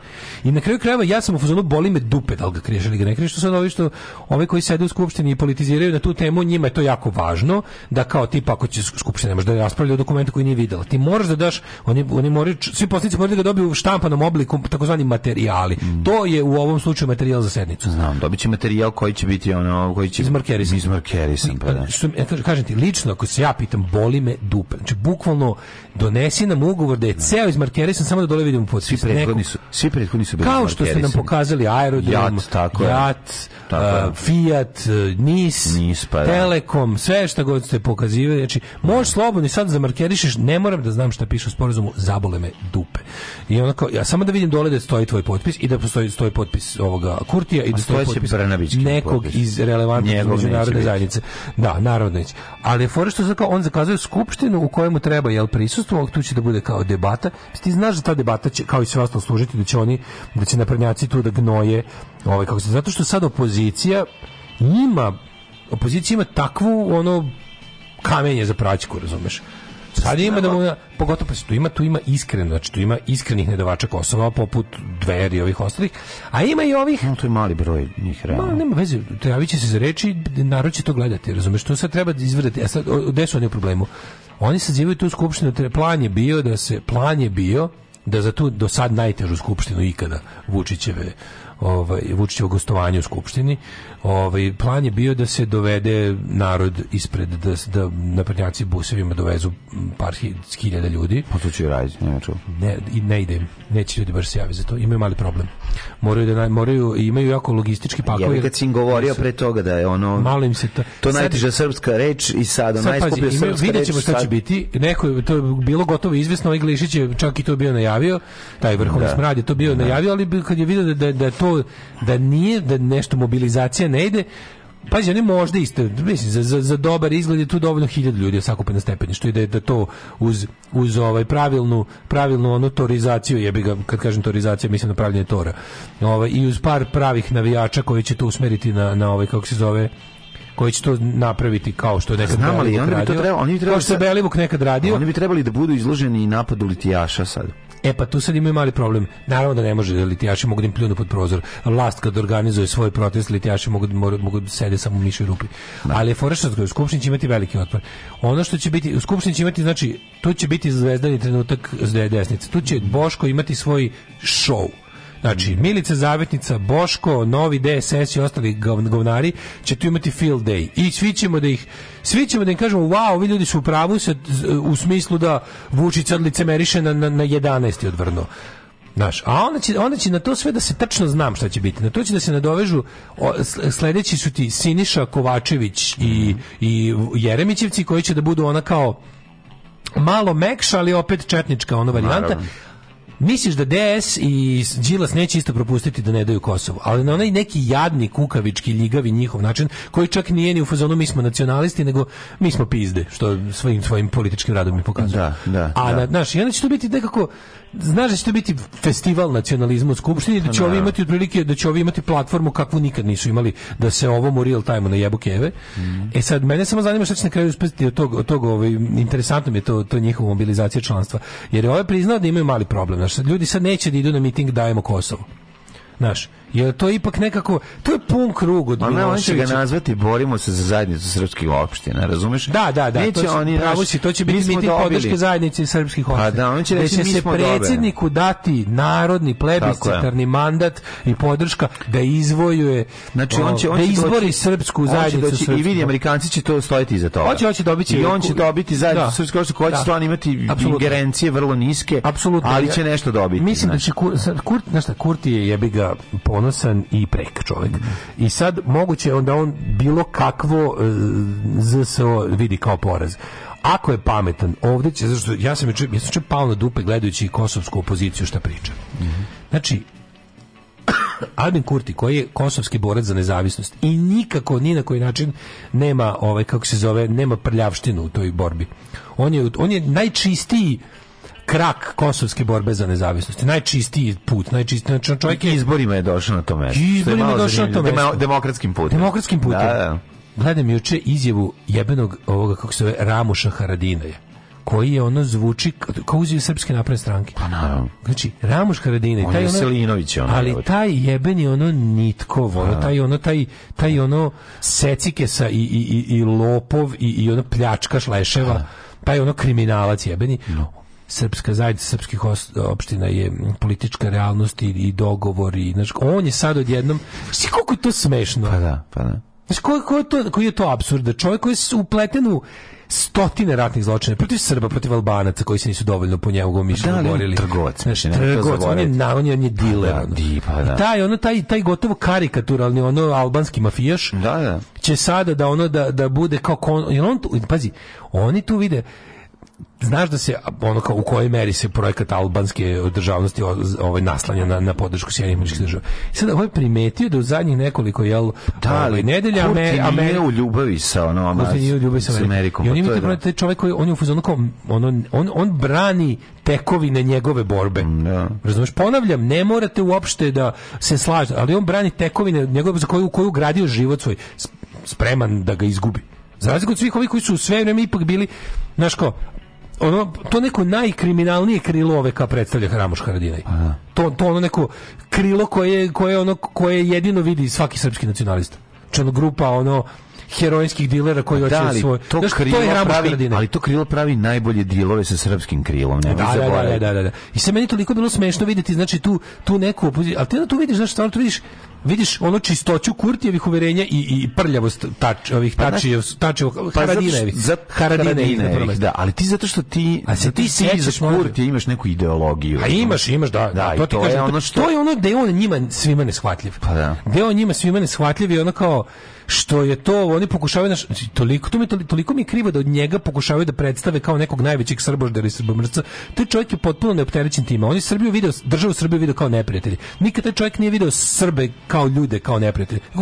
I na kraju krajeva ja sam u fazonu boli me dupe da li ga kriješ ili ga ne kriješ, što sad ovi što ovi koji sede u skupštini i politiziraju na tu temu, njima je to jako važno, da kao tipa ako će skupština ne može da raspravlja o dokumentu koji nije videla. Ti moraš da daš, oni, oni moraju, svi poslanici moraju da ga dobiju u štampanom obliku, takozvani materijali. To je u ovom slučaju materijal za sednicu.
Znam, dobit će materijal koji će biti ono, koji će...
Izmarkerisan.
Izmarkerisan, pa da.
Što, ja kažem ti, lično, ako se ja pitam, boli me dupe. Znači, bukvalno, donesi nam ugovor da je ceo izmarkerisan, samo da dole vidimo potpis.
Svi prethodni su, svi prethodni su bili
Kao što ste nam pokazali aerodrom,
Jat, tako.
Jat,
Tako
uh, Fiat, uh, NIS,
NIS, pa da.
Telekom, sve što god ste pokazivali. Znači, možeš slobodno i sad zamarkerišeš, ne moram da znam šta piše u sporazumu, zabole me dupe. I onako, ja samo da vidim dole da stoji tvoj potpis i da postoji stoji potpis ovoga Kurtija i da stoji potpis nekog
potpis.
iz relevantne međunarodne zajednice. Da, narodno neće. Ali je fora što sad kao on zakazuje skupštinu u kojemu treba jel prisustvo, tu će da bude kao debata. Ti znaš da ta debata će kao i sve ostalo služiti da će oni da će naprednjaci tu da gnoje ovaj kako se zato što sad opozicija ima opozicija ima takvu ono kamenje za praćku, razumeš? Sad ima da mu, pogotovo pa tu ima, tu ima iskreno, znači tu ima iskrenih nedavača Kosova, poput Dveri i ovih ostalih, a ima i ovih
No, to je mali broj njih
Ma,
realno.
nema veze, javit će se za reči, narod će to gledati, razumeš, to sad treba izvrdati. A sad, o- gde su oni u problemu? Oni sazivaju tu skupštinu, plan je bio da se, plan je bio da za tu do sad najtežu skupštinu ikada Vučićeve ovaj Vučićevo gostovanje u skupštini ovaj plan je bio da se dovede narod ispred da da naprednjaci busevima dovezu par hi- hiljada ljudi
Pa to i raditi, nema čuo.
ne, i ne ide im. Neće ljudi baš se javiti za to. Imaju mali problem. Moraju da moraju imaju jako logistički
Ja
pakovi.
kad si im govorio pre toga da je ono...
Malo im se to...
To najteža srpska reč i sad,
pazi,
najskuplja srpska reč.
ćemo šta će
sad-
biti. Neko je to je bilo gotovo izvesno, ovaj Glišić je čak i to bio najavio, taj vrhovni
Da.
smrad je to bio najavio, ali kad je vidio da, da, da to da nije da nešto mobilizacija ne ide, Pazi, oni možda isto, mislim, za, za, za dobar izgled je tu dovoljno hiljada ljudi sakupe na stepeništu i da da to uz, uz ovaj pravilnu, pravilnu onu torizaciju, jebi ga, kad kažem torizacija, mislim na pravljenje tora, ovaj, i uz par pravih navijača koji će to usmeriti na, na ovaj, kako se zove, koji će to napraviti kao što nekad
Znam, ali oni bi to trebali- oni bi trebali
kao što
sad-
Belivuk nekad radio.
Oni bi trebali da budu izloženi napadu litijaša sad.
E pa tu sad imaju mali problem. Naravno da ne može da litijaši mogu da im pljunu pod prozor. Vlast kad organizuje svoj protest, litijaši mogu, da- mogu, mogu da sede samo u mišoj rupi. Ali je u Skupštini će imati veliki otpor. Ono što će biti, u Skupštini će imati, znači, tu će biti zvezdani trenutak desnice. Tu će Boško imati svoj show. Znači, Milica Zavetnica, Boško, Novi DSS i ostali gov- govnari će tu imati field day. I svi ćemo da ih, svi ćemo da im kažemo, wow, ovi ljudi su u pravu sa- u smislu da Vučić sad licemeriše na, na, na 11. odvrno. Znaš, a onda će, onda će na to sve da se tačno znam šta će biti. Na to će da se nadovežu, o, sl- sledeći su ti Siniša Kovačević i, i Jeremićevci koji će da budu ona kao malo mekša, ali opet četnička ona varijanta.
Naravno.
Misliš da DS i Đilas neće isto propustiti da ne daju Kosovo, ali na onaj neki jadni, kukavički, ljigavi njihov način, koji čak nije ni u fazonu mi smo nacionalisti, nego mi smo pizde, što svojim svojim političkim radom mi pokazuje.
Da, da,
A,
da.
na, znaš, i onda će to biti nekako, znaš da će to biti festival nacionalizma u Skupštini, da će ovi imati otprilike, da će ovi imati platformu kakvu nikad nisu imali, da se ovom u real time na jebu keve. E sad, mene samo zanima šta će na kraju uspeti od tog, od tog ovaj, interesantno mi je to, to njihova mobilizacija članstva. Jer je ovaj priznao da imaju mali problem. Znaš, ljudi sad neće da idu na miting dajemo Kosovo. Znaš, jer to je ipak nekako, to je pun krug od
Ma ne, oni će ga nazvati borimo se za zajednicu srpskih opština, razumeš?
Da, da, da,
Neće
to će,
oni,
pravo si, to će
mi
biti miting
dobili.
podrške zajednice srpskih opština.
Pa da, oni će reći,
će
mi
se
dobili.
predsjedniku dati narodni plebiscitarni mandat i podrška da izvojuje,
Znači on će on
da izbori
doći-
srpsku
on
zajednicu.
doći- I vidi Amerikanci će to stojiti iza toga.
Hoće, hoće dobiti
I on će dobiti zajednicu
Da.
srpske opštine koja će
Da.
stvarno imati ingerencije vrlo niske, ali će nešto dobiti.
Mislim da će Kurt, znaš šta, Kurti je jebi ga ponosan i prek čovjek. I sad moguće onda on bilo kakvo e, ZSO vidi kao poraz. Ako je pametan, ovdje će, zašto ja sam juče, ja sam pao na dupe gledajući kosovsku opoziciju šta priča. Znači, Albin Kurti koji je kosovski borac za nezavisnost i nikako ni na koji način nema ovaj kako se zove nema prljavštinu u toj borbi. On je on je najčistiji krak kosovske borbe za nezavisnost. Najčistiji put, najčistiji znači čovjek je
izborima je došao na to mesto.
Izborima je došao na to mesto.
Demo- Demokratskim putem.
Demokratskim putem.
Da, da.
gledam juče izjavu jebenog ovoga, kako se zove, Ramuša Haradinaja koji je ono zvuči kao uzio srpske napredne stranke.
Pa naravno.
Znači, Ramuš Haradinaj,
On
taj
je
ono,
Selinović, ono,
ali
te.
taj jebeni ono nitkov, ono,
Pa.
taj ono, taj, taj ono secikesa i, i, i, i lopov i, i ono pljačkaš leševa, taj ono kriminalac jebeni. Srpska zajednica srpskih opština je politička realnost i, i dogovor i znači on je sad odjednom Znaš koliko je to smešno
Pa da, pa da.
Znaš, koji, koji, je to, koji je to absurd? Da čovjek koji je upleten u stotine ratnih zločina protiv Srba, protiv Albanaca koji se nisu dovoljno po njegovom mišljenju
Da,
borili.
trgovac,
Znaš,
to
trgovac, on je, na, on je, on je diler.
da,
ono.
di, pa da.
I taj, ono, taj, taj gotovo karikaturalni, ono, albanski mafijaš,
Da, da.
će sada da ono da da bude kao kon, jer on tu, pazi oni tu vide znaš da se ono kao u kojoj meri se projekat albanske državnosti ovaj naslanja na, na podršku Sjedinjenih američkih država. I sad ovaj primetio da u zadnjih nekoliko jel
Da,
ovaj, nedelja Amer,
nije
Amer,
u ljubavi sa ono,
Kurti nije u ljubavi sa Amerikom. I on
pa
ima
to je
taj,
da.
čovjek koji on je u fazonu kao ono, on, on brani tekovine njegove borbe.
Da.
Razumeš? Ponavljam, ne morate uopšte da se slažete, ali on brani tekovine njegove za koju, koju gradio život svoj, spreman da ga izgubi. Za razliku od svih ovih koji su sve vreme ipak bili, znaš kao, ono, to neko najkriminalnije krilo OVK predstavlja Ramoš Haradinaj. To, to ono neko krilo koje, koje, ono, koje jedino vidi svaki srpski nacionalista. Ono grupa ono herojskih dilera koji hoće
Da,
svoj...
to,
Znaš,
krilo
to je
pravi, ali to krilo pravi najbolje dilove sa srpskim krilom, ne
Da, da, da, da, da, da. I sve meni toliko bilo smešno vidjeti, znači tu tu neku opoziciju, ali ti onda tu vidiš, znači stvarno tu vidiš vidiš ono čistoću Kurtijevih uverenja i, i prljavost tač, ovih
Pa,
tačijev, tačijev,
Pa
Haradinajevih.
za
prvom mestu.
da, ali ti zato što ti,
A se ti sjećaš
za Kurtija imaš neku ideologiju.
A imaš, imaš, da.
Da,
to
to je
kažem,
ono što-
To je ono da je on njima svima neshvatljiv.
Pa da.
Da je on njima svima neshvatljiv i ono kao što je to, oni pokušavaju naš, znači, toliko, to mi, je toli- toliko mi je krivo da od njega pokušavaju da predstave kao nekog najvećeg srboždara i srbomrca. Taj čovjek je potpuno neopterećen time. On je Srbiju video, državu Srbiju video kao neprijatelji. Nikad taj čovjek nije video Srbe kao ljude, kao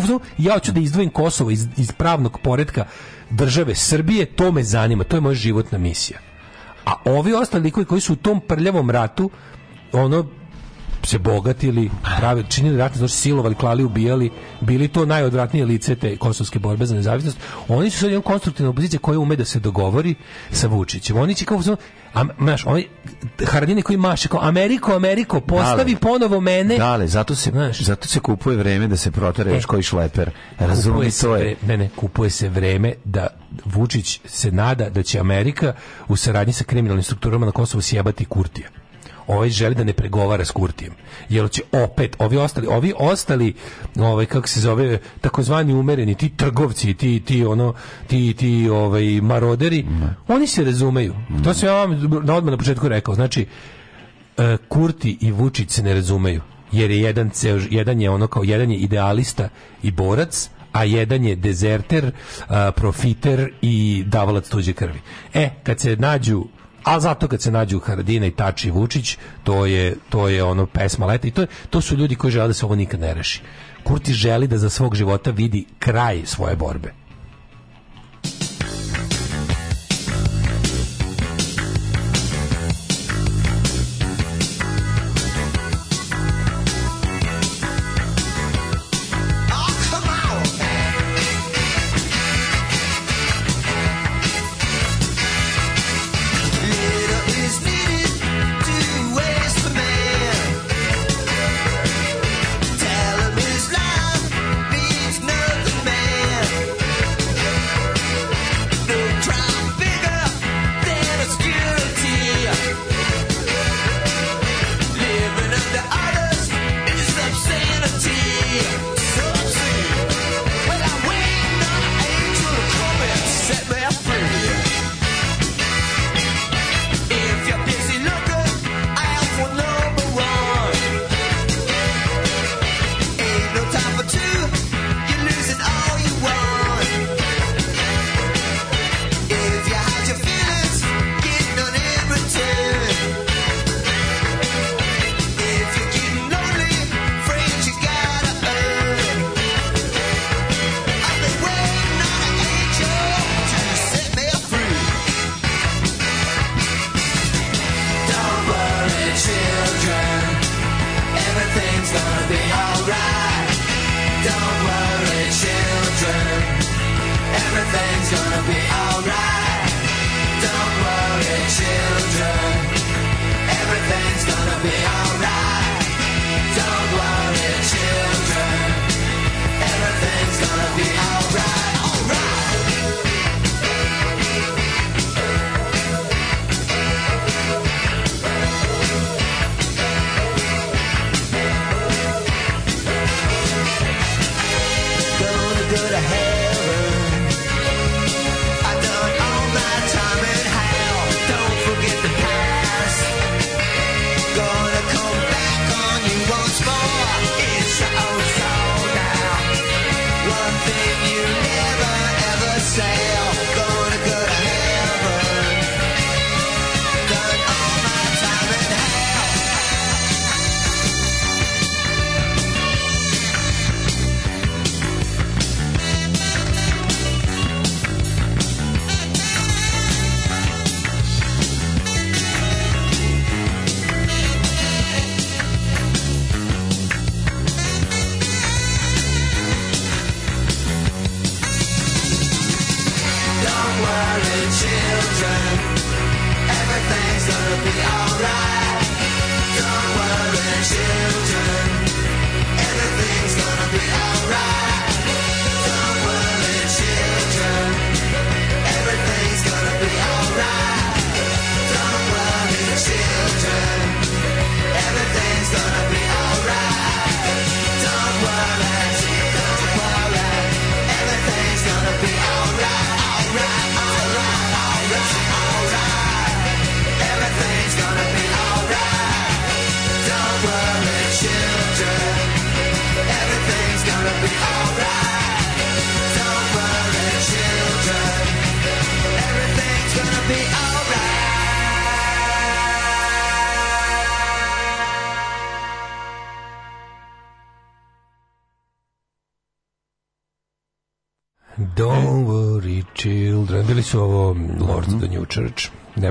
fazonu, Ja hoću da izdvojim Kosovo iz, iz pravnog poretka države Srbije, to me zanima, to je moja životna misija. A ovi ostali koji su u tom prljavom ratu, ono, se bogatili, pravi, činili ratne zločine, silovali, klali, ubijali, bili to najodvratnije lice te kosovske borbe za nezavisnost. Oni su sad jedan konstruktivna opozicija koja ume da se dogovori sa Vučićem. Oni će kao, a, znaš, oni, Haradini koji maše kao Ameriko, Ameriko, postavi
Dale.
ponovo mene.
Dale, zato se,
Znaš.
zato se kupuje vreme da se protera još
E.
koji šleper.
Se
to je.
vre- ne, ne, kupuje se vreme da Vučić se nada da će Amerika u saradnji sa kriminalnim strukturama na Kosovu sjebati Kurtija. Ovaj želi da ne pregovara s Kurtijem. Jer će opet ovi ostali, ovi ostali, ovaj kako se zove, takozvani umereni, ti trgovci, ti ti ono, ti ti ovaj maroderi, oni se razumeju. To sam ja vam na odmah na početku rekao. Znači, e, Kurti i Vučić se ne razumeju jer je jedan ceo, jedan je ono kao jedan je idealista i borac a jedan je dezerter, profiter i davalac tuđe krvi. E, kad se nađu a zato kad se nađu Haradina i Tači i Vučić, to je, to je ono pesma leta i to, je, to su ljudi koji žele da se ovo nikad ne reši. Kurti želi da za svog života vidi kraj svoje borbe.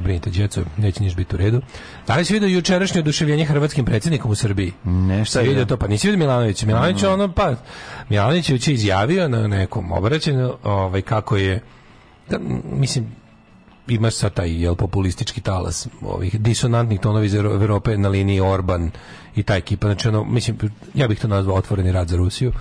Brinite, djeco, neće niš biti u redu. Da li si vidio jučerašnje oduševljenje hrvatskim predsjednikom u Srbiji?
Ne, šta je?
vidio to? Pa nisi vidio Milanović. Milanović je ono, pa, Milanović je izjavio na nekom obraćanju ovaj, kako je, da, mislim, imaš sad taj jel, populistički talas ovih disonantnih tonova iz Euro- Evrope na liniji Orban i ta ekipa, znači ono, mislim, ja bih to nazvao otvoreni rad za Rusiju,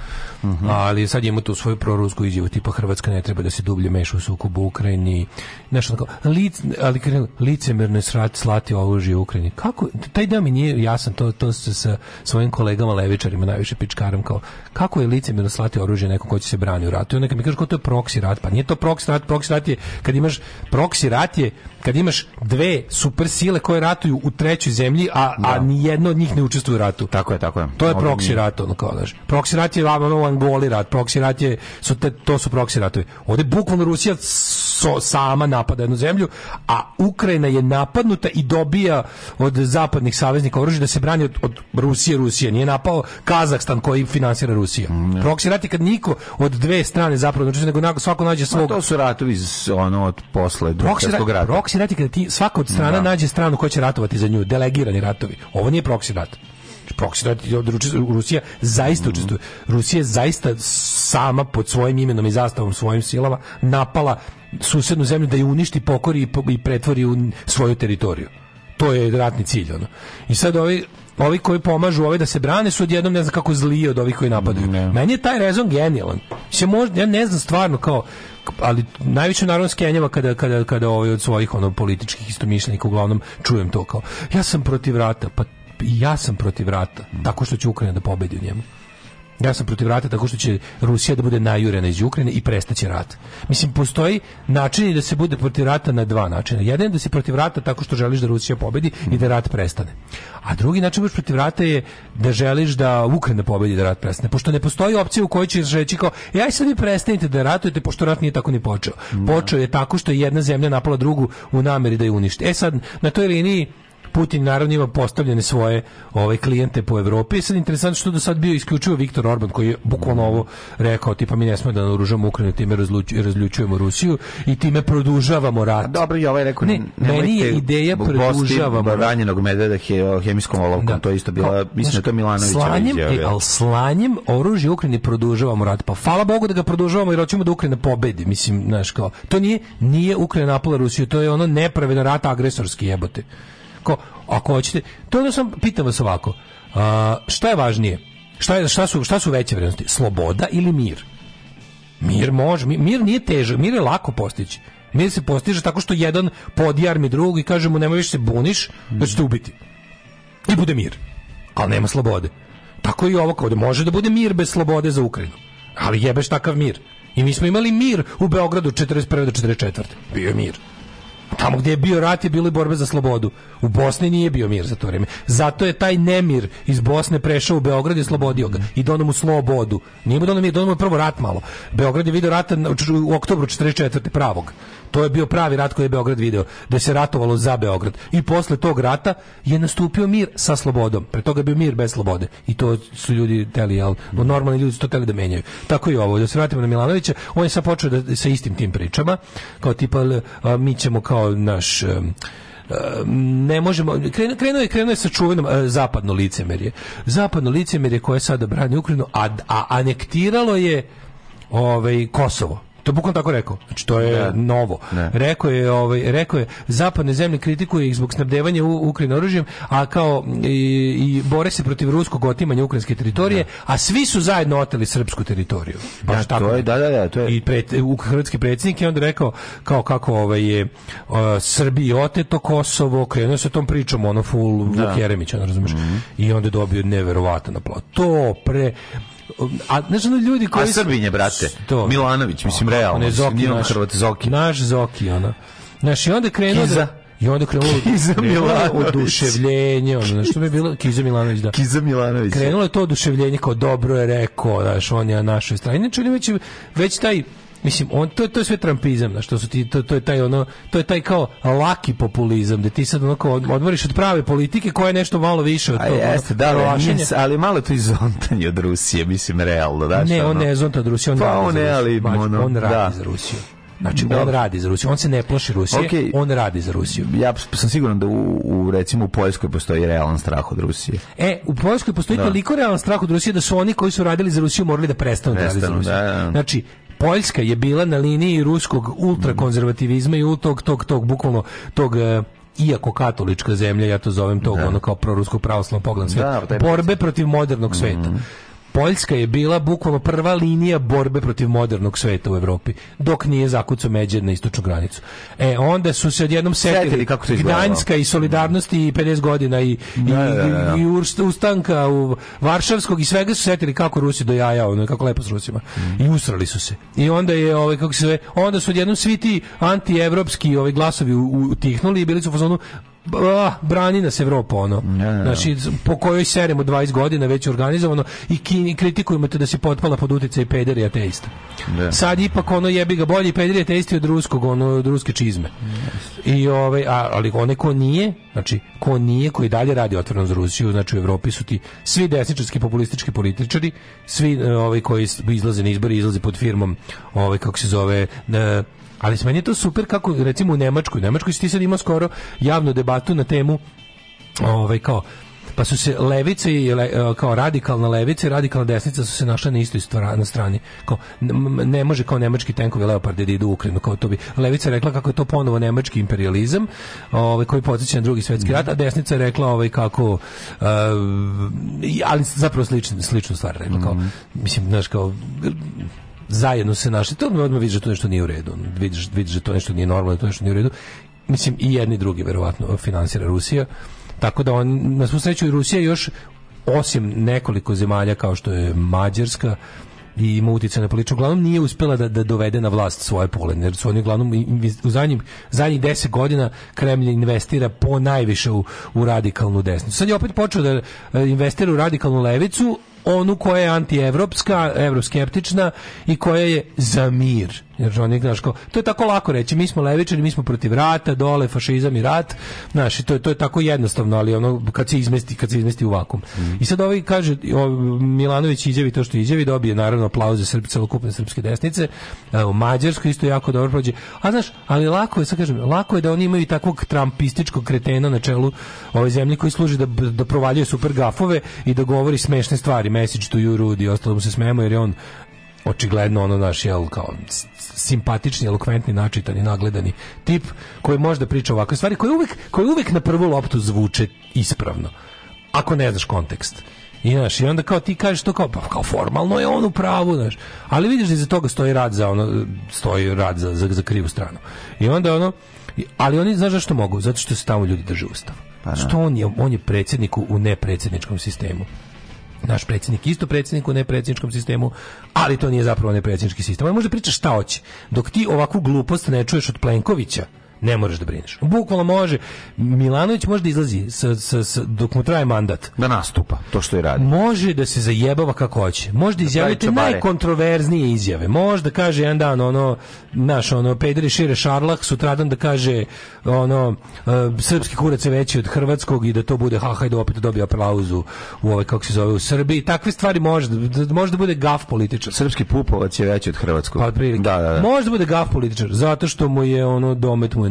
ali sad ima tu svoju prorusku izjavu, tipa Hrvatska ne treba da se dublje meša u sukobu u Ukrajini, nešto onako, lic, ali licemerno je srat, slati oružje u Ukrajini. Kako, taj deo mi nije jasan, to, to se sa svojim kolegama levičarima najviše pičkaram, kao, kako je licemerno slati oružje nekom ko će se brani u ratu? I onda kad mi kažu kao to je proksi rat, pa nije to proksi rat, proksi rat je kad imaš, proksi rat je kad imaš dve super sile koje ratuju u trećoj zemlji, a, a ni jedno od njih ne učestvuje u ratu.
Tako je, tako je.
To je proksi rat, ono kao daš. Proksi rat je ono Angoli rat, proksi rat je, su te, to su proksi ratovi. Ovdje bukvalno Rusija so, sama napada jednu zemlju, a Ukrajina je napadnuta i dobija od zapadnih saveznika oružje da se brani od, od Rusije, Rusije. Nije napao Kazahstan koji finansira Rusija. Proksi rat je kad niko od dve strane zapravo, znači nego svako nađe svog
to su ratovi ono od posle drugog
Proksi
svjetskog
rat,
rata.
proksi rat je kada ti svaka od strana
Da.
nađe stranu koja će ratovati za nju, delegirani ratovi. Ovo nije proksi rat. Proksi od Rusija zaista učestvuje. Rusija zaista sama pod svojim imenom i zastavom svojim silama napala susednu zemlju da je uništi, pokori i, pretvori u svoju teritoriju. To je ratni cilj. Ono. I sad ovi ovi koji pomažu ove da se brane su odjednom ne znam kako zliji od ovih koji napadaju. Meni je taj rezon genijalan. Se možda, ja ne znam stvarno kao ali najviše naravno skenjava kada, kada, kada ovaj od svojih ono političkih istomišljenika uglavnom čujem to kao ja sam protiv rata, pa ja sam protiv rata, tako što će Ukrajina da pobedi u njemu. Ja sam protiv rata tako što će Rusija da bude najurena iz Ukrajine i prestaće rat. Mislim, postoji način da se bude protiv rata na dva načina. Jedan je da si protiv rata tako što želiš da Rusija pobedi i da rat prestane. A drugi način da budeš protiv rata je da želiš da Ukrajina pobedi da rat prestane. Pošto ne postoji opcija u kojoj ćeš reći kao, e, aj sad vi prestanite da ratujete, pošto rat nije tako ni počeo. Počeo je tako što je jedna zemlja napala drugu u nameri da je uništi. E sad, na toj liniji Putin naravno ima postavljene svoje ovaj klijente po Evropi. Sad interesantno što do sad bio isključivo Viktor Orban koji je bukvalno ovo rekao, tipa mi ne smemo da naoružamo Ukrajinu, time razljučujemo Rusiju i time produžavamo rat.
Dobro, i ovaj rekao,
Ne, meni je ideja produžavamo
ranjenog medveda he, hemijskom olovkom, to je isto bila, mislim da je to Milanović
slanjem, e, ali slanjem oružja Ukrajini produžavamo rat. Pa hvala Bogu da ga produžavamo jer hoćemo da Ukrajina pobedi. Mislim, znaš, kao, to nije, nije Ukrajina napala Rusiju, to je ono nepravedan rat agresorski jebote. Ko, ako hoćete, to da sam, pitam vas ovako, a, šta je važnije? Šta, je, šta, su, šta su veće vrednosti? Sloboda ili mir? Mir može, mi- mir nije težak, mir je lako postići. Mir se postiže tako što jedan podjarmi drugog i kaže mu nemoj više se buniš, da ćete ubiti. I bude mir. Ali nema slobode. Tako i ovo kao da može da bude mir bez slobode za Ukrajinu. Ali jebeš takav mir. I mi smo imali mir u Beogradu 41. do 44. Bio je mir. Tamo gdje je bio rat je bilo i borbe za slobodu. U Bosni nije bio mir za to vrijeme. Zato je taj nemir iz Bosne prešao u Beograd i slobodio ga. I donao mu slobodu. Nije mu donao mir, je prvo rat malo. Beograd je video rata u oktobru 44. pravog. To je bio pravi rat koji je Beograd video, da se ratovalo za Beograd. I posle tog rata je nastupio mir sa slobodom. Pre toga je bio mir bez slobode. I to su ljudi teli, jel? Normalni ljudi su to teli da menjaju. Tako i ovo. Da se vratimo na Milanovića, on je sad počeo da, sa istim tim pričama, kao tipa, mi ćemo kao naš... ne možemo krenuo je krenuo je sa čuvenom e, zapadno licemerje. Zapadno licemerje koje sada brani Ukrajinu, a, a anektiralo je ovaj Kosovo. To je bukvalno tako rekao. Znači to je
Da.
novo.
Da.
Rekao je ovaj rekao je zapadne zemlje kritikuju ih zbog snabdevanja u Ukrajine oružjem, a kao i, i bore se protiv ruskog otimanja ukrajinske teritorije, a svi su zajedno oteli srpsku teritoriju. Baš
Da,
tako.
to je, da, da, da, to je.
I pred, u hrvatski predsjednik je onda rekao kao kako ovaj je uh, Srbiji oteto Kosovo, krenuo se tom pričom ono full Vuk Jeremić, ono razumeš.
Mhm.
I onda je dobio neverovatan aplauz. To pre a znaš ono ljudi koji
A Srbinje, brate.
To.
Milanović, mislim, realno.
Ne, Zoki,
on
naš,
Hrvat, Zoki.
Naš Zoki, ono. Znaš, i onda krenuo da... I onda krenulo,
Kiza Milanović.
oduševljenje, ono, znaš, što je bilo, Kiza Milanović, da.
Kiza Milanović.
Krenulo je to oduševljenje kao dobro je rekao, znaš, on je na našoj strani. Inače, on je već, već taj, mislim, on, to, to je sve trampizam, znaš, to, su ti, to, to je taj ono, to je taj kao laki populizam, da ti sad ono kao odmoriš od prave politike koja je nešto malo više od
A
tog, ono,
jeste, da, ali, ali malo to izontanje od Rusije, mislim, realno, da,
Ne,
šta,
on
ono.
ne zonta od Rusije, on
Pa
radi
on ne,
Rusiju.
ali,
Mađo,
ono,
on radi
da.
za Rusiju. Znači, on
Dobro.
radi za Rusiju. On se ne plaši Rusije,
Okej.
on radi za Rusiju.
Ja sam siguran da u, u, recimo u Poljskoj postoji realan strah od Rusije.
E, u Poljskoj postoji
Da.
toliko realan strah od Rusije da su oni koji su radili za Rusiju morali da prestanu da rade za Rusiju.
da, da.
Znači, Poljska je bila na liniji ruskog ultrakonzervativizma i u tog, tog, tog, bukvalno, tog e, iako katolička zemlja, ja to zovem tog, ono kao proruskog pravoslavnog pogleda svijet,
Da,
borbe protiv modernog sveta. Poljska je bila bukvalno prva linija borbe protiv modernog sveta u Evropi, dok nije zakucao Međer na istočnu granicu. E, onda su se odjednom setili,
Setili kako izgledalo.
Gdanjska i solidarnosti i 50 godina i, i,
Da, da, da, da.
i ustanka u Varšavskog i svega su setili kako Rusi do jaja, ono kako lepo s Rusima. I usrali su se. I onda je ovaj kako se onda su odjednom svi ti antievropski ovaj glasovi utihnuli i bili su u fazonu "Ah, brani nas Evropa ono. Znači po kojoj seremo 20 godina već organizovano i ki, kritikujemo te da si potpala pod utjecaj pedera i ateista.
Da.
Sad ipak ono jebi ga bolji pederi ateisti od ruskog, ono od ruske čizme. I ovaj a, ali onaj ko nije, znači ko nije, koji dalje radi otvoreno za Rusiju, znači u Evropi su ti svi desničarski populistički političari, svi ovaj koji izlaze na izbore, izlaze pod firmom ovaj kako se zove e, ali meni je to super kako recimo u Nemačkoj, u Nemačkoj si ti sad imao skoro javnu debatu na temu ovaj kao pa su se levice i le- e, kao radikalna levica i radikalna desnica su se našle na istoj na strani. Kao, ne može kao nemački tenkovi leopardi da idu u Ukrajinu, kao to bi levica rekla kako je to ponovo nemački imperializam, ovaj koji podsjeća na drugi svetski rat, a desnica je rekla ovaj kako i- ali zapravo sličnu sličnu stvar rekla kao mislim znaš kao zajedno se našli, to odmah vidiš da to nešto nije u redu. Vidiš, vidiš da to nešto nije normalno, da to nešto nije u redu. Mislim, i jedni i drugi verovatno finansira Rusija. Tako da on, na svu sreću Rusija još osim nekoliko zemalja kao što je Mađarska i ima utjecaj na političku, uglavnom nije uspjela da, da dovede na vlast svoje pole, jer su oni uglavnom u zadnjim, zadnjih deset godina Kremlj investira po najviše u, u radikalnu desnicu. Sad je opet počeo da e, investira u radikalnu levicu, onu koja je antievropska, evroskeptična i koja je za mir. Jer oni, znaš, kao, to je tako lako reći, mi smo levičari, mi smo protiv rata, dole, fašizam i rat, znaš, to, je- to je tako jednostavno, ali ono, kad se izmesti, kad se izmesti u vakum. I sad ovaj kaže, o, Milanović izjavi to što izjavi, dobije naravno aplauze srp, celokupne srpske desnice, evo, Mađarsko isto jako dobro prođe, a znaš, ali lako je, sad kažem, lako je da oni imaju i takvog trampističkog kretena na čelu ove zemlje koji služi da, da provaljuje super gafove i da govori smešne stvari, message to you, Rudy, i ostalo mu se smemo jer je on očigledno ono naš jel kao simpatični, elokventni, načitani, nagledani tip koji može da priča ovakve stvari, koji uvek, koji uvek na prvu loptu zvuče ispravno. Ako ne znaš kontekst. I, znaš, I onda kao ti kažeš to kao, pa kao formalno je on u pravu, znaš. Ali vidiš da iza toga stoji rad za ono, stoji rad za, za, za krivu stranu. I onda ono, ali oni znaš zašto mogu? Zato što se tamo ljudi drže ustav. što on je, on je predsjednik u nepredsjedničkom sistemu naš predsjednik isto predsjednik u nepredsjedničkom sistemu, ali to nije zapravo nepredsjednički sistem. On može da priča šta hoće. Dok ti ovakvu glupost ne čuješ od Plenkovića, ne možeš da brineš. Bukvalno može. Milanović može da izlazi sa, sa, sa- dok mu traje mandat.
Da nastupa, to što je radi.
Može da se zajebava kako hoće. Može da izjavite
čabare.
najkontroverznije izjave. Može da kaže jedan dan ono, naš ono, pederi šire šarlah, sutradan da kaže ono, e, srpski kurac je veći od hrvatskog i da to bude ha, hajde opet dobije aplauzu u ovaj, kako se zove, u Srbiji. Takve stvari može da, da- može da bude gaf političar.
Srpski pupovac je veći od hrvatskog.
Pa.
Da, da, da.
Može da bude gaf političar, zato što mu je ono, domet mu je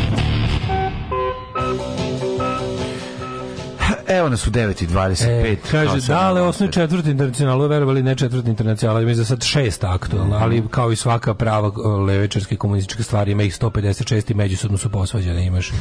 Nas u 9.25.
E, kaže, dale, osnovi četvrti internacional, verovali ne četvrti internacional, ima za sad šest aktualna, ali kao i svaka prava levečarske komunističke stvari, ima ih 156 i međusobno su posvađane, imaš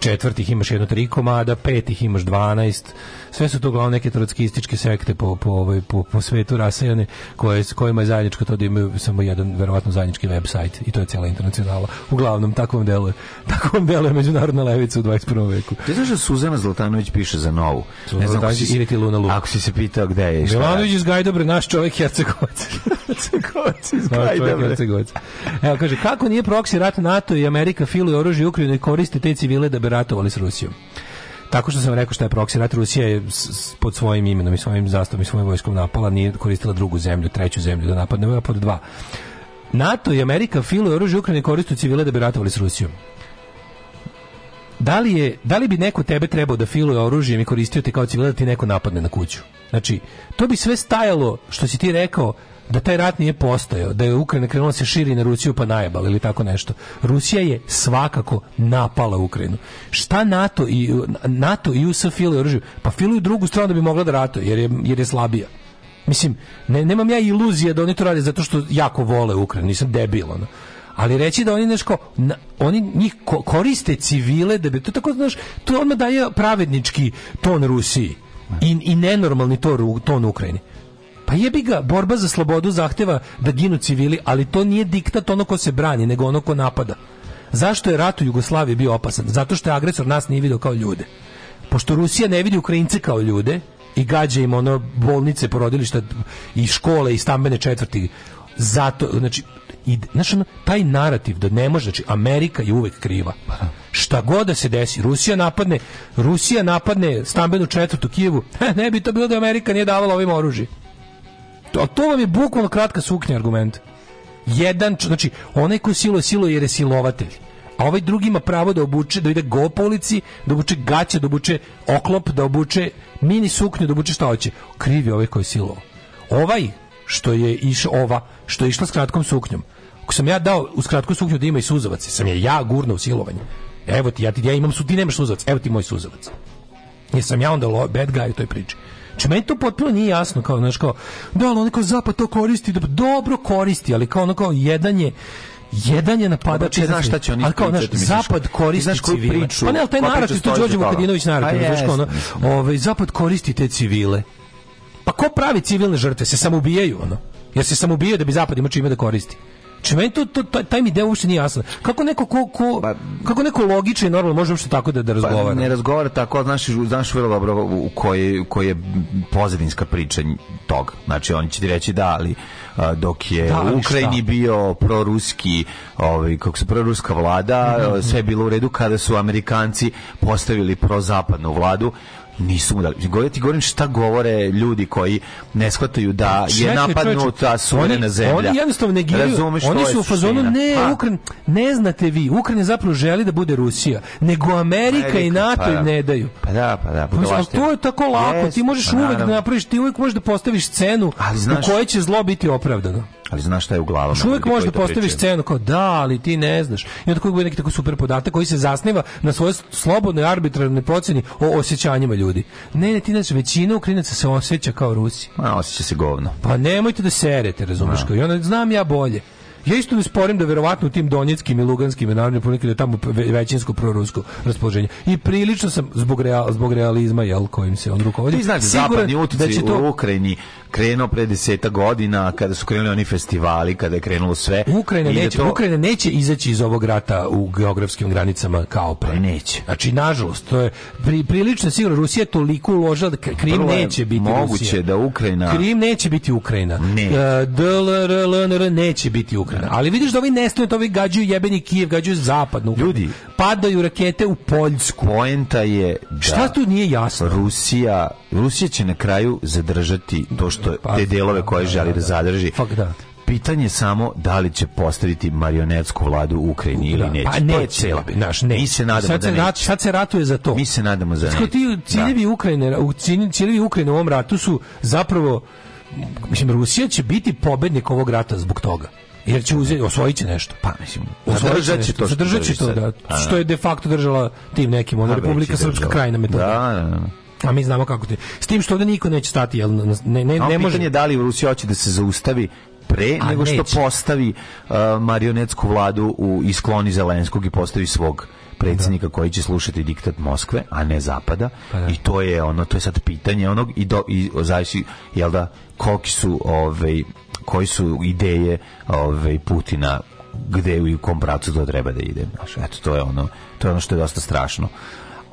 četvrtih imaš jedno tri komada, petih imaš 12, sve su to uglavnom neke trotskističke sekte po, po, ovaj, po, po svetu rasejane, koje, s kojima je zajedničko to da imaju samo jedan, verovatno, zajednički website i to je cijela internacionala. Uglavnom, tako vam deluje. Tako vam deluje međunarodna levica u 21. veku.
Ti znaš da Suzana Zlatanović piše za novu?
Suzana Zlatanović
ako si-
ili ti Luna Lu.
Ako si se pitao gde je
Milanović iz Gajdobre, naš čovjek Hercegovac. Hercegovac iz
Gajdobre.
Evo, kaže, kako nije proksi rat NATO i Amerika filuje oružje Ukrajine i koriste te civile da bi ratovali s Rusijom? Tako što sam rekao šta je proksi rat, Rusija je pod svojim imenom i svojim zastavom i svojim vojskom napala, nije koristila drugu zemlju, treću zemlju da napadne, pod dva. NATO i Amerika filuje oružje Ukrajine i koriste civile da bi ratovali s Rusijom. Da li, je, da li bi neko tebe trebao da filuje oružjem i koristio te kao civila da ti neko napadne na kuću? Znači, to bi sve stajalo, što si ti rekao, da taj rat nije postojao, da je Ukrajina krenula da se širi na Rusiju pa najebala ili tako nešto. Rusija je svakako napala Ukrajinu. Šta NATO i NATO i US filuju oružje? Pa filuju drugu stranu da bi mogla da ratuje, jer je, jer je slabija. Mislim, ne, nemam ja iluzije da oni to rade zato što jako vole Ukrajinu, nisam debil, ono. Ali reći da oni nešto, oni njih ko- koriste civile da bi, to tako, znaš, to odmah daje pravednički ton Rusiji i, i nenormalni to, ton Ukrajini. Pa jebi ga, borba za slobodu zahteva da ginu civili, ali to nije diktat ono ko se brani, nego ono ko napada. Zašto je rat u Jugoslaviji bio opasan? Zato što je agresor nas nije vidio kao ljude. Pošto Rusija ne vidi Ukrajince kao ljude i gađa im ono bolnice, porodilišta i škole i stambene četvrti. Zato, znači, i, znaš, ono, taj narativ da ne može, znači, Amerika je uvek kriva. Šta god da se desi, Rusija napadne, Rusija napadne stambenu četvrtu Kijevu, ne bi to bilo da Amerika nije davala ovim oružje. To, to vam je bukvalno kratka suknja argument. Jedan, znači, onaj ko siluje, siluje jer je silovatelj. A ovaj drugi ima pravo da obuče, da ide go po ulici, da obuče gaće, da obuče oklop, da obuče mini suknju, da obuče šta hoće. Kriv je ovaj koji je silovao. Ovaj, što je išao, ova, što je išla s kratkom suknjom. Ako sam ja dao uz kratku suknju da ima i suzavac, sam je ja gurno u silovanje. Evo ti, ja, ti, ja imam su, ti nemaš suzavac, evo ti moj suzavac. Jer sam ja onda lo, bad guy u toj priči. Znači, meni to potpuno nije jasno, kao, znaš, kao, da, ali on kao zapad to koristi, da, dobro koristi, ali kao ono kao, jedan je, jedan je napadač, jedan
znaš šta će oni
ali kao,
misliš?
zapad
Ti
koristi
znaš koju
civile.
priču-
pa ne, ali taj narativ, to Đorđe? Vukadinović narativ, kao ono, ovaj, zapad koristi te civile. Pa ko pravi civilne žrtve? Se samoubijaju, ono. Jer se samoubijaju da bi zapad imao čime da koristi. Či meni to, to, taj, taj mi deo uopšte nije jasno. Kako neko, ko, ko, kako neko logično i normalno može uopšte tako da, da razgovara?
Pa, ne razgovara tako, znaš, znaš vrlo dobro u kojoj, u kojoj je pozadinska priča toga. Znači, on će ti reći da, ali dok je
Da,
u Ukrajini
šta?
bio proruski, ovaj, kako se proruska vlada,
Mhm.
sve je bilo u redu kada su Amerikanci postavili prozapadnu vladu, nisu mu dali. Govorim ti govorim šta govore ljudi koji ne shvataju da je
Čekaj,
napadnuta
čoveče,
suverena zemlja.
Oni jednostavno negiraju.
Razumeš,
oni
je
su u fazonu ne,
Pa.
Ukran, ne znate vi, Ukrajina zapravo želi da bude Rusija, nego Amerika, i NATO
pa da.
ne daju.
Pa da, pa da,
Ali
budalaština.
to je tako lako,
Jest,
ti možeš
pa
uvek da napraviš, ti uvek možeš da postaviš scenu
znaš-
u kojoj će zlo biti opravdano.
Ali znaš šta je u glavama?
Još uvijek da
to
postaviš
pričaju?
scenu kao da, ali ti ne znaš. I onda koji bude neki tako super podatak koji se zasniva na svojoj slobodnoj arbitrarnoj procjeni o osjećanjima ljudi. Ne, ne, ti znaš, većina Ukrajinaca se osjeća kao Rusi.
Ma, osjeća se govno.
Pa nemojte da serete, razumeš kao. I onda znam ja bolje. Ja isto ne sporim da verovatno u tim donjeckim i luganskim i narodnim politika da je tamo ve- većinsko prorusko raspoloženje. I prilično sam zbog, real, zbog realizma jel, kojim se on rukovodi.
Ti znaš da zapadni utjecaj
će to
u Ukrajini krenuo pre deseta godina, kada su krenuli oni festivali, kada je krenulo sve.
Ukrajina
da
neće,
to-
Ukrajina neće izaći iz ovog rata u geografskim granicama kao pre.
Pa neće.
Znači, nažalost, to je pri, prilično sigurno. Rusija je toliko uložila da Krim
je
neće biti
moguće
Rusija.
da Ukrajina-
Krim neće biti Ukrajina.
Ne.
DLR, LNR neće biti Ukrajina. Ali vidiš da ovi nestaju, to ovi gađaju jebeni Kijev, gađaju zapadnu Ukrajinu.
Ljudi.
Padaju rakete u Poljsku.
Poenta je da
Šta tu nije jasno?
Rusija, Rusija će na kraju zadržati to što
Pa,
te delove
da,
koje
da,
želi
da,
da,
da.
zadrži.
Fak da.
Pitanje je samo da li će postaviti marionetsku vladu u Ukrajini ili
Da,
neće.
Pa
To je
neće,
cela.
naš, ne.
Mi se nadamo
sad
da
se, rat,
neće.
sad se ratuje za to.
Mi se nadamo za neće.
ti ciljevi Ukrajine, u cilj- ciljevi Ukrajine u ovom ratu su zapravo mislim Rusija će biti pobednik ovog rata zbog toga. Jer će uzeti, osvojit će nešto.
Pa, mislim, zadržat će to
Zadržat će to, da.
A,
Što je de facto držala tim nekim, ono,
A, već
Republika Srpska
držala.
krajina metoda.
Da, da, da.
A mi znamo kako ti. S tim što ovde niko neće stati, jel, ne, ne,
A
ne može...
da li Rusija hoće da se zaustavi pre
A
nego što
neće.
postavi uh, marionetsku vladu u iskloni Zelenskog i postavi svog predsjednika koji će slušati diktat Moskve, a ne zapada.
Pa da.
I to je ono, to je sad pitanje onog i do i zavisi jel da koliki su ovaj koji su ideje ovaj Putina gde i u kom pravcu to treba da ide. Eto, to je ono, to je ono što je dosta strašno.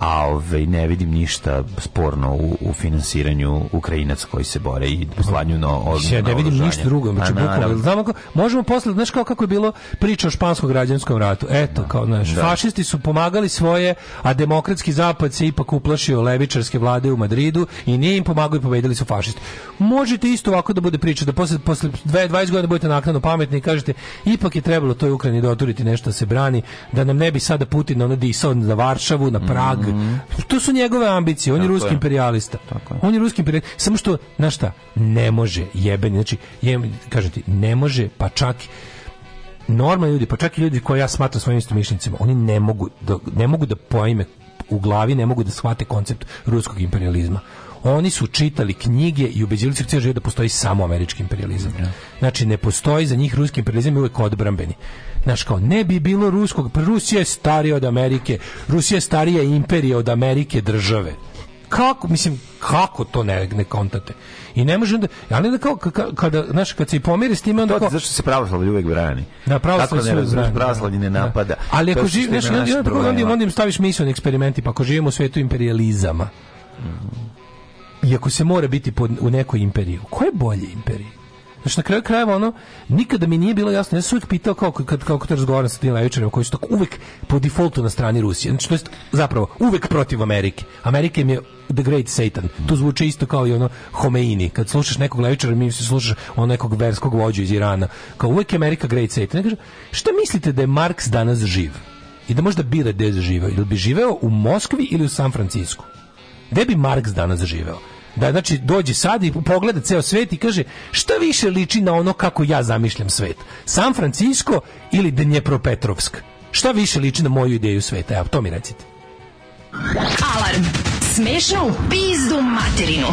A ovaj, ne vidim ništa sporno u, u finansiranju Ukrajinaca koji se bore i slanju na, o-
Ja ne vidim ništa drugo, znači
A,
bukvalno. Znamo kako, možemo posle, znaš kao kako je bilo priča o španskom građanskom ratu. Eto, kao, znaš,
Da.
fašisti su pomagali svoje, a demokratski zapad se ipak uplašio levičarske vlade u Madridu i nije im pomagao i pobedili su fašisti. Možete isto ovako da bude priča, da posle, posle dve- 20 godina budete naknadno pametni i kažete, ipak je trebalo toj Ukrajini doturiti nešto da se brani, da nam ne bi sada Putin ono disao na Varšavu, na Prag. To su njegove ambicije, on je
Mhm. Tako
ruski
je.
On je ruski imperijalista. Samo što, znaš šta, ne može jebeni, znači, je, kažem ti, ne može, pa čak normalni ljudi, pa čak i ljudi koje ja smatram svojim istomišljenicima, oni ne mogu da, ne mogu da pojme u glavi, ne mogu da shvate koncept ruskog imperializma. Oni su čitali knjige i ubeđili se cijel život da postoji samo američki imperializam. Znači, ne postoji za njih ruski imperializam je uvek odbrambeni. Znaš, kao, ne bi bilo ruskog, pa Rusija je starija od Amerike, Rusija je starija imperija od Amerike države. Kako, mislim, kako to ne, ne kontate? I ne može onda, ali da kao, ka- kada, znaš, kad se pomiri s time, onda kao,
zašto se pravoslavlje uvek brani?
da, pravoslavlje
ne razumeš,
brani,
pravoslavlje ne
da.
napada.
Ali ako
To su
živi,
suština
znaš, onda, onda, onda, im staviš misleni eksperimenti, pa ako živimo u svetu imperializama, i ako se mora biti pod, u nekoj imperiji, u kojoj bolje imperiji? Znači, na kraju krajeva, ono, nikada mi nije bilo jasno, ja sam uvijek pitao kao, kad, kao kad razgovaram sa tim levičarima koji su tako uvek po defaultu na strani Rusije. Znači, to jest, zapravo, uvek protiv Amerike. Amerika im je the great Satan. To zvuči isto kao i ono Homeini. Kad slušaš nekog levičara, mi se slušaš on nekog verskog vođu iz Irana. Kao uvek je Amerika great Satan. Ja kažem, šta mislite da je Marks danas živ? I da možda bira gde je živeo? Ili bi živeo u Moskvi ili u San Francisku? Gde bi Marks danas živeo? Da znači dođe sad i pogleda ceo svet i kaže šta više liči na ono kako ja zamišljam svet. San Francisco ili Dnjepropetrovsk? Šta više liči na moju ideju sveta? Evo, to mi recite.
Alarm. Smešno u pizdu materinu.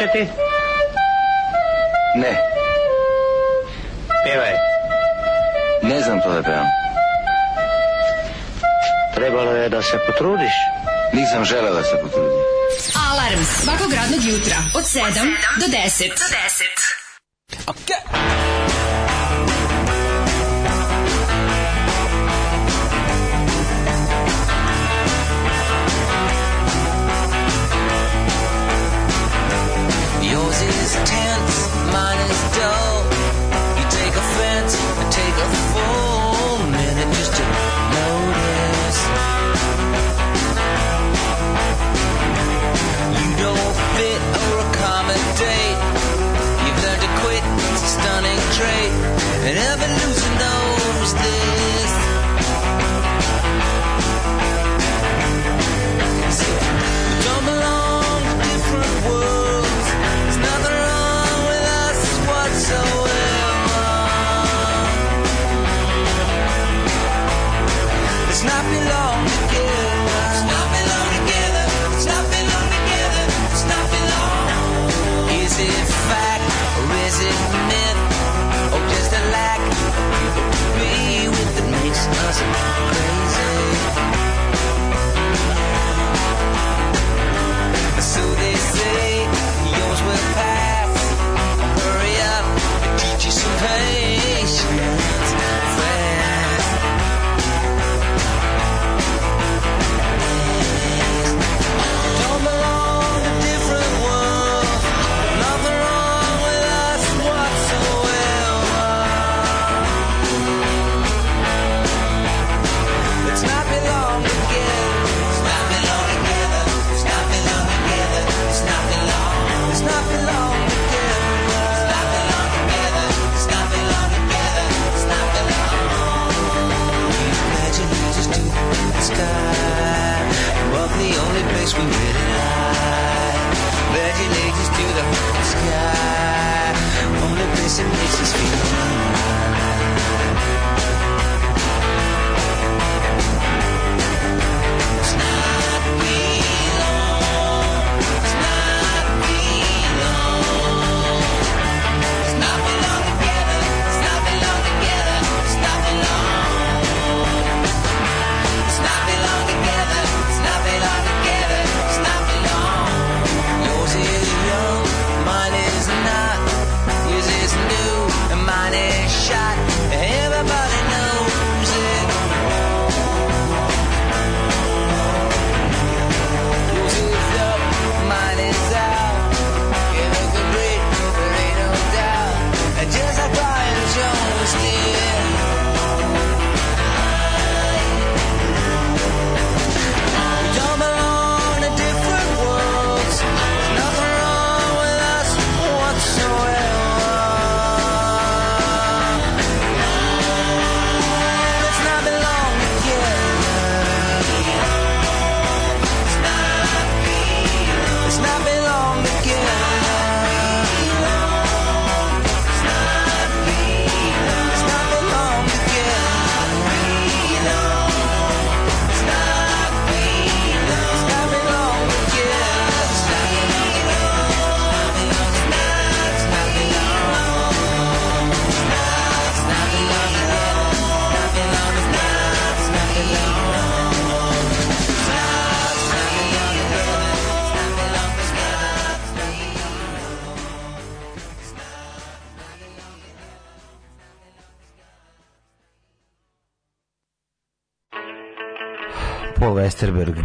Machete.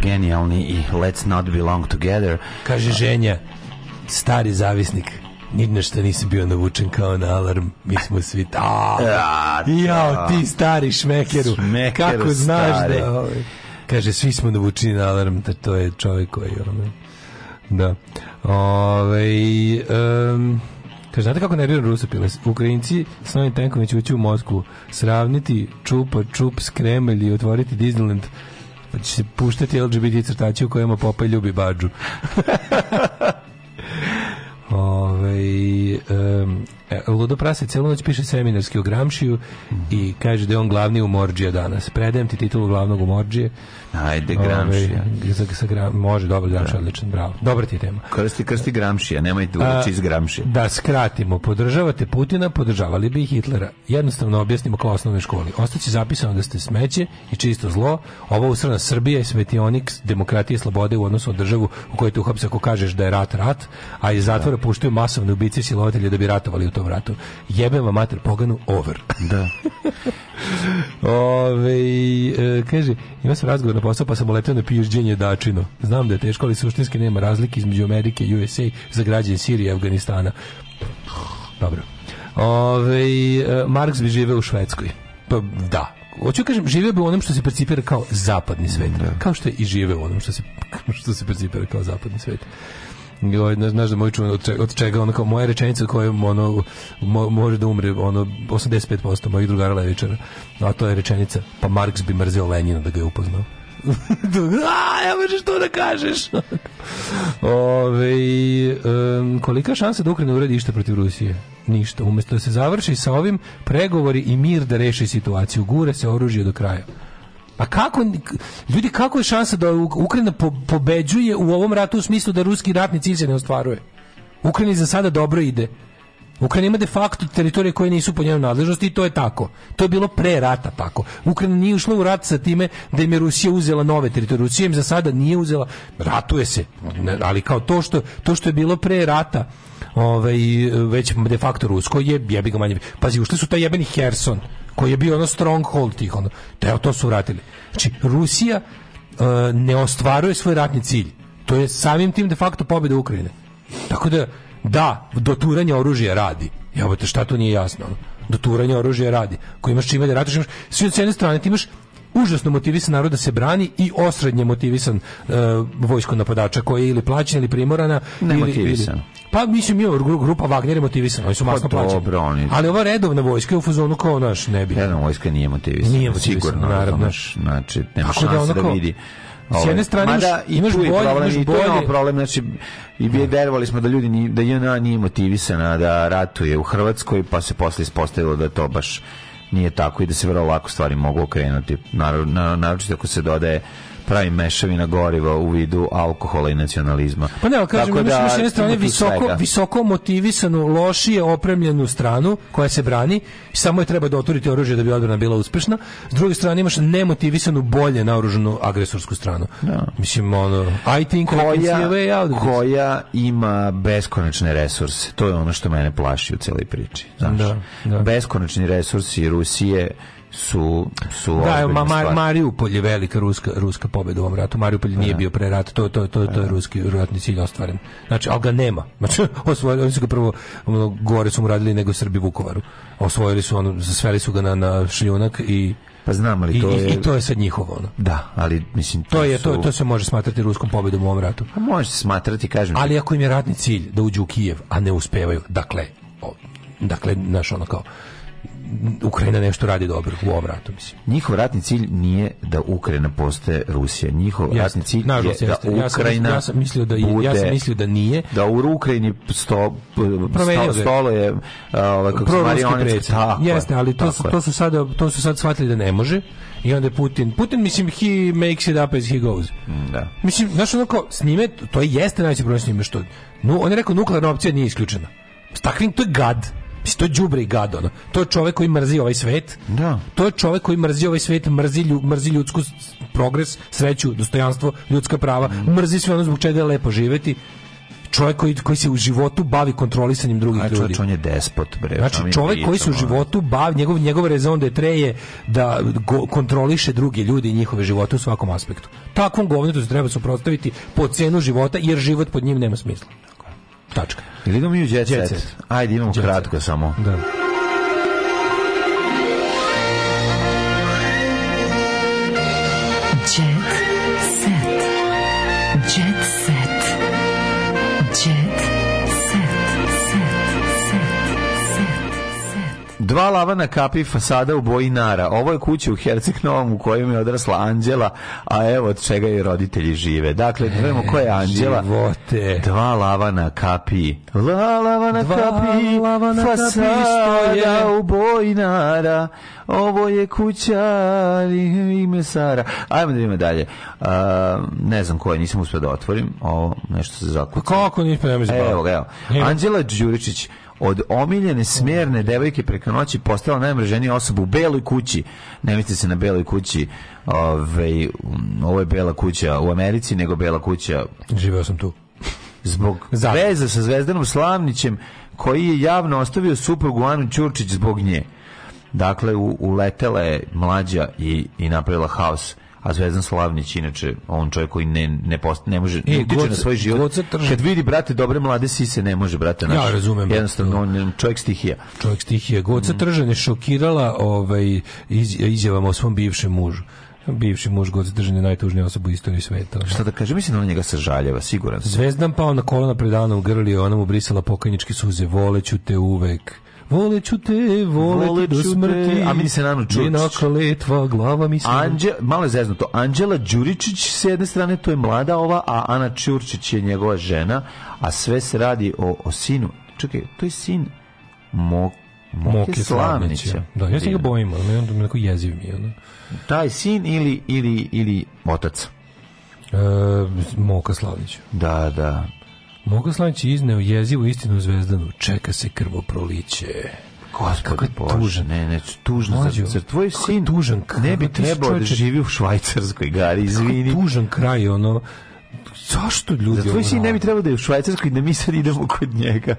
genijalni i Let's Not Belong Together.
Kaže ženja, stari zavisnik, ni što nisi bio navučen kao na alarm, mi smo svi ta.
Ja,
da. ti stari šmekeru,
šmekeru
kako znaš da... Ovaj, kaže, svi smo navučeni na alarm, da to je čovjek koji... Da. Ovaj, da. Ove, um, Kaže, znate kako nervira Rusa pila? Ukrajinci s novim tenkovima će ući u Moskvu, sravniti čupa, čup s Kremlj i otvoriti Disneyland pa će se puštati LGBT crtači u kojima Popaj ljubi bađu. Ove, um, Ludo Prase celu noć piše seminarski o Gramšiju i kaže da je on glavni umorđija danas. Predajem ti titulu glavnog umorđije.
Ajde, Gramšija.
Ove, za, za gra, može, dobro, Gramšija, odličan, bravo. Dobra ti je tema.
Krsti, krsti Gramšija, nemojte ući iz Gramšije.
Da skratimo, podržavate Putina, podržavali bi i Hitlera. Jednostavno objasnimo kao osnovnoj školi. Ostaće zapisano da ste smeće i čisto zlo. Ovo usrana Srbija je svetionik demokratije i slobode u odnosu na državu u kojoj te uhapse ako kažeš da je rat rat, a iz zatvora puštaju masovne ubice i silovatelje da bi ratovali u tom ratu. Jebem vam mater poganu over.
Da.
Ove, e, kaže, ima sam razgovor na posao pa sam uletao na pijužđenje dačino. Znam da je teško, ali suštinski nema razlike između Amerike i USA za građane Sirije i Afganistana. Dobro. Ove, e, Marks bi živeo u Švedskoj. Pa, da, Hoću da kažem, živeo bi u onom što se percipira kao zapadni svet. Kao što je i živeo u onom što se, što se percipira kao zapadni svet. Joj, ne znaš da moj čuvan od čega, od čega ono kao moja rečenica od koje ono mo, može da umre ono 85% mojih drugara levičara. A to je rečenica pa Marks bi mrzeo Lenina da ga je upoznao. A, ja možeš to da kažeš. Ove, um, kolika šansa da Ukrajina uredi išta protiv Rusije? Ništa. Umesto da se završi sa ovim pregovori i mir da reši situaciju, gure se oružje do kraja. Pa kako, ljudi, kako je šansa da Ukrajina po, pobeđuje u ovom ratu u smislu da ruski ratni cilj se ne ostvaruje? Ukrajini za sada dobro ide. Ukrajina ima de facto teritorije koje nisu po njenoj nadležnosti i to je tako. To je bilo pre rata tako. Ukrajina nije ušla u rat sa time da im je Rusija uzela nove teritorije. Rusija im za sada nije uzela, ratuje se, ali kao to što, to što je bilo pre rata, ovaj, već de facto rusko je jebi ga manje. Pazi, ušli su taj jebeni Herson, koji je bio ono stronghold tih, ono, da to su vratili. Znači, Rusija uh, ne ostvaruje svoj ratni cilj. To je samim tim de facto pobjeda Ukrajine. Tako da, da, doturanje oružja radi. Evo te šta to nije jasno. Doturanje oružja radi. Ko imaš čime da ratiš, imaš, svi od jedne strane ti imaš užasno motivisan narod da se brani i osrednje motivisan uh, vojsko napadača koji je ili plaćen ili primorana
Ne
ili,
motivisan.
ili pa mislim je grupa Wagner je motivisana, oni su masno
Pa
plaćeni.
dobro, oni-
Ali ova redovna vojska je u fazonu kao naš ne bi.
Jedna vojska nije motivisana.
Nije motivisana,
sigurno,
naravno.
razumeš, Znači, nema
da
šanse da,
kao-
vidi.
S jedne strane imaš-
Mada
imaš
je
bolje,
problem,
imaš
i tu
bolje-
problem, znači, i bi verovali smo da ljudi, ni, da JNA nije motivisana da ratuje u Hrvatskoj, pa se posle ispostavilo da to baš nije tako i da se vrlo lako stvari mogu okrenuti. Naravno, naravno, naročito ako se dodaje pravi mešavina goriva u vidu alkohola i nacionalizma.
Pa ne, ali kažem,
Tako da,
imaš s jedne strane visoko,
svega.
visoko motivisanu, lošije opremljenu stranu koja se brani, samo je treba doturiti oružje da bi odbrana bila uspešna. S druge strane imaš nemotivisanu, bolje naoružanu agresorsku stranu. Mislim, ono, I think
koja, koja ima beskonačne resurse. To je ono što mene plaši u celoj priči. Znaš?
Da, da.
Beskonačni resursi Rusije su, su
Da, ma,
stvar.
Mariupol je velika ruska, ruska pobjeda u ovom ratu. Mariupol nije bio pre rata, to, to, to, to je ruski ratni cilj ostvaren. Znači, ali ga nema. Znači, osvojili, oni su ga prvo, gore su mu radili nego Srbi Vukovaru. Osvojili su, ono, zasveli su ga na, na šljunak i
Pa znam, ali to
i-
je...
i to je sad njihovo, ono.
Da, ali mislim...
To je to
su-
to se može smatrati ruskom pobedom u ovom ratu.
Pa može se smatrati, kažem.
Ali ako im je ratni cilj da uđu u Kijev, a ne uspevaju, dakle, o, dakle, znaš, ono kao, Ukrajina nešto radi dobro u ovom ratu, mislim.
Njihov ratni cilj nije da Ukrajina postaje Rusija. Njihov
Jeste,
ratni cilj je
nažalost,
da
jeste. Ja sam-
Ukrajina
ja sam mislio da je- ja sam
bude-
mislio da nije.
Da u Ukrajini sto, sto, stolo je ovaj, kako
Jeste, ali to su, to su sada to su sad shvatili da ne može. I onda je Putin, Putin mislim he makes it up as he goes.
Da.
Mislim, znaš ono kao, s njime, to je jeste najveći problem što, no, on je rekao nuklearna opcija nije isključena. S takvim, to je gad. Mislim, to je đubre i gad, ono. To je čovek koji mrzi ovaj svet.
Da.
To je čovek koji mrzi ovaj svet, mrzi, lju, mrzi ljudsku progres, sreću, dostojanstvo, ljudska prava, mrzi sve ono zbog čega je lepo živeti. Čovjek koji, koji se u životu bavi kontrolisanjem drugih
A
ljudi.
čovječ, on je despot, bre.
Znači, čovjek koji se u životu bavi, njegov, njegov rezon de tre je da go- kontroliše druge ljudi i njihove živote u svakom aspektu. Takvom govnetu se treba suprotstaviti po cenu života, jer život pod njim nema smisla. Tačka.
Ili idemo mi u jet, set?
set.
Ajde, imamo
Jet
kratko samo.
Da.
Dva lava na kapi fasada u boji nara. Ovo je kuća u Herceg Novom u kojem je odrasla Anđela, a evo od čega i roditelji žive. Dakle, da vidimo ko je Anđela.
Živote.
Dva lava na kapi. La lava na
Dva
kapi.
lava na
fasada u boji nara. Ovo je kuća ime Sara. Ajmo da vidimo dalje. A, ne znam ko je, nisam uspio da otvorim. Ovo, nešto se zakucalo.
Kako nismo ne
ga, evo.
Evo.
Anđela Đuričić od omiljene smjerne devojke preko noći postala najmraženija osoba u beloj kući. Ne mislite se na beloj kući, ovaj, ovo je bela kuća u Americi, nego bela kuća
Živeo sam tu.
zbog veza sa Zvezdanom Slavnićem koji je javno ostavio suprugu Anu Ćurčić zbog nje. Dakle, u, uletela je mlađa i, i napravila haos a Zvezdan Slavnić, inače, on čovjek koji ne, ne, post, ne može, ne
E,
utiče na svoj život. Kad vidi, brate, dobre mlade sise, ne može, brate, naš.
Ja razumem.
Jednostavno, on je čovjek stihija.
Čovjek stihije. Goca
Mhm.
Tržan je šokirala ovaj, iz, izjavama o svom bivšem mužu. Bivši muž Goca Tržan je najtužnija osoba u istoriji sveta.
Šta da kaže, mislim da on njega sažaljeva, siguran sam.
Zvezdan pao na kolona pred Anom grlio, ona mu brisala pokajničke suze, voleću te uvek. Voleću te,
Voleću
do
te,
smrti.
a meni se Nanu Čurčić.
Jednaka letva, glava mi se...
Anđe, malo je zeznuto. Anđela Đuričić s jedne strane, to je mlada ova, a Ana Ćurčić je njegova žena, a sve se radi o, o sinu. Čekaj, to je sin Mo, Moke,
Moke
Slavnića.
Slavnića. Da, ja se ga bojim, ali on neko jeziv mi je.
Taj sin ili, ili, ili otac.
E, Moka Slavnić.
Da, da.
Moka Slavnić je izneo jezivu istinu Zvezdanu. Čeka se krvoproliće.
Gospod Bože,
tužan.
ne, ne, tužno.
Mlađo,
Zar, tvoj sin
tužan,
ne bi trebao da živi u Švajcarskoj, Gari, izvini.
Kako tužan kraj, ono... Zašto ljudi...
Zar tvoj sin ne bi trebao da je u Švajcarskoj da mi sad idemo kod njega?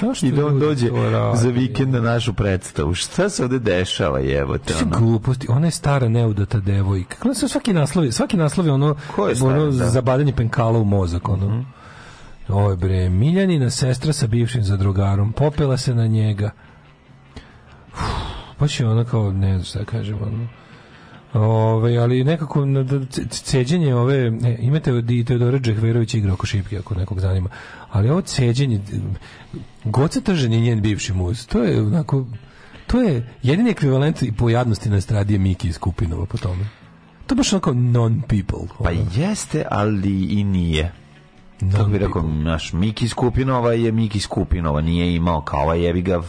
Zašto
I da on dođe za vikend na našu predstavu. Šta se ovde dešava, jebote? Ono?
gluposti. Ona je stara neudata devojka. Kako su svaki naslov, svaki naslov je ono,
Ko je stara,
ono
da?
Zabadanje penkala u mozak. Ono. Ovo bre, Miljanina sestra sa bivšim zadrugarom. Popela se na njega. Uf, baš je ono kao, ne znam šta da kažem, ono. Ove, ali nekako da- ceđenje ove ne, imate od i Teodora Džehverović igra oko šipke ako nekog zanima ali ovo ceđenje Goca Tržan je njen bivši muz to je onako to je jedini ekvivalent i po jadnosti na estradi je Miki iz Kupinova po tome to je baš onako non-people
Pa
ono.
jeste, ali i nije. Kako bi rekao, naš Miki Skupinova je Miki Skupinova, nije imao kao ovaj jebi ga,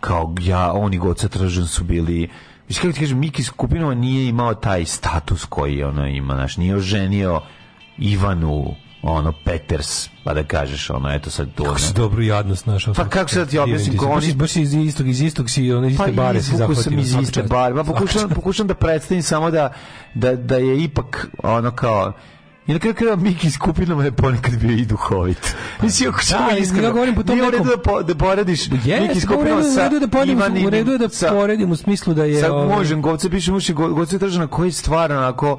kao ja, oni Goca Tržan su bili Mislim, kako ti kažem, Miki Skupinova nije imao taj status koji ono ima, znaš, nije oženio Ivanu, ono, Peters, pa da kažeš, ono, eto sad to.
kako si dobru jadnost našao
Pa kako sad ti objasnim, ko oni-
baš iz istog iz istog si one iste
Pa
bare si
izvukao
zahvatio
sam iz iste bare. Pa pokušam, pokušam da predstavim samo da, da, da je ipak ono kao I na kraju krajeva Miki skupinama je ponekad bio i duhovit. Mislim, ako ćemo
ali
iskreno,
ja govorim po tom
nije u redu da, po, da porediš Miki
Jeste, u
skupinama
redu, u
sa
redu da poredim,
Ivaninim,
u redu je da
sa-
poredim u smislu da je
Sad
ovaj,
možem, govce piše muši, govce tržana koji je stvarno onako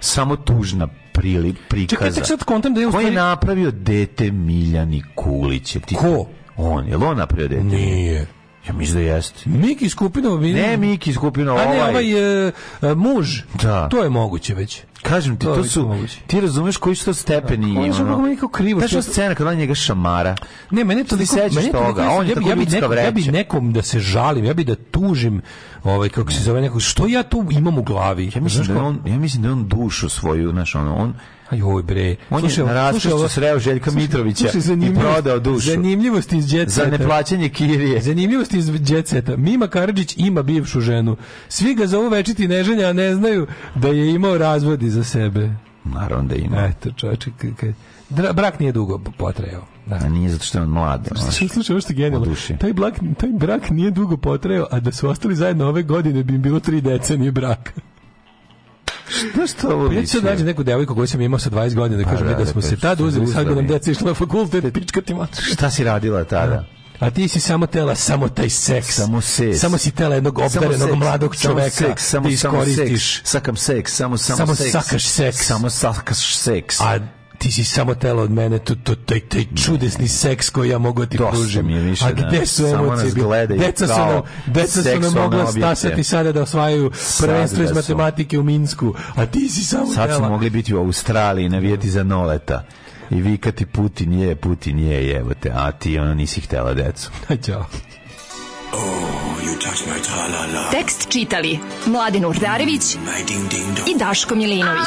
samo tužna prili, prikaza.
Čekaj, tek sad kontam da je
Ko je napravio dete Miljani Kulić?
Ko?
On, je li on napravio dete?
Nije.
Ja mislim da jeste.
Miki Skupinov bi...
Ne Miki Skupinova,
A ne,
ovaj.
ovaj e, e, muž.
Da.
To je moguće već.
Kažem ti,
To
to, su,
moguće.
ti razumeš koji su to stepeni.
Kako je
ono,
meni kao krivo,
Znaš scena kada on njega šamara?
Ne, mene to
Ti
mene to
toga, on je tako
ja bi
ljudska
nekom- Ja bi
vreća.
nekom da se žalim, ja bi da tužim, ovaj kako se zove neko, što ja tu imam u glavi?
Ja mislim, da on, ja mislim da on dušu svoju, znaš, ono, on,
Aj oj bre.
on
Slušaj,
je
ovo-
sreo Željka
slušaj,
Mitrovića
slušaj,
i prodao dušu.
Zanimljivost iz Jet
Za neplaćanje kirije.
Zanimljivost iz Jet Seta. Mima Karadžić ima bivšu ženu. Svi ga zovu večiti neženja, a ne znaju da je imao razvod iza sebe.
Naravno da ima.
Eto, čovječe, brak nije dugo potrajao. Da.
A nije zato što je on mlad.
Slušaj, slušaj, ovo što je genijalno. Taj, brak, taj brak nije dugo potrajao, a da su ostali zajedno ove godine bi im bilo tri decenije braka.
Znaš što ovo
Pa ja ću nađi neku devojku koju sam imao sa 20 godina da
Pa
kažem
da,
da,
da
smo se tad uzeli, sad bi nam deca išla na fakultet, pička ti mater.
Šta si radila tada?
A ti si samo tela, samo taj seks.
Samo seks.
Samo si tela jednog obdarenog mladog
samo
čoveka
seks, samo,
da
samo seks, sakam seks, samo, samo,
Samo
seks.
sakaš seks.
Samo sakaš seks.
A ti si samo telo od mene, to, to, taj, taj čudesni seks koji ja mogu da ti
Dosta
pružim.
mi je više,
A
da.
gde su
Samo
emocije?
nas
bile?
gledaju
Deca su nam, deca su nam mogla stasati sada da osvajaju prvenstvo iz
da su.
matematike u Minsku, a ti si samo
Sad su
tela.
mogli biti u Australiji i navijeti za noleta. I vikati Putin je, Putin je, jebote, a ti ono nisi htela decu.
Ćao.
Tekst čitali Mladin Urdarević i Daško Milinović.